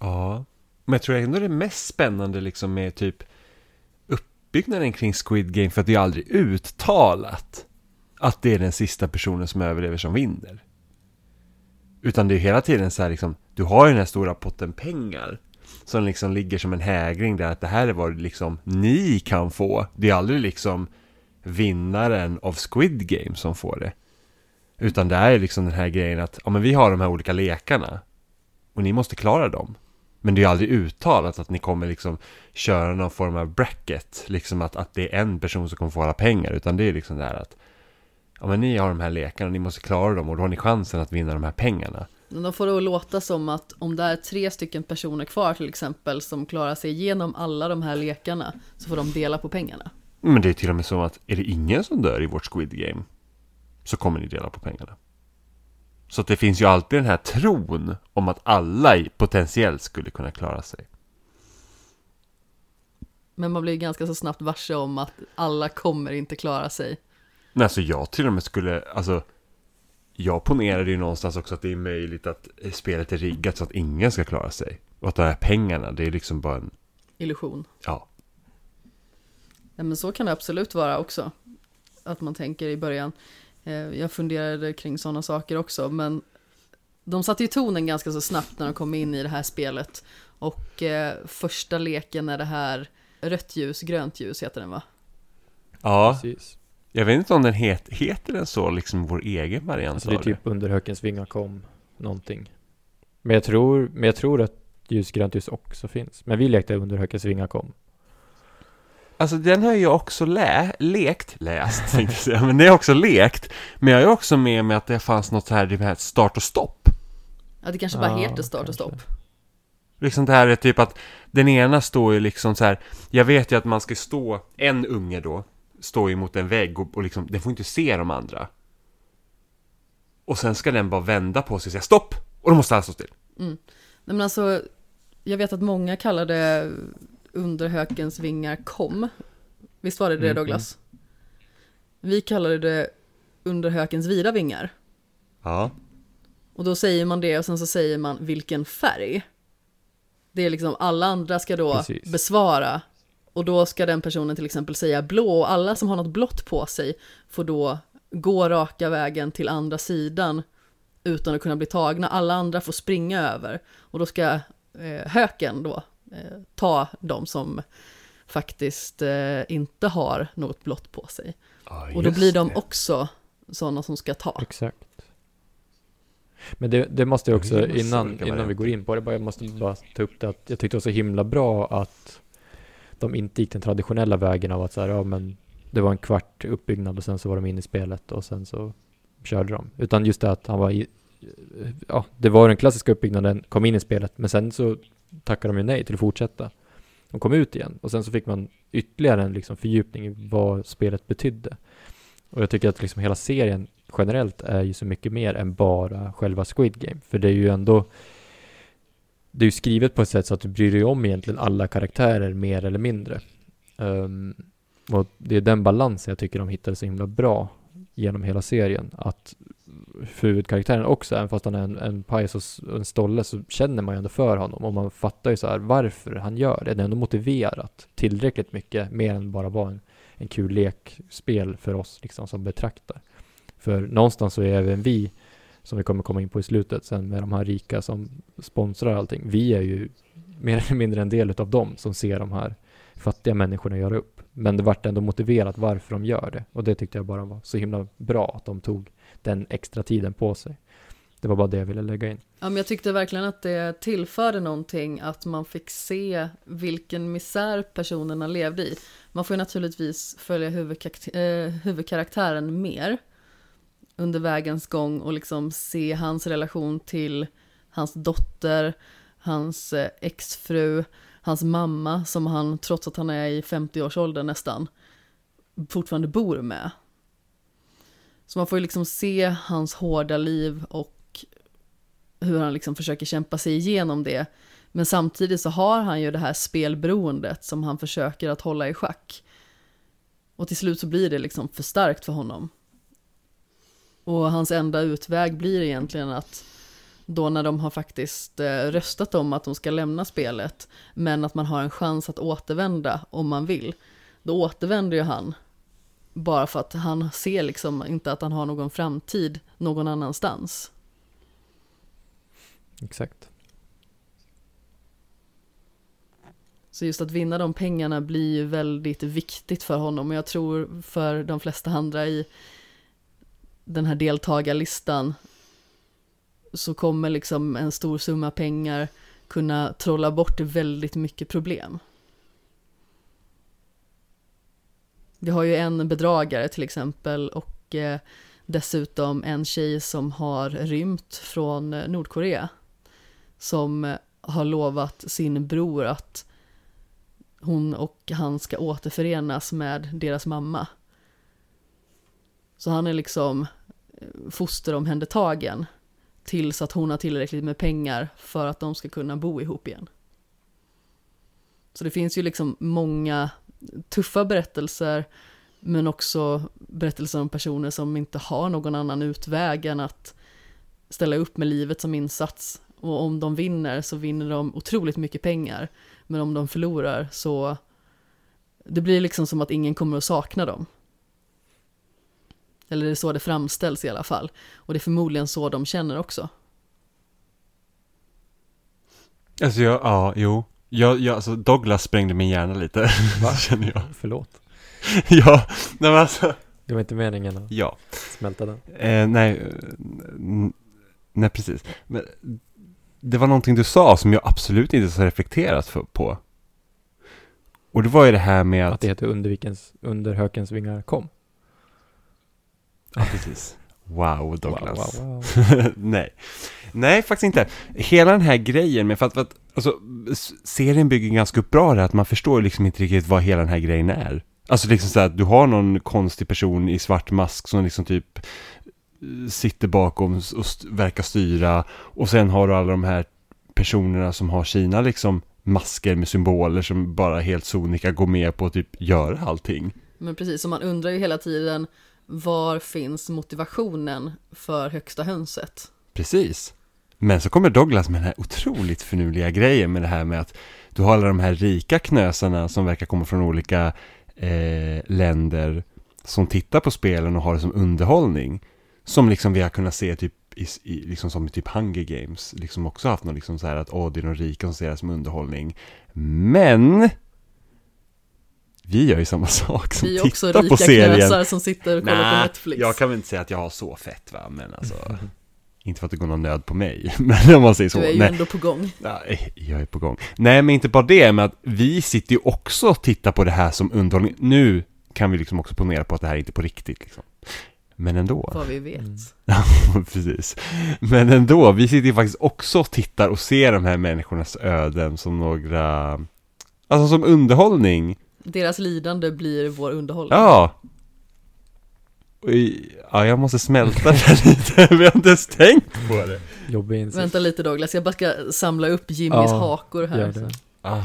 Ja. Men jag tror ändå det är mest spännande liksom med typ uppbyggnaden kring Squid Game för att det är aldrig uttalat att det är den sista personen som överlever som vinner. Utan det är hela tiden så här liksom, du har ju den här stora potten pengar som liksom ligger som en hägring där att det här är vad liksom ni kan få. Det är aldrig liksom vinnaren av Squid Game som får det. Utan det är liksom den här grejen att, ja men vi har de här olika lekarna och ni måste klara dem. Men det är ju aldrig uttalat att ni kommer liksom köra någon form av bracket, liksom att, att det är en person som kommer få alla pengar, utan det är liksom det här att ja men ni har de här lekarna, ni måste klara dem och då har ni chansen att vinna de här pengarna. Men de får det att låta som att om det är tre stycken personer kvar till exempel som klarar sig igenom alla de här lekarna så får de dela på pengarna. Men det är till och med så att är det ingen som dör i vårt Squid Game så kommer ni dela på pengarna. Så att det finns ju alltid den här tron om att alla potentiellt skulle kunna klara sig. Men man blir ganska så snabbt varse om att alla kommer inte klara sig. Men alltså jag till och med skulle, alltså Jag ponerade ju någonstans också att det är möjligt att eh, spelet är riggat så att ingen ska klara sig. Och att de här pengarna, det är liksom bara en, Illusion. ja. Ja, men så kan det absolut vara också. Att man tänker i början. Eh, Jag funderade kring sådana saker också, men de satte ju tonen ganska så snabbt när de kom in i det här spelet. Och eh, första leken är det här rött ljus, grönt ljus heter den va? Ja, Precis. Jag vet inte om den het, heter den så, liksom vår egen variant Alltså det är typ under hökens vingar kom någonting. Men jag tror, men jag tror att ljusgrönt ljus också finns. Men vi lekte under hökens vingar kom. Alltså den har jag också lä lekt, läst tänkte jag säga, men det har jag också lekt. Men jag är också med med att det fanns något här, det här start och stopp. Ja, det kanske bara Ja, heter start och kanske. stopp. Liksom det här är typ att den ena står ju liksom så här, jag vet ju att man ska stå, en unge då, står ju mot en vägg och, och liksom, den får inte se de andra. Och sen ska den bara vända på sig och säga stopp! Och då måste alla stå still. Nej, men alltså, jag vet att många kallar det under hökens vingar kom. Visst var det det Mhm. Douglas? Vi kallade det under hökens vida vingar. Ja. Och då säger man det och sen så säger man vilken färg. Det är liksom alla andra ska då Precis. besvara. Och då ska den personen till exempel säga blå och alla som har något blått på sig får då gå raka vägen till andra sidan utan att kunna bli tagna. Alla andra får springa över. Och då ska eh, höken då eh, ta de som faktiskt eh, inte har något blått på sig. ja Och då blir de det. också sådana som ska ta. Exakt. Men det, det måste jag också, innan, innan vi går in på det, bara, jag måste bara ta upp det att jag tyckte det var så himla bra att de inte gick den traditionella vägen av att så här, ja men det var en kvart uppbyggnad och sen så var de inne i spelet och sen så körde de. Utan just det att han var i, ja, det var den klassiska uppbyggnaden, kom in i spelet, men sen så tackade de ju nej till att fortsätta. De kom ut igen och sen så fick man ytterligare en liksom fördjupning i vad spelet betydde. Och jag tycker att liksom hela serien generellt är ju så mycket mer än bara själva Squid Game. För det är ju ändå det är ju skrivet på ett sätt så att du bryr dig om egentligen alla karaktärer mer eller mindre. Um, och det är den balansen jag tycker de hittade så himla bra genom hela serien. Att för huvudkaraktären också, även fast han är en, en pajas och och en stolle, så känner man ju ändå för honom. Och man fattar ju så här varför han gör det. Det är ändå motiverat tillräckligt mycket, mer än bara vara en, en kul lekspel för oss liksom, som betraktar. För någonstans så är även vi, som vi kommer komma in på i slutet sen med de här rika som sponsrar allting, vi är ju mer eller mindre en del av dem som ser de här fattiga människorna göra upp. Men det vart ändå motiverat varför de gör det. Och det tyckte jag bara var så himla bra att de tog den extra tiden på sig. Det var bara det jag ville lägga in. Ja, men jag tyckte verkligen att det tillförde någonting att man fick se vilken misär personerna levde i. Man får ju naturligtvis följa huvudkaraktär, eh, huvudkaraktären mer under vägens gång och liksom se hans relation till hans dotter, hans eh, exfru, hans mamma som han, trots att han är i 50-årsåldern nästan, fortfarande bor med. Så man får ju liksom se hans hårda liv och hur han liksom försöker kämpa sig igenom det. Men samtidigt så har han ju det här spelberoendet som han försöker att hålla i schack. Och till slut så blir det liksom för starkt för honom. Och hans enda utväg blir egentligen att då när de har faktiskt eh, röstat om att de ska lämna spelet, men att man har en chans att återvända om man vill, då återvänder ju han. Bara för att han ser liksom inte att han har någon framtid någon annanstans. Exakt. Så just att vinna de pengarna blir ju väldigt viktigt för honom och jag tror för de flesta andra i den här deltagarlistan så kommer liksom en stor summa pengar kunna trolla bort väldigt mycket problem. Vi har ju en bedragare till exempel och eh, dessutom en tjej som har rymt från eh, Nordkorea som eh, har lovat sin bror att hon och han ska återförenas med deras mamma. Så han är liksom fosteromhändertagen tills att hon har tillräckligt med pengar för att de ska kunna bo ihop igen. Så det finns ju liksom många tuffa berättelser men också berättelser om personer som inte har någon annan utväg än att ställa upp med livet som insats och om de vinner så vinner de otroligt mycket pengar. Men om de förlorar så det blir liksom som att ingen kommer att sakna dem. Eller det är så det framställs i alla fall. Och det är förmodligen så de känner också. Alltså jag, ja, jo. Jag, jag, alltså Douglas sprängde min hjärna lite, Va? känner jag. Förlåt. ja, nej men alltså. Det var inte meningen att Ja. smälta den. Eh, nej, nej precis. Men det var någonting du sa som jag absolut inte har reflekterat för, på. Och det var ju det här med att... Att det heter under, vikens, under hökens vingar kom. Ja, precis. Wow, Douglas. Wow, wow, wow. nej. Nej, faktiskt inte. Hela den här grejen med, för att, för att alltså, serien bygger ganska upp bra det att man förstår liksom inte riktigt vad hela den här grejen är. Alltså liksom så här, att du har någon konstig person i svart mask som liksom typ eh, sitter bakom och st- verkar styra och sen har du alla de här personerna som har sina liksom masker med symboler som bara helt sonika går med på att typ göra allting. Men precis, så man undrar ju hela tiden var finns motivationen för högsta hönset? Precis. Men så kommer Douglas med den här otroligt finurliga grejen med det här med att du har alla de här rika knösarna som verkar komma från olika eh, länder som tittar på spelen och har det som underhållning. Som liksom vi har kunnat se typ i, i, liksom som i typ Hunger Games, liksom också haft något liksom så här att åh, det är de rika som ser det som underhållning. Men vi gör ju samma sak som Vi är också tittar på rika serien. knösar som sitter och kollar på Nej, Netflix. jag kan väl inte säga att jag har så fett va, men alltså Inte för att det går någon nöd på mig, men om man säger så Du är ju Nej, ändå på gång. nej, jag är på gång Nej, men inte bara det, men att vi sitter ju också och tittar på det här som underhållning Nu kan vi liksom också ponera på att det här är inte på riktigt liksom Men ändå Vad vi vet. Mm. Precis Men ändå, vi sitter ju faktiskt också och tittar och ser de här människornas öden som några Alltså som underhållning Deras lidande blir vår underhållning. Ja. Ja, jag måste smälta det här lite. Vi har inte ens tänkt på det. Jobbig insikt. Vänta lite Douglas, jag bara ska samla upp Jimmys Ja, hakor här. Gör det. Ah,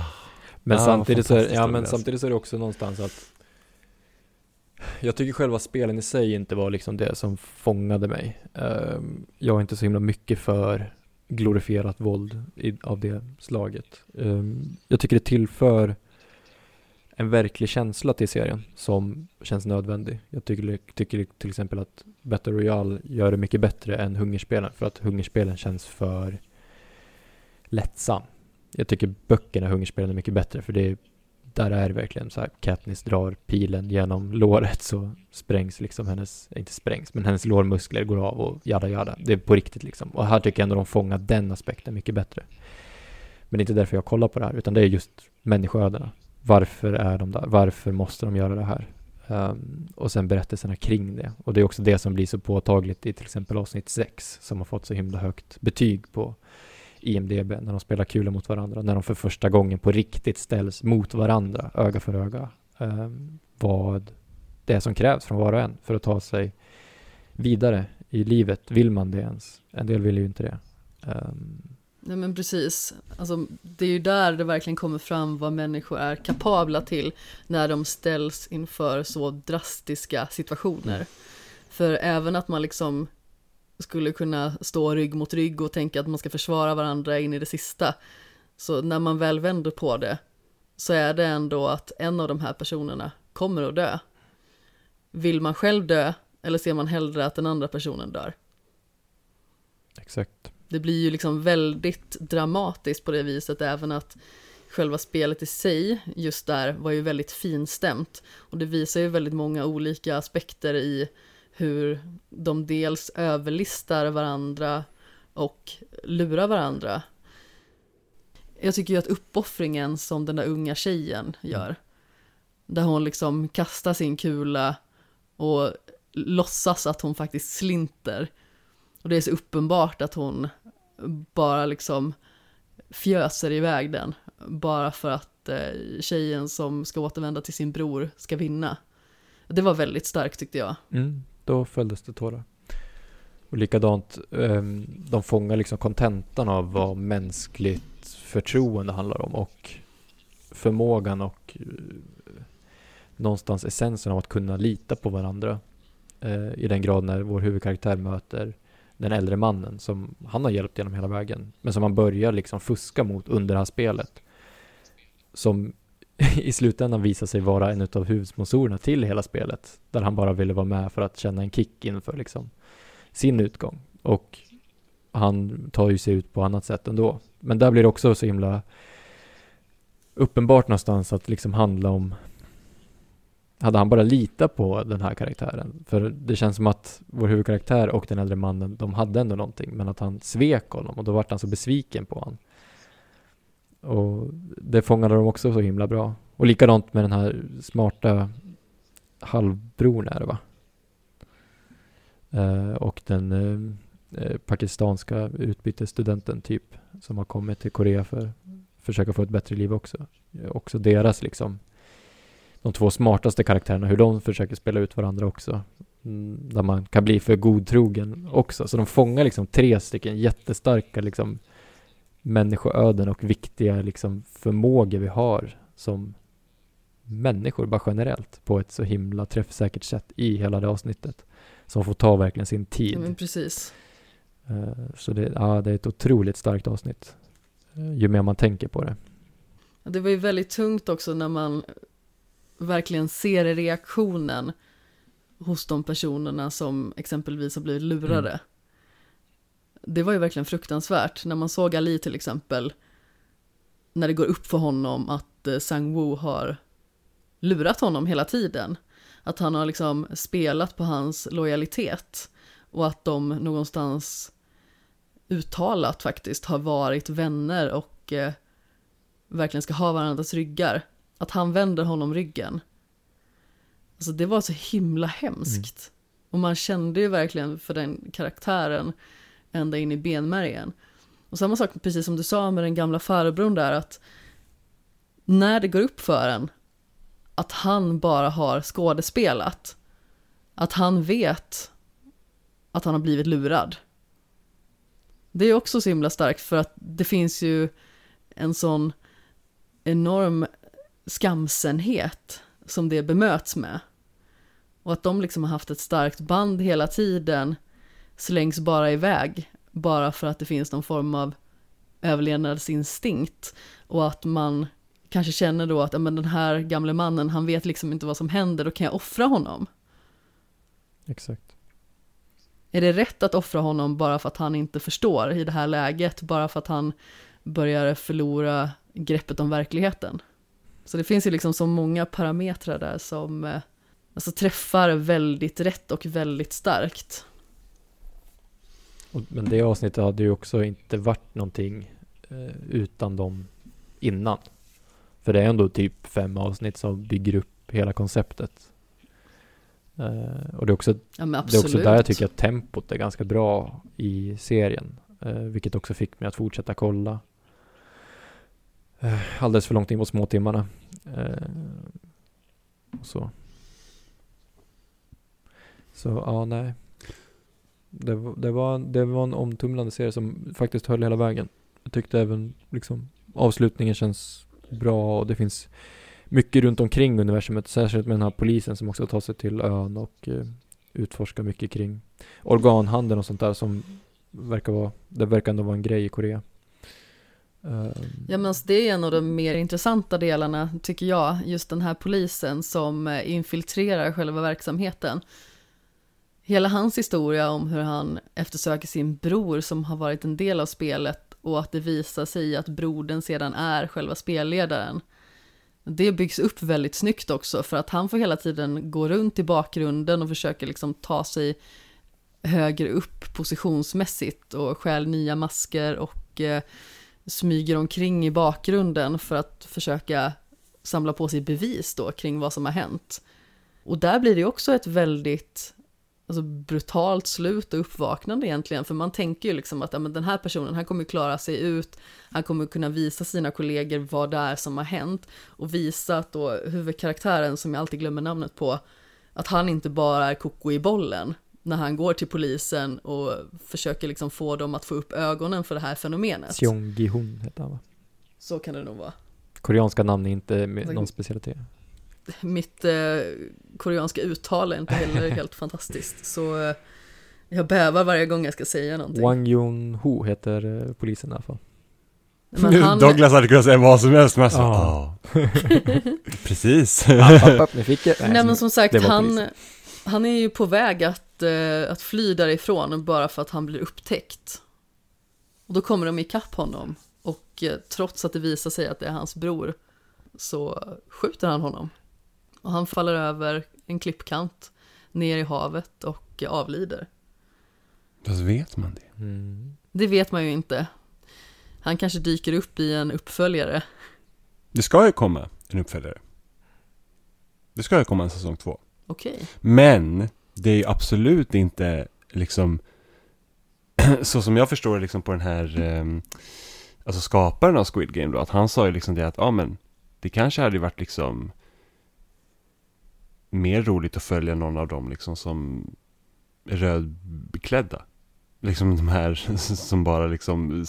Men, Ja, samtidigt, så är, ja, men samtidigt så är det också någonstans att jag tycker själva spelen i sig inte var liksom det som fångade mig. Ehm, jag är inte så himla mycket för glorifierat våld av det slaget. Ehm, jag tycker det tillför en verklig känsla till serien som känns nödvändig. Jag tycker, tycker till exempel att Battle Royale gör det mycket bättre än Hungerspelen för att Hungerspelen känns för lättsam. Jag tycker böckerna i Hungerspelen är mycket bättre för det är där är det verkligen så här, Katniss drar pilen genom låret så sprängs liksom hennes, inte sprängs, men hennes lårmuskler går av och jada jada. Det är på riktigt liksom. Och här tycker jag ändå de fångar den aspekten mycket bättre. Men det är inte därför jag kollar på det här, utan det är just människoödena. Varför är de där? Varför måste de göra det här? Um, och sen berättelserna kring det. Och det är också det som blir så påtagligt i till exempel avsnitt 6 som har fått så himla högt betyg på IMDB när de spelar kulor mot varandra. När de för första gången på riktigt ställs mot varandra, öga för öga. Um, vad det är som krävs från var och en för att ta sig vidare i livet. Vill man det ens? En del vill ju inte det. Um, Nej men precis, alltså, det är ju där det verkligen kommer fram vad människor är kapabla till när de ställs inför så drastiska situationer. Mm. För även att man liksom skulle kunna stå rygg mot rygg och tänka att man ska försvara varandra in i det sista. Så när man väl vänder på det så är det ändå att en av de här personerna kommer att dö. Vill man själv dö eller ser man hellre att den andra personen dör? Exakt. Det blir ju liksom väldigt dramatiskt på det viset även att själva spelet i sig just där var ju väldigt finstämt och det visar ju väldigt många olika aspekter i hur de dels överlistar varandra och lurar varandra. Jag tycker ju att uppoffringen som den där unga tjejen gör, där hon liksom kastar sin kula och låtsas att hon faktiskt slinter. Och det är så uppenbart att hon bara liksom fjöser iväg den. Bara för att eh, tjejen som ska återvända till sin bror ska vinna. Det var väldigt starkt tyckte jag. Mm, då följdes det tårar. Och likadant, eh, de fångar liksom kontentan av vad mänskligt förtroende handlar om och förmågan och eh, någonstans essensen av att kunna lita på varandra eh, i den grad när vår huvudkaraktär möter den äldre mannen som han har hjälpt genom hela vägen. Men som han börjar liksom fuska mot under det här spelet. Som i slutändan visar sig vara en av huvudsponsorerna till hela spelet. Där han bara ville vara med för att känna en kick inför liksom sin utgång. Och han tar ju sig ut på annat sätt ändå. Men där blir det också så himla uppenbart någonstans att liksom handla om hade han bara litat på den här karaktären. För det känns som att vår huvudkaraktär och den äldre mannen, de hade ändå någonting, men att han svek honom och då vart han så besviken på honom. Och det fångade de också så himla bra. Och likadant med den här smarta halvbron är det va? Eh, och den eh, eh pakistanska utbytesstudenten typ, som har kommit till Korea för att försöka få ett bättre liv också. Också deras liksom de två smartaste karaktärerna, hur de försöker spela ut varandra också. Mm, där man kan bli för godtrogen också. Så de fångar liksom tre stycken jättestarka liksom människoöden och viktiga liksom förmågor vi har som människor bara generellt på ett så himla träffsäkert sätt i hela det avsnittet. Som får ta verkligen sin tid. Ja, precis. Uh, så det, ja, det är ett otroligt starkt avsnitt. Uh, ju mer man tänker på det. Det var ju väldigt tungt också när man verkligen ser reaktionen hos de personerna som exempelvis har blivit lurade. Mm. Det var ju verkligen fruktansvärt när man såg Ali till exempel, när det går upp för honom att eh, Sang-Woo har lurat honom hela tiden. Att han har liksom spelat på hans lojalitet och att de någonstans uttalat faktiskt har varit vänner och eh, verkligen ska ha varandras ryggar. Att han vänder honom ryggen. Alltså det var så himla hemskt. Mm. Och man kände ju verkligen för den karaktären ända in i benmärgen. Och samma sak precis som du sa med den gamla farbrorn där att när det går upp för en att han bara har skådespelat. Att han vet att han har blivit lurad. Det är också så himla starkt för att det finns ju en sån enorm skamsenhet som det bemöts med. Och att de liksom har haft ett starkt band hela tiden slängs bara iväg bara för att det finns någon form av överlevnadsinstinkt och att man kanske känner då att men den här gamle mannen, han vet liksom inte vad som händer, då kan jag offra honom. Exakt. Är det rätt att offra honom bara för att han inte förstår i det här läget, bara för att han börjar förlora greppet om verkligheten? Så det finns ju liksom så många parametrar där som eh, alltså träffar väldigt rätt och väldigt starkt. Men det avsnittet hade ju också inte varit någonting eh, utan dem innan. För det är ändå typ fem avsnitt som bygger upp hela konceptet. Eh, och det är, också, Ja, det är också där jag tycker att tempot är ganska bra i serien. Vilket också fick mig att fortsätta kolla. Eh, alldeles för långt in på småtimmarna. Eh, och så. Så ja, nej. Det, var- det, var, det var en omtumlande serie som faktiskt höll hela vägen. Jag tyckte även liksom avslutningen känns bra och det finns mycket runt omkring universumet. Särskilt med den här polisen som också tar sig till ön och eh, utforskar mycket kring organhandeln och sånt där som verkar vara, det verkar ändå vara en grej i Korea. Ehm. Ja men alltså, det är en av de mer intressanta delarna tycker jag, just den här polisen som eh, infiltrerar själva verksamheten. Hela hans historia om hur han eftersöker sin bror som har varit en del av spelet och att det visar sig att brodern sedan är själva spelledaren. Det byggs upp väldigt snyggt också för att han får hela tiden gå runt i bakgrunden och försöker liksom ta sig högre upp positionsmässigt och stjäl nya masker och eh, smyger omkring i bakgrunden för att försöka samla på sig bevis då kring vad som har hänt. Och där blir det också ett väldigt alltså, brutalt slut och uppvaknande egentligen, för man tänker ju liksom att ja, men den här personen, han kommer klara sig ut, han kommer kunna visa sina kollegor vad det är som har hänt. Och visa att då huvudkaraktären, som jag alltid glömmer namnet på, att han inte bara är koko i bollen när han går till polisen och försöker liksom få dem att få upp ögonen för det här fenomenet. Seong Gi-hun heter han va? Så kan det nog vara. Koreanska namn är inte någon specialitet. Mitt eh, koreanska uttal är inte heller helt fantastiskt, så eh, jag bävar varje gång jag ska säga någonting. Wang Yun-ho heter eh, polisen i alla fall. Men han, Douglas hade kunnat säga vad som helst, men jag sa, Ja. Precis. App, app, app, nej men som sagt, han, polisen. han är ju på väg att, eh, att fly därifrån bara för att han blir upptäckt. Och då kommer de ikapp honom, och eh, trots att det visar sig att det är hans bror, så skjuter han honom. Och han faller över en klippkant ner i havet och avlider. Fast vet man det? Mm. Det vet man ju inte. Han kanske dyker upp i en uppföljare. Det ska ju komma en uppföljare. Det ska ju komma en säsong två. Okej. Men det är ju absolut inte liksom så som jag förstår det liksom på den här ehm, alltså skaparen av Squid Game då, att han sa ju liksom det att ja men det kanske hade varit liksom mer roligt att följa någon av dem liksom som är rödklädda. Liksom de här som bara liksom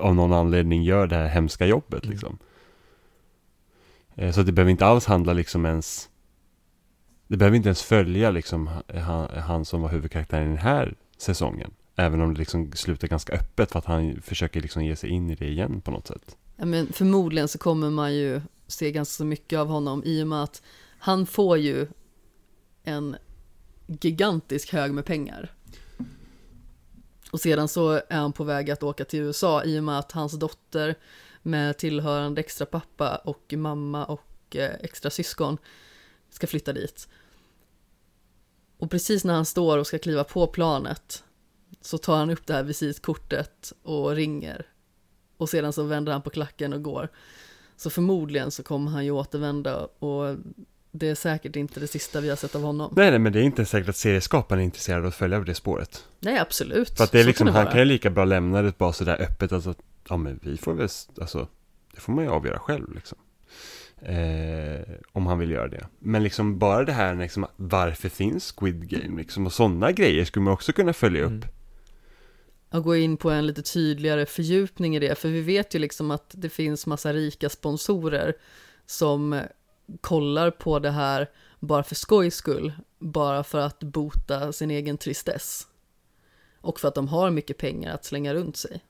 av någon anledning gör det här hemska jobbet Mm. liksom. Eh, Så det behöver inte alls handla liksom ens det behöver inte ens följa liksom han, han som var huvudkaraktären i den här säsongen. Även om det liksom slutar ganska öppet för att han försöker liksom ge sig in i det igen på något sätt. Ja, men förmodligen så kommer man ju se ganska mycket av honom i och med att han får ju en gigantisk hög med pengar. Och sedan så är han på väg att åka till USA i och med att hans dotter med tillhörande extra pappa och mamma och eh, extra syskon ska flytta dit. Och precis när han står och ska kliva på planet så tar han upp det här visitkortet och ringer. Och sedan så vänder han på klacken och går. Så förmodligen så kommer han ju återvända och det är säkert inte det sista vi har sett av honom. Nej, nej, men det är inte säkert att serieskaparen är intresserad av att följa det spåret. Nej, absolut. För att det är Så liksom, kan han vara. kan ju lika bra lämna det bara sådär öppet, alltså, att, ja men vi får väl, alltså, det får man ju avgöra själv liksom. Eh, om han vill göra det. Men liksom bara det här, liksom, varför finns Squid Game liksom, och sådana grejer skulle man också kunna följa upp. Mm. Och gå in på en lite tydligare fördjupning i det, för vi vet ju liksom att det finns massa rika sponsorer som kollar på det här bara för skojs skull, bara för att bota sin egen tristess. Och för att de har mycket pengar att slänga runt sig.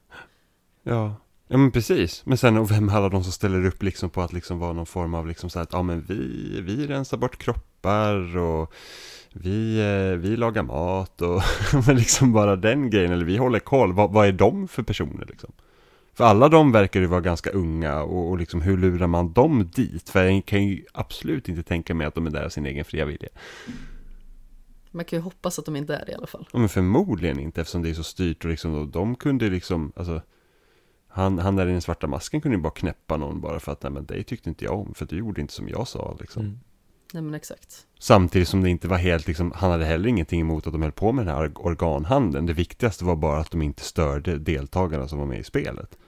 Ja. Ja men precis, men sen och vem är alla de som ställer upp liksom på att liksom vara någon form av liksom så att ja men vi, vi rensar bort kroppar och vi, eh, vi lagar mat och men liksom bara den grejen eller vi håller koll, vad, vad är de för personer liksom? För alla de verkar ju vara ganska unga och, och liksom hur lurar man dem dit? För jag kan ju absolut inte tänka mig att de är där av sin egen fria vilja. Man kan ju hoppas att de inte är det i alla fall. Ja, men förmodligen inte eftersom det är så styrt och liksom, och de kunde liksom, alltså han, han där i den svarta masken kunde ju bara knäppa någon bara för att nej men dig tyckte inte jag om för du gjorde inte som jag sa liksom. Mm. Nej men exakt. Samtidigt som det inte var helt liksom, han hade heller ingenting emot att de höll på med den här organhandeln. Det viktigaste var bara att de inte störde deltagarna som var med i spelet.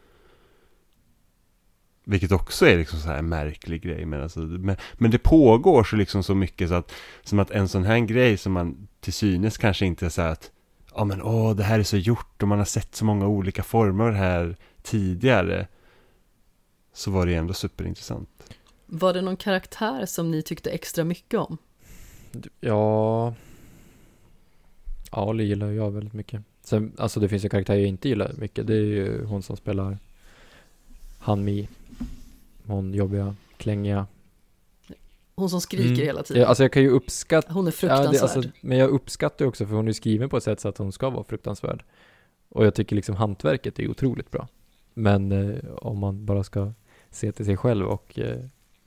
Vilket också är liksom så här en märklig grej. Men, alltså, men, men det pågår så liksom så mycket så att som att en sån här grej som man till synes kanske inte är så här att ja men åh det här är så gjort och man har sett så många olika former här tidigare. Så var det ändå superintressant. Var det någon karaktär som ni tyckte extra mycket om? Ja Ali gillar jag väldigt mycket Sen, alltså det finns ju karaktärer jag inte gillar mycket Det är ju hon som spelar Han Mi Hon jobbiga, klängiga Hon som skriker Mm. hela tiden. ja, Alltså jag kan ju uppskatta Hon är Ja, fruktansvärd. det, alltså, men jag uppskattar ju också för hon är skriven på ett sätt så att hon ska vara fruktansvärd. Och jag tycker liksom hantverket är otroligt bra. Men eh, om man bara ska se till sig själv och eh,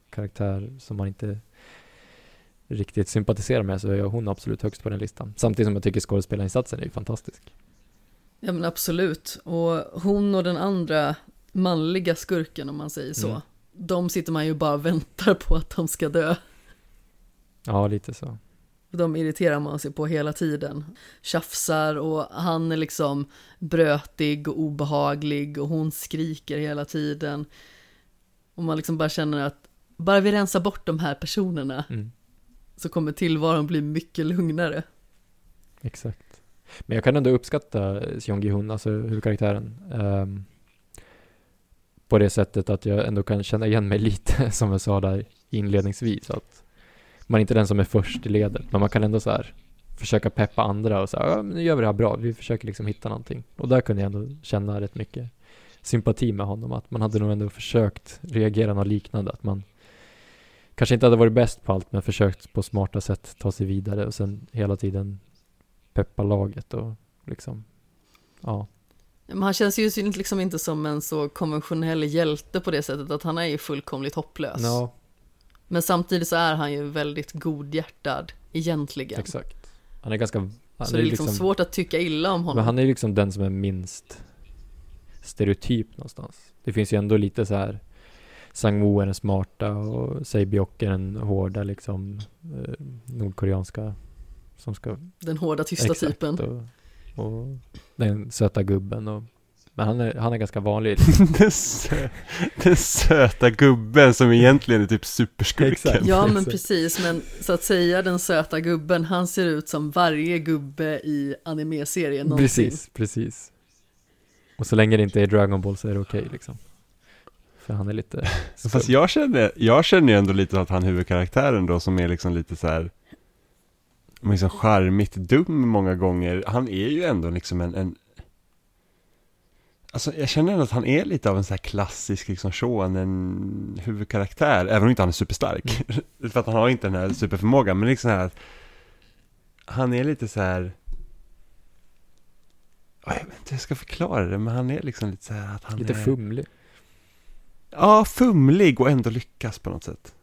karaktär som man inte riktigt sympatiserar med så är hon absolut högst på den listan. Samtidigt som jag tycker skådespelarinsatsen är ju fantastisk. Ja men absolut. Och hon och den andra manliga skurken om man säger så. Mm. De sitter man ju bara och väntar på att de ska dö. Ja, lite så. De irriterar man sig på hela tiden. Tjafsar och han är liksom brötig och obehaglig och hon skriker hela tiden. Och man liksom bara känner att bara vi rensar bort de här personerna Mm, så kommer tillvaron bli mycket lugnare. exakt. Men jag kan ändå uppskatta Seong Gi-Hun, alltså huvudkaraktären. ehm, på det sättet att jag ändå kan känna igen mig lite, som jag sa där inledningsvis. Att man är inte den som är först i ledet, men man kan ändå så här försöka peppa andra och säga, ja, men nu gör vi det här bra, vi försöker liksom hitta någonting. Och där kunde jag ändå känna rätt mycket sympati med honom, att man hade nog ändå försökt reagera något liknande, att man kanske inte hade varit bäst på allt, men försökt på smarta sätt ta sig vidare och sen hela tiden peppa laget och liksom, ja. Men han känns ju liksom inte som en så konventionell hjälte på det sättet att han är ju fullkomligt hopplös. Ja, Men samtidigt så är han ju väldigt godhjärtad egentligen. exakt. Han är ganska, han så det är liksom, svårt att tycka illa om honom. Men han är ju liksom den som är minst stereotyp någonstans. Det finns ju ändå lite så här Sang-Woo är den smarta och Seibyok är den hårda liksom eh, nordkoreanska som ska Den hårda tysta typen. och, och den söta gubben och men han är, han är ganska vanlig. den, sö den söta gubben som egentligen är typ superskurken. Ja men precis, men så att säga den söta gubben, han ser ut som varje gubbe i anime-serien någonsin. Precis, precis. Och så länge det inte är Dragon Ball så är det okej liksom. För han är lite Fast jag känner, jag känner ju ändå lite att han huvudkaraktären då som är liksom lite så här liksom charmigt dum många gånger. Han är ju ändå liksom en, en Alltså jag känner ändå att han är lite av en så här klassisk liksom shonen huvudkaraktär, även om inte han är superstark. För att han har inte den här superförmågan, men liksom så här att Han är lite så här Ja, Jag vet inte hur jag ska förklara det, men han är liksom lite så här att han lite är fumlig. Ja, fumlig och ändå lyckas på något sätt.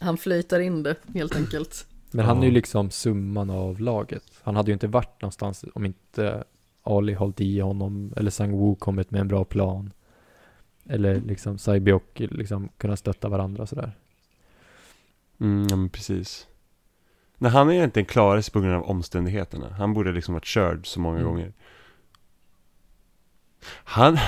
Han flöjtar in det, helt enkelt. Men han är ju liksom summan av laget. Han hade ju inte varit någonstans om inte Ali hållit i honom eller Sang-Woo kommit med en bra plan. Eller liksom Saibyok liksom kunna stötta varandra sådär. Mm, ja men precis. Nej, han är egentligen klarare sig på grund av omständigheterna. Han borde liksom varit körd så många Mm. gånger. Han,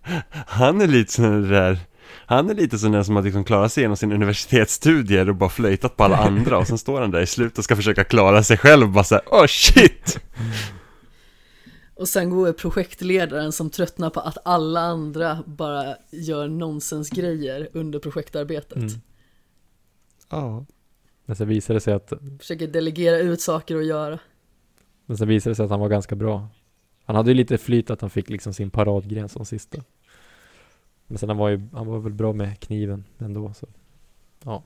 han är lite sån där, han är lite sån där som har liksom klarat sig genom sina universitetsstudier och bara flöjtat på alla andra och sen står han där i slutet och ska försöka klara sig själv och bara såhär, åh shit! Och sen går projektledaren som tröttnar på att alla andra bara gör nonsensgrejer under projektarbetet. Mm. Ja. Men sen visade det sig att Försöker delegera ut saker att göra. Men sen visade det sig att han var ganska bra. Han hade ju lite flyt att han fick liksom sin paradgren som sista. Men sen han var ju, han var väl bra med kniven ändå så. Ja,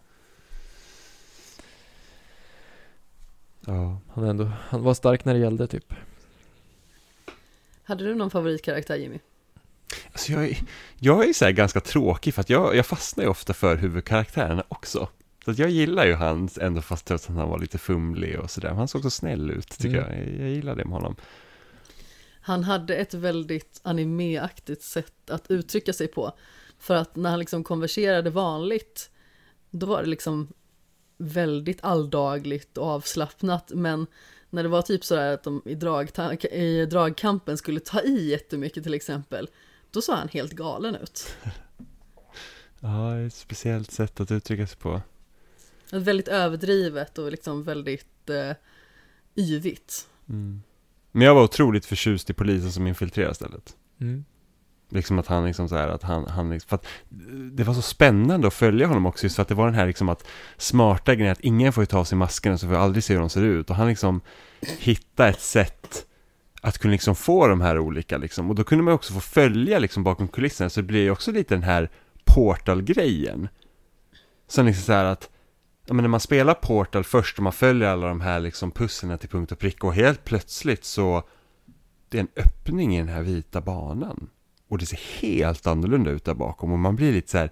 Ja. han ändå, han var stark när det gällde typ. Hade du någon favoritkaraktär Jimmy? alltså jag, är, jag är så här ganska tråkig för att jag, jag fastnar ju ofta för huvudkaraktärerna också. Så att jag gillar ju hans, ändå fast trots att han var lite fumlig och sådär. Han såg så snäll ut tycker Mm. jag. jag. Jag gillar det med honom. Han hade ett väldigt animeaktigt sätt att uttrycka sig på. För att när han liksom konverserade vanligt, då var det liksom väldigt alldagligt och avslappnat. Men när det var typ sådär att de i, i dragkampen skulle ta i jättemycket till exempel, då såg han helt galen ut. Ja, ett speciellt sätt att uttrycka sig på. Väldigt överdrivet och liksom väldigt eh, yvigt. Mm. Men jag var otroligt förtjust i polisen som infiltrerar stället. Mm. Liksom att han liksom så här, att han, han liksom, för att det var så spännande att följa honom också just för att det var den här liksom att smarta grejen att ingen får ju ta av sig maskerna så får vi aldrig se hur de ser ut. Och han liksom hittade ett sätt att kunna liksom få de här olika liksom. Och då kunde man också få följa liksom bakom kulisserna så det blir ju också lite den här Portal-grejen. Som liksom så här att Ja men när man spelar Portal först och man följer alla de här liksom pusslen till punkt och pricka och helt plötsligt så Det är en öppning i den här vita banan. Och det ser helt annorlunda ut där bakom. Och man blir lite så här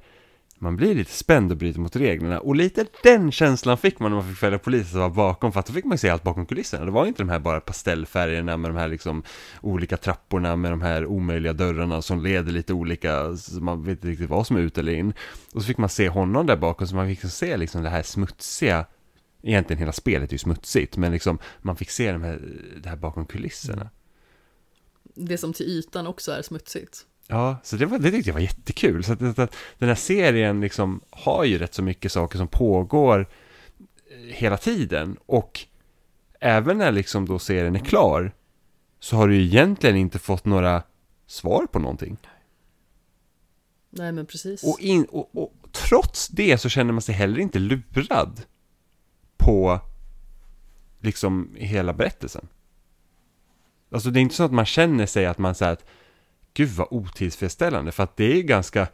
Man blir lite spänd och bryter mot reglerna. Och lite den känslan fick man när man fick följa polisen som var bakom. För att då fick man ju se allt bakom kulisserna. Det var inte de här bara pastellfärgerna med de här liksom olika trapporna med de här omöjliga dörrarna som leder lite olika så man vet inte riktigt vad som är ut eller in. Och så fick man se honom där bakom, så man fick se liksom det här smutsiga Egentligen hela spelet är ju smutsigt, men liksom man fick se de här, det här bakom kulisserna. Det som till ytan också är smutsigt. Ja, så det, var, det tyckte jag var jättekul. Så att, att, den här serien liksom har ju rätt så mycket saker som pågår eh, hela tiden. Och även när liksom då serien är klar så har du ju egentligen inte fått några svar på någonting. Nej men precis. Och, in, och, och trots det så känner man sig heller inte lurad på liksom hela berättelsen. Alltså det är inte så att man känner sig att man säger att gud vad otillfredsställande för att det är ju ganska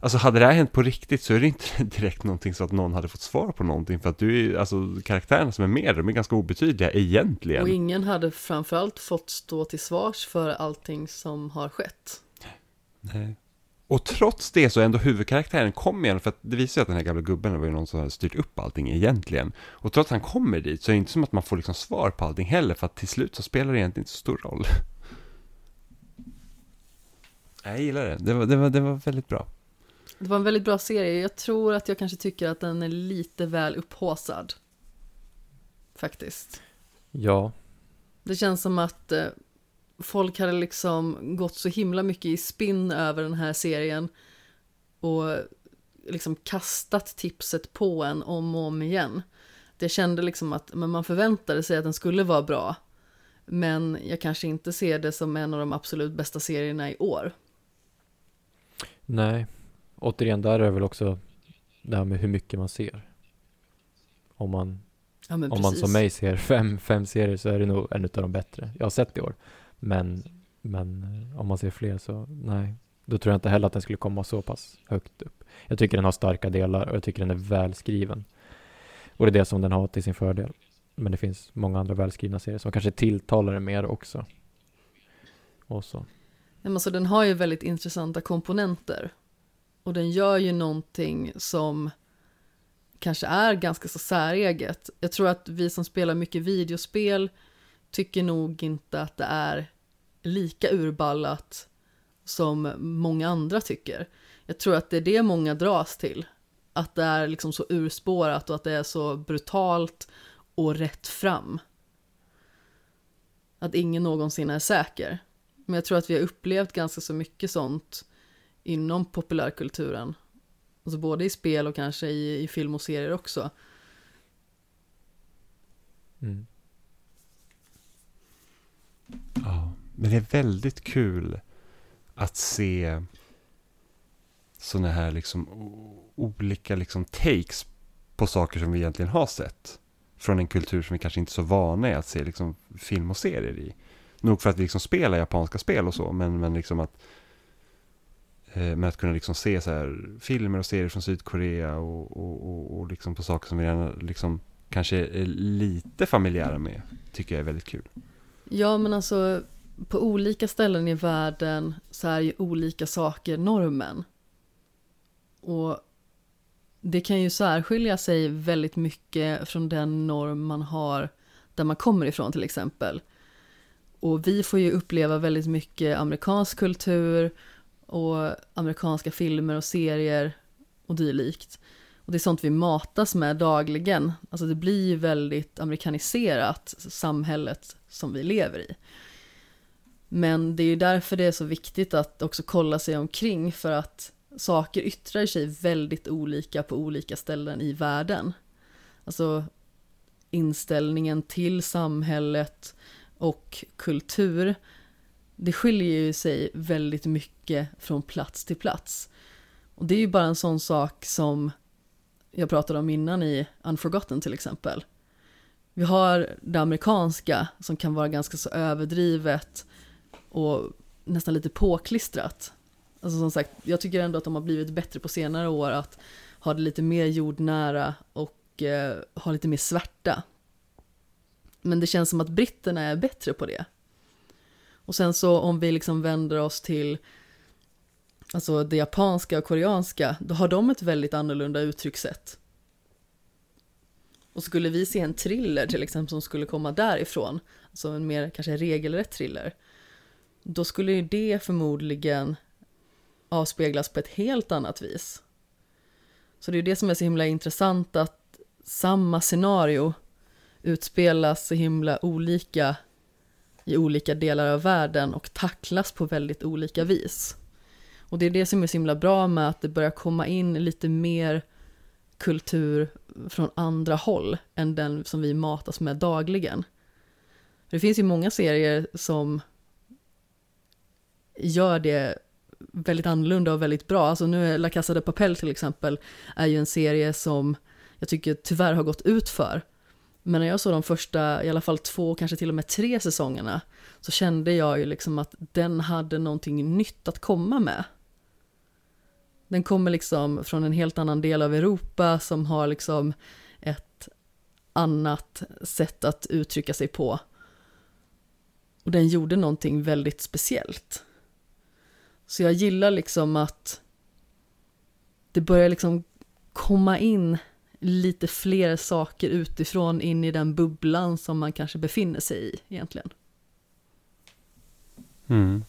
Alltså hade det här hänt på riktigt så är det inte direkt någonting så att någon hade fått svar på någonting för att du är alltså karaktärerna som är med de är ganska obetydliga egentligen. Och ingen hade framförallt fått stå till svars för allting som har skett. Nej. Och trots det så är ändå huvudkaraktären kommer igen, för att det visar ju att den här gamla gubben var ju någon som hade styrt upp allting egentligen. Och trots att han kommer dit så är det inte som att man får liksom svar på allting heller, för att till slut så spelar det egentligen inte så stor roll. Jag gillar det, det var, det var, det var väldigt bra. Det var en väldigt bra serie. Jag tror att jag kanske tycker att den är lite väl upphaussad. Faktiskt. Ja, Det känns som att eh, folk hade liksom gått så himla mycket i spinn över den här serien och liksom kastat tipset på en om och om igen. Jag kände liksom att men man förväntade sig att den skulle vara bra, men jag kanske inte ser det som en av de absolut bästa serierna i år. nej. Återigen, där är det väl också det här med hur mycket man ser. Om man, Ja, om man som mig ser fem, fem serier så är det nog en av de bättre jag har sett i år. Men, men eh, om man ser fler så nej. Då tror jag inte heller att den skulle komma så pass högt upp. Jag tycker den har starka delar och jag tycker den är välskriven. Och det är det som den har till sin fördel. Men det finns många andra välskrivna serier som kanske tilltalar den mer också. Och så. Nej, men alltså, den har ju väldigt intressanta komponenter. Och den gör ju någonting som kanske är ganska så säreget. Jag tror att vi som spelar mycket videospel tycker nog inte att det är lika urballat som många andra tycker. Jag tror att det är det många dras till. Att det är liksom så urspårat och att det är så brutalt och rätt fram. Att ingen någonsin är säker. Men jag tror att vi har upplevt ganska så mycket sånt inom populärkulturen. Alltså både i spel och kanske i, i film och serier också. Mm. Ja, men det är väldigt kul att se sådana här liksom olika liksom takes på saker som vi egentligen har sett. Från en kultur som vi kanske inte är så vana i att se liksom film och serier i. Nog för att vi liksom spelar japanska spel och så, men, men liksom att Men med att kunna liksom se så här filmer och serier från Sydkorea och, och, och, och liksom på saker som vi redan liksom kanske är lite familjära med, tycker jag är väldigt kul. Ja, men alltså på olika ställen i världen så är ju olika saker normen. Och det kan ju särskilja sig väldigt mycket från den norm man har där man kommer ifrån till exempel. Och vi får ju uppleva väldigt mycket amerikansk kultur och amerikanska filmer och serier och dylikt. Och det är sånt vi matas med dagligen. Alltså det blir ju väldigt amerikaniserat, samhället som vi lever i. Men det är ju därför det är så viktigt att också kolla sig omkring för att saker yttrar sig väldigt olika på olika ställen i världen. Alltså inställningen till samhället och kultur, det skiljer ju sig väldigt mycket från plats till plats. Och det är ju bara en sån sak som jag pratade om innan i Unforgotten till exempel. Vi har det amerikanska som kan vara ganska så överdrivet och nästan lite påklistrat. Alltså som sagt, jag tycker ändå att de har blivit bättre på senare år att ha det lite mer jordnära och eh, ha lite mer svärta. Men det känns som att britterna är bättre på det. Och sen så om vi liksom vänder oss till alltså det japanska och koreanska, då har de ett väldigt annorlunda uttryckssätt. Och skulle vi se en thriller till exempel som skulle komma därifrån, alltså en mer kanske regelrätt thriller, då skulle ju det förmodligen avspeglas på ett helt annat vis. Så det är det som är så himla intressant att samma scenario utspelas så himla olika i olika delar av världen och tacklas på väldigt olika vis. Och det är det som är så himla bra med att det börjar komma in lite mer kultur från andra håll än den som vi matas med dagligen. Det finns ju många serier som gör det väldigt annorlunda och väldigt bra. Alltså nu är La Casa de Papel till exempel är ju en serie som jag tycker tyvärr har gått ut för. Men när jag såg de första, i alla fall två, kanske till och med tre säsongerna så kände jag ju liksom att den hade någonting nytt att komma med. Den kommer liksom från en helt annan del av Europa som har liksom ett annat sätt att uttrycka sig på. Och den gjorde någonting väldigt speciellt. Så jag gillar liksom att det börjar liksom komma in lite fler saker utifrån in i den bubblan som man kanske befinner sig i egentligen. Mm.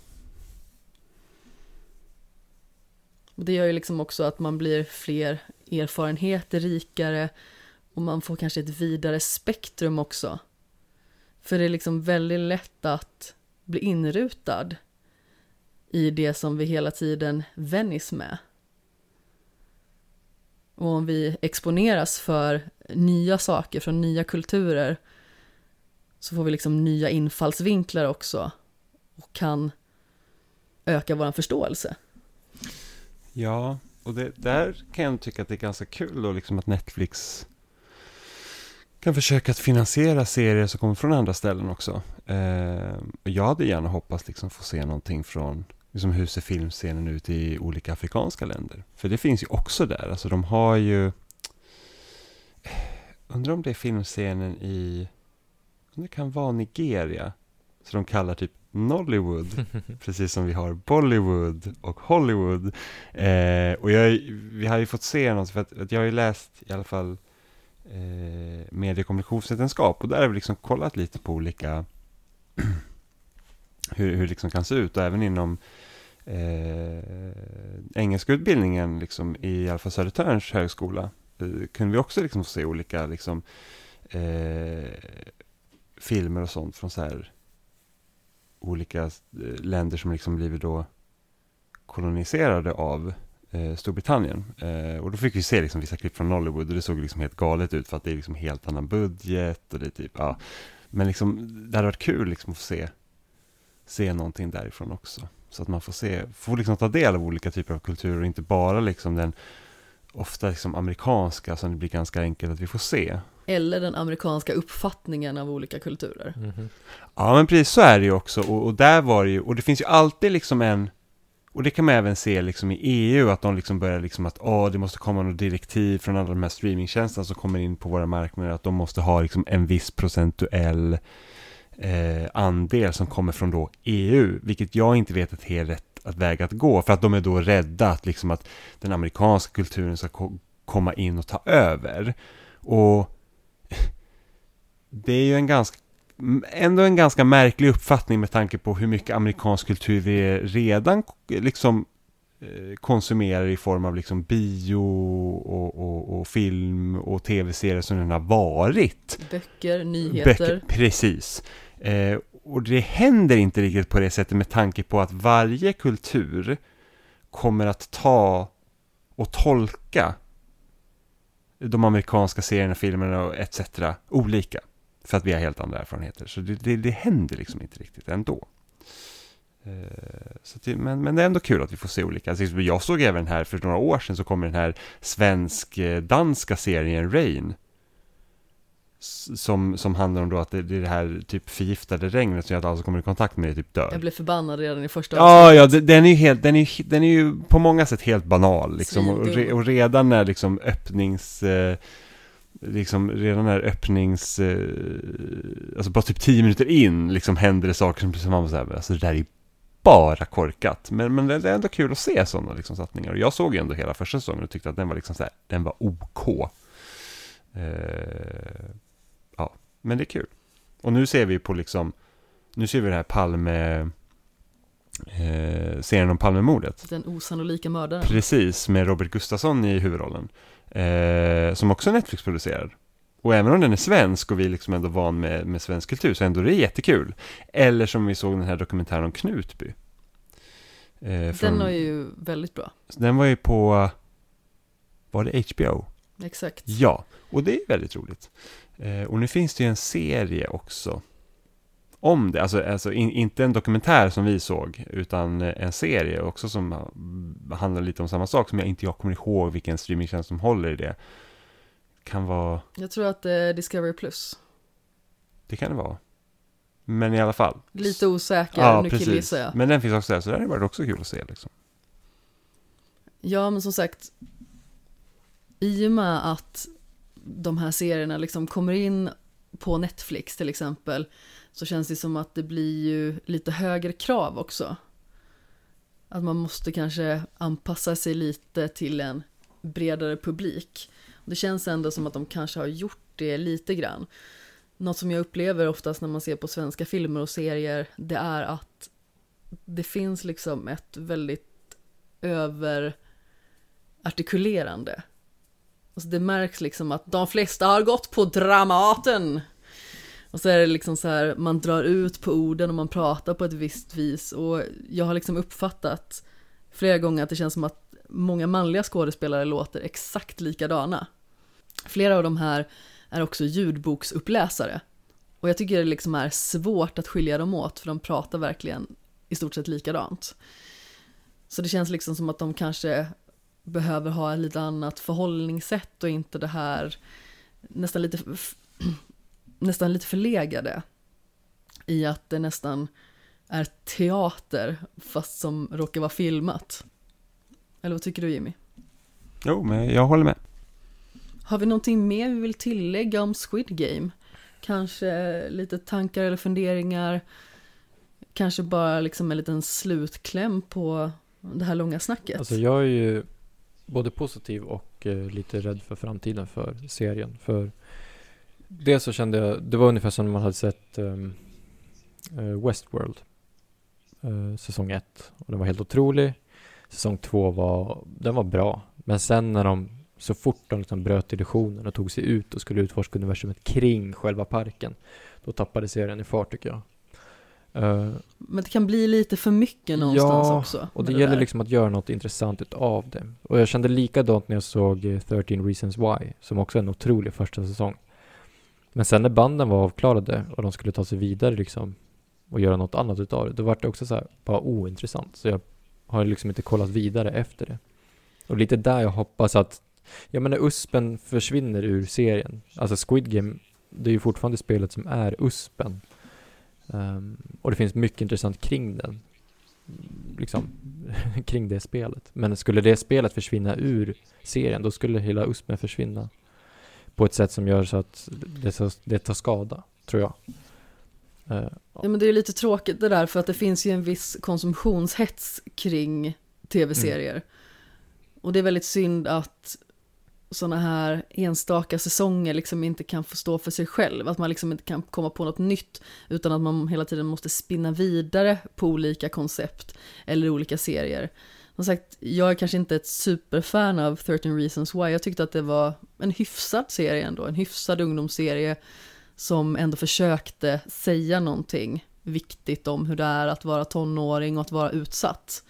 Och det gör ju liksom också att man blir fler erfarenheter rikare och man får kanske ett vidare spektrum också. För det är liksom väldigt lätt att bli inrutad i det som vi hela tiden vänjs med. Och om vi exponeras för nya saker från nya kulturer så får vi liksom nya infallsvinklar också och kan öka vår förståelse. Ja, och det, där kan jag tycka att det är ganska kul då, liksom att Netflix kan försöka att finansiera serier som kommer från andra ställen också. Eh, jag hade gärna hoppats liksom få se någonting från liksom hur ser filmscenen ut i olika afrikanska länder? För det finns ju också där, alltså de har ju Undrar om det är filmscenen i det kan vara Nigeria Så de kallar typ Nollywood Precis som vi har Bollywood och Hollywood. Eh, Och jag, vi har ju fått se något för att, att jag har ju läst i alla fall eh, mediekommunikationsvetenskap. Och där har vi liksom kollat lite på olika hur, hur det liksom kan se ut. Och även inom eh, engelskutbildningen liksom, i alla fall Södertörns högskola eh, kunde vi också liksom få se olika liksom, eh, filmer och sånt från så här olika eh, länder som liksom blivit då koloniserade av eh, Storbritannien. Eh, och då fick vi se liksom vissa klipp från Nollywood och det såg liksom helt galet ut för att det är liksom helt annan budget och det är typ, ja. Men liksom, det hade varit kul liksom att få se, se någonting därifrån också. Så att man får se, får liksom ta del av olika typer av kulturer och inte bara liksom den ofta liksom amerikanska som det blir ganska enkelt att vi får se. Eller den amerikanska uppfattningen av olika kulturer. Mm -hmm. Ja men precis så är det ju också och, och, där var det ju, och det finns ju alltid liksom en och det kan man även se liksom i EU att de liksom börjar liksom att åh, det måste komma något direktiv från alla de här streamingtjänsterna som kommer in på våra marknader att de måste ha liksom en viss procentuell eh, andel som kommer från då EU, vilket jag inte vet att är helt rätt att väg att gå, för att de är då rädda att, liksom att den amerikanska kulturen ska ko komma in och ta över. Och det är ju en ganska ändå en ganska märklig uppfattning med tanke på hur mycket amerikansk kultur vi redan liksom eh, konsumerar i form av liksom bio och, och, och film och tv-serier som den har varit. Böcker, nyheter. Böcker, precis. Eh, och det händer inte riktigt på det sättet med tanke på att varje kultur kommer att ta och tolka de amerikanska serierna, filmerna och etc. olika. För att vi har helt andra erfarenheter. Så det, det, det händer liksom inte riktigt ändå. Eh, så det, men, men det är ändå kul att vi får se olika. Alltså, jag såg även här för några år sedan så kommer den här svensk-danska serien Rain. Som, som handlar om då att det, det är det här typ förgiftade regnet som gör att alla som kommer i kontakt med det typ dör. Jag blev förbannad redan i första Ja, ja, den är ju helt, den är, den är ju på många sätt helt banal liksom. Och, re, och, redan när liksom öppnings... Eh, liksom redan när öppnings, eh, alltså bara typ tio minuter in, liksom händer det saker som, som man var såhär, alltså det där är ju bara korkat. Men, men det är ändå kul att se sådana liksom satsningar. Och jag såg ju ändå hela första säsongen och tyckte att den var liksom såhär, den var OK. Eh, men det är kul. Och nu ser vi på liksom, nu ser vi det här Palme, eh, serien om Palmemordet. Den osannolika mördaren. Precis, med Robert Gustafsson i huvudrollen. Eh, som också är Netflix-producerad. Och även om den är svensk och vi är liksom ändå van med, med svensk kultur så ändå är det jättekul. Eller som vi såg den här dokumentären om Knutby. Eh, från, den var ju väldigt bra. Den var ju på, var det HBO? Exakt. Ja, och det är väldigt roligt. Eh, och nu finns det ju en serie också om det, alltså, alltså in, inte en dokumentär som vi såg, utan en serie också som handlar lite om samma sak, som jag inte jag kommer ihåg vilken streamingtjänst som håller i det. Kan vara... Jag tror att det är Discovery Plus. Det kan det vara. Men i alla fall. Lite osäker, ja, nu precis. jag. Men den finns också där, så det hade varit också kul att se liksom. Ja, men som sagt, i och med att de här serierna liksom kommer in på Netflix till exempel, så känns det som att det blir ju lite högre krav också. Att man måste kanske anpassa sig lite till en bredare publik. Det känns ändå som att de kanske har gjort det lite grann. Något som jag upplever oftast när man ser på svenska filmer och serier, det är att det finns liksom ett väldigt överartikulerande. Alltså det märks liksom att de flesta har gått på Dramaten. Och så är det liksom så här, man drar ut på orden och man pratar på ett visst vis. Och jag har liksom uppfattat flera gånger att det känns som att många manliga skådespelare låter exakt likadana. Flera av de här är också ljudboksuppläsare. Och jag tycker det liksom är svårt att skilja dem åt för de pratar verkligen i stort sett likadant. Så det känns liksom som att de kanske behöver ha ett lite annat förhållningssätt och inte det här nästan lite nästan lite förlegade i att det nästan är teater fast som råkar vara filmat. Eller vad tycker du Jimmy? Jo, men jag håller med. Har vi någonting mer vi vill tillägga om Squid Game? Kanske lite tankar eller funderingar? Kanske bara liksom en liten slutkläm på det här långa snacket? Alltså jag är ju både positiv och eh, lite rädd för framtiden för serien. För Dels så kände jag, det var ungefär som när man hade sett um, Westworld. Uh, säsong 1. Och den var helt otrolig. Säsong 2 var, den var bra. Men sen när de, så fort de liksom bröt illusionen och tog sig ut och skulle utforska universumet kring själva parken. Då tappade serien i fart tycker jag. Uh, men det kan bli lite för mycket någonstans ja, också. och det, det gäller där. liksom att göra något intressant utav det. Och jag kände likadant när jag såg 13 Reasons Why, som också är en otrolig första säsong. Men sen när banden var avklarade och de skulle ta sig vidare liksom och göra något annat utav det, då var det också så här, bara ointressant. Så jag har liksom inte kollat vidare efter det. Och lite där jag hoppas att, ja men när USPen försvinner ur serien, alltså Squid Game, det är ju fortfarande spelet som är USPen. Um, och det finns mycket intressant kring den. Liksom, kring det spelet. Men skulle det spelet försvinna ur serien, då skulle hela USPen försvinna på ett sätt som gör så att det tar, det tar skada, tror jag. Eh, Ja men det är lite tråkigt det där för att det finns ju en viss konsumtionshets kring tv-serier. Och det är väldigt synd att sådana här enstaka säsonger liksom inte kan få stå för sig själv. Att man liksom inte kan komma på något nytt utan att man hela tiden måste spinna vidare på olika koncept eller olika serier. Som sagt, jag är kanske inte ett superfan av 13 Reasons Why. Jag tyckte att det var en hyfsad serie ändå, en hyfsad ungdomsserie som ändå försökte säga någonting viktigt om hur det är att vara tonåring och att vara utsatt.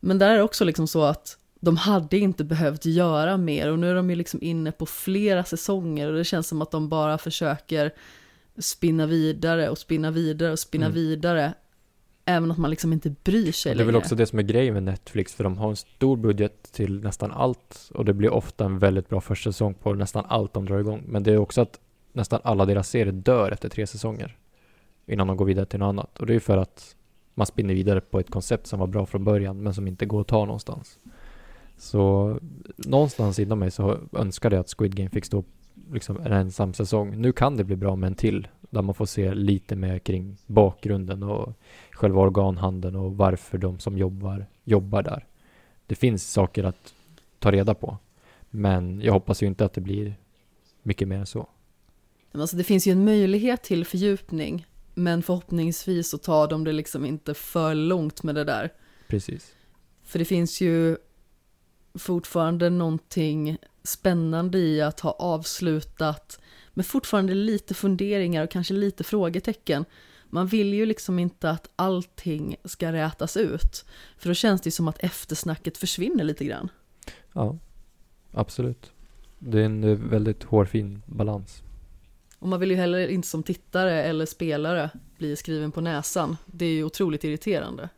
Men där är det också liksom så att de hade inte behövt göra mer och nu är de ju liksom inne på flera säsonger och det känns som att de bara försöker spinna vidare och spinna vidare och spinna Mm. vidare. Även att man liksom inte bryr sig Det är väl längre. också det som är grejen med Netflix, för de har en stor budget till nästan allt och det blir ofta en väldigt bra första säsong på nästan allt de drar igång. Men det är också att nästan alla deras serier dör efter tre säsonger innan de går vidare till något annat. Och det är ju för att man spinner vidare på ett koncept som var bra från början men som inte går att ta någonstans. Så någonstans inom mig så önskade jag att Squid Game fick stå liksom en ensam säsong. Nu kan det bli bra med en till där man får se lite mer kring bakgrunden och själva organhandeln och varför de som jobbar, jobbar där. Det finns saker att ta reda på. Men jag hoppas ju inte att det blir mycket mer än så. Alltså det finns ju en möjlighet till fördjupning, men förhoppningsvis så tar de det liksom inte för långt med det där. Precis. För det finns ju fortfarande någonting spännande i att ha avslutat med fortfarande lite funderingar och kanske lite frågetecken. Man vill ju liksom inte att allting ska rätas ut, för då känns det ju som att eftersnacket försvinner lite grann. Ja, absolut. Det är en eh, väldigt hårfin balans. Och man vill ju heller inte som tittare eller spelare bli skriven på näsan. Det är ju otroligt irriterande.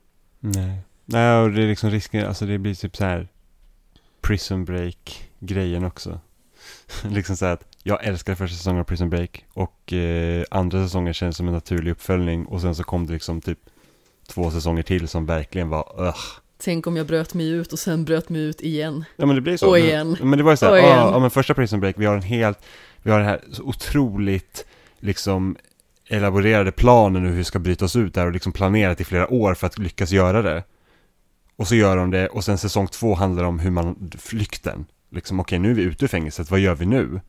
Nej. Nej, och det är liksom risken, alltså det blir typ så här Prison Break-grejen också. liksom så att jag älskar första säsongen av Prison Break och eh, andra säsongen känns som en naturlig uppföljning och sen så kom det liksom typ två säsonger till som verkligen var ugh. Tänk om jag bröt mig ut och sen bröt mig ut igen. Ja men det blir så. Och Men- igen. Men det var ju så här, ja men första Prison Break, vi har en helt, vi har den här så otroligt liksom elaborerade planen hur vi ska bryta oss ut där och liksom planerat i flera år för att lyckas göra det. Och så gör de det och sen säsong två handlar om hur man, flykten. Liksom okej nu är vi ute ur fängelset, vad gör vi nu?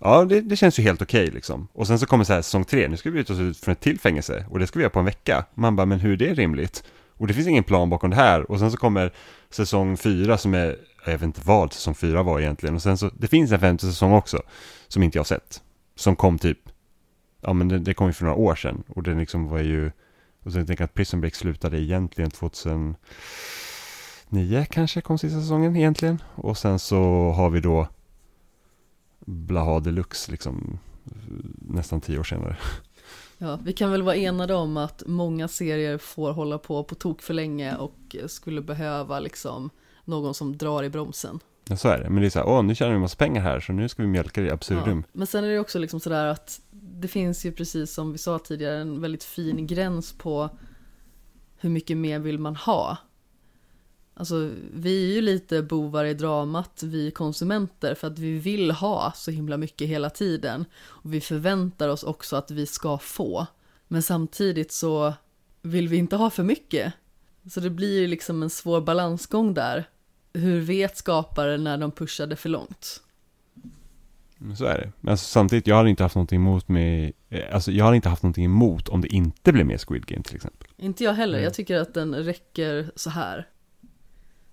Ja, det, det känns ju helt okej liksom. Och sen så kommer så här säsong tre, nu ska vi bryta oss ut från ett till fängelse och det ska vi göra på en vecka. Man bara, men hur är det rimligt? Och det finns ingen plan bakom det här. Och sen så kommer säsong fyra som är, jag vet inte vad säsong fyra var egentligen. Och sen så, det finns en femte säsong också, som inte jag har sett. Som kom typ, ja men det, det kom ju för några år sedan. Och den liksom var ju, och sen tänker jag att Prison Break slutade egentligen 2009 kanske kom sista säsongen egentligen. Och sen så har vi då Blaha Deluxe liksom nästan tio år senare. Ja, vi kan väl vara enade om att många serier får hålla på på tok för länge och skulle behöva liksom någon som drar i bromsen. Ja, så är det. Men det är så här, åh nu tjänar vi massa pengar här så nu ska vi mjölka det i absurdum. Ja. Men sen är det också liksom sådär att det finns ju precis som vi sa tidigare en väldigt fin gräns på hur mycket mer vill man ha. Alltså vi är ju lite bovar i dramat, vi konsumenter, för att vi vill ha så himla mycket hela tiden. Och vi förväntar oss också att vi ska få. Men samtidigt så vill vi inte ha för mycket. Så det blir ju liksom en svår balansgång där. Hur vet skapare när de pushade för långt? Så är det. Men alltså, samtidigt, jag hade inte haft någonting emot med, eh, alltså jag hade inte haft någonting emot om det inte blev mer Squid Game till exempel. Inte jag heller, Mm. jag tycker att den räcker så här.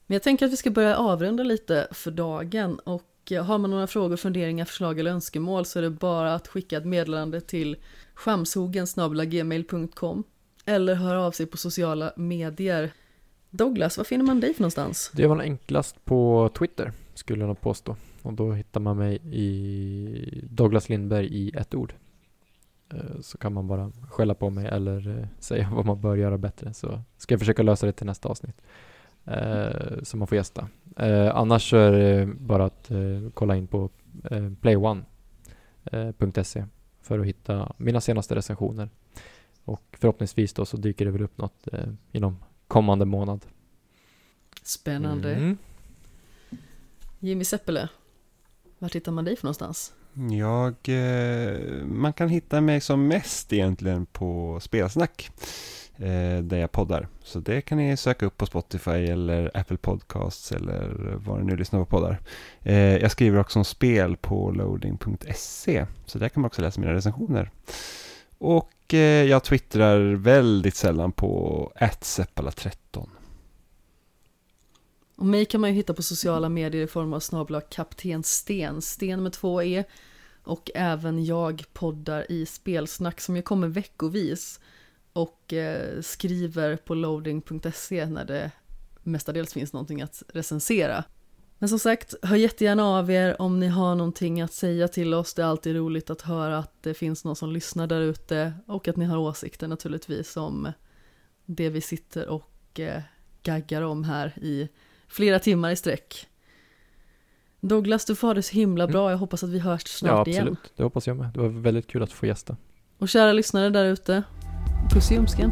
Men jag tänker att vi ska börja avrunda lite för dagen och eh, har man några frågor, funderingar, förslag eller önskemål så är det bara att skicka ett meddelande till skamshogen.gmail.com eller höra av sig på sociala medier. Douglas, var finner man dig för någonstans? Det var nog enklast på Twitter, skulle jag nog påstå. Och då hittar man mig i Douglas Lindberg i ett ord. Eh, Så kan man bara skälla på mig eller eh, säga vad man bör göra bättre. Så ska jag försöka lösa det till nästa avsnitt. Eh, Så man får gästa. Annars så är det bara att kolla in på playone.se för att hitta mina senaste recensioner. Och förhoppningsvis då så dyker det väl upp något inom kommande månad. Spännande. Mm. Jimmy Seppele, var hittar man dig för någonstans? Jag, eh, man kan hitta mig som mest egentligen på Spelsnack. Eh, där jag poddar. Så det kan ni söka upp på Spotify eller Apple Podcasts eller var ni nu lyssnar på poddar. Eh, jag skriver också om spel på loading.se. Så där kan man också läsa mina recensioner. Och eh, jag twittrar väldigt sällan på atseppala13. Och mig kan man ju hitta på sociala medier i form av snabla kapten Sten, Sten med två E. Och även jag poddar i spelsnack som jag kommer veckovis. Och eh, skriver på loading.se när det mestadels finns någonting att recensera. Men som sagt, hör jättegärna av er om ni har någonting att säga till oss. Det är alltid roligt att höra att det finns någon som lyssnar där ute och att ni har åsikter naturligtvis om det vi sitter och eh, gaggar om här i flera timmar i sträck. Douglas, du får ha det så himla bra. Jag hoppas att vi hörs snart ja, igen. absolut. Det hoppas jag med. Det var väldigt kul att få gästa. Och kära lyssnare där ute, puss i ljumsken.